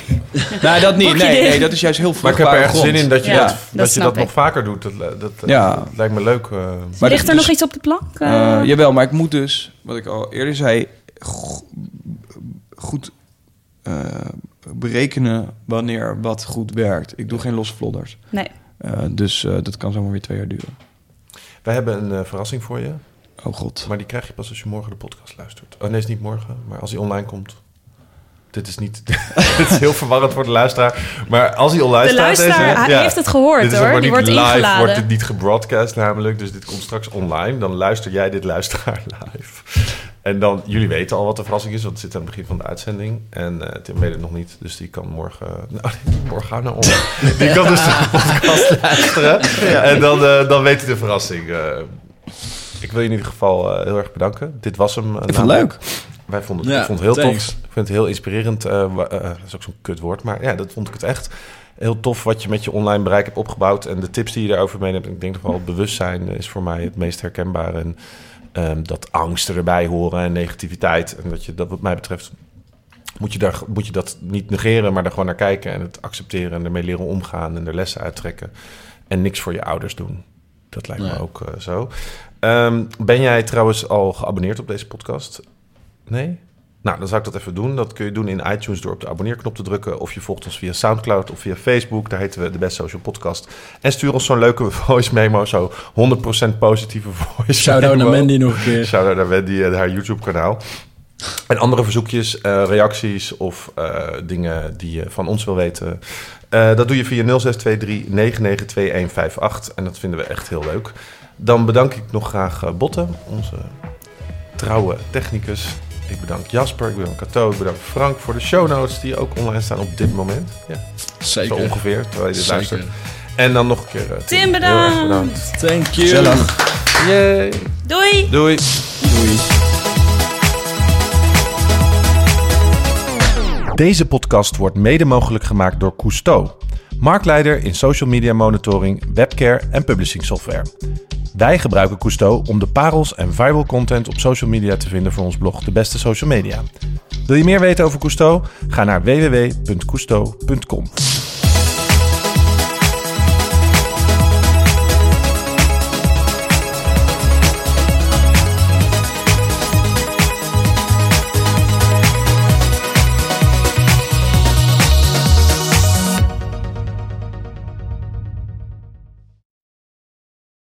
Speaker 3: Nee, dat niet. Nee, nee, dat is juist heel
Speaker 2: Maar ik heb er echt zin in dat je
Speaker 1: Ja,
Speaker 2: dat,
Speaker 1: dat
Speaker 2: dat, je dat nog vaker doet. Dat, dat, dat
Speaker 3: Ja.
Speaker 2: lijkt me leuk. Eh.
Speaker 3: Maar
Speaker 1: Ligt er
Speaker 3: dus-
Speaker 1: nog iets op de plank?
Speaker 3: Eh,
Speaker 1: Eh,
Speaker 3: jawel, maar ik moet dus, wat ik al eerder zei, go- goed, eh, berekenen wanneer wat goed werkt. Ik doe geen losse vlodders.
Speaker 1: Nee.
Speaker 3: Eh, dus eh, dat kan zomaar weer twee jaar duren.
Speaker 2: Wij hebben een eh, verrassing voor je.
Speaker 3: Oh god.
Speaker 2: Maar die krijg je pas als je morgen de podcast luistert. Oh nee, is niet morgen, maar als hij online komt. Dit is niet. dit is heel verwarrend voor de luisteraar. Maar als hij online
Speaker 1: De
Speaker 2: staat.
Speaker 1: luisteraar
Speaker 2: deze,
Speaker 1: hij heeft het gehoord,
Speaker 2: dit is ook
Speaker 1: hoor. Die
Speaker 2: niet
Speaker 1: wordt
Speaker 2: live,
Speaker 1: ingeladen.
Speaker 2: wordt dit niet gebroadcast namelijk. Dus dit komt straks online. Dan luister jij dit luisteraar live. En dan, jullie weten al wat de verrassing is, want het zit aan het begin van de uitzending. En eh Tim weet het nog niet, dus die kan morgen... Nou, morgen gaan nou om. Die kan dus de podcast luisteren. En dan, eh, dan weet hij de verrassing. Eh, ik wil je in ieder geval eh, heel erg bedanken. Dit was hem.
Speaker 3: Ik vond het leuk.
Speaker 2: Wij vonden het,
Speaker 4: Ja,
Speaker 2: ik vond het heel
Speaker 4: thanks.
Speaker 2: tof. Ik vind het heel inspirerend. eh, eh, dat is ook zo'n kutwoord, maar ja, dat vond ik het echt. Heel tof wat je met je online bereik hebt opgebouwd. En de tips die je daarover mee hebt. Ik denk toch wel bewustzijn is voor mij het meest herkenbaar. En ehm, dat angsten erbij horen en negativiteit. En dat je dat wat mij betreft... Moet je, daar, moet je dat niet negeren, maar er gewoon naar kijken... en het accepteren en ermee leren omgaan en er lessen uittrekken. En niks voor je ouders doen. Dat lijkt me ook eh, zo. Ehm, ben jij trouwens al geabonneerd op deze podcast? Nee? Nou, dan zou ik dat even doen. Dat kun je doen in iTunes door op de abonneerknop te drukken. Of je volgt ons via Soundcloud of via Facebook. Daar heten we de Best Social Podcast. En stuur ons zo'n leuke voice memo. Zo 100% positieve voice
Speaker 4: Shout-out naar Mandy nog een keer.
Speaker 2: Shout-out naar Wendy en haar YouTube-kanaal. En andere verzoekjes, eh, reacties of eh, dingen die je van ons wil weten. eh, dat doe je via 0623 992158. En dat vinden we echt heel leuk. Dan bedank ik nog graag Botte, onze trouwe technicus. Ik bedank Jasper, ik bedank Cato, ik bedank Frank voor de show notes die ook online staan op dit moment. Ja, zo
Speaker 4: Zeker.
Speaker 2: ongeveer, terwijl je dit
Speaker 4: Zeker.
Speaker 2: luistert. En dan nog een keer eh,
Speaker 1: Tim,
Speaker 2: Heel erg
Speaker 1: bedankt.
Speaker 2: bedankt.
Speaker 4: Thank you.
Speaker 3: Gezellig.
Speaker 2: Yay.
Speaker 1: Doei!
Speaker 2: Doei.
Speaker 3: Doei.
Speaker 2: Deze podcast wordt mede mogelijk gemaakt door Cousteau, marktleider in social media monitoring, webcare en publishing software. Wij gebruiken Cousteau om de parels en viral content op social media te vinden voor ons blog De Beste Social Media. Wil je meer weten over Cousteau? Ga naar www.cousteau.com.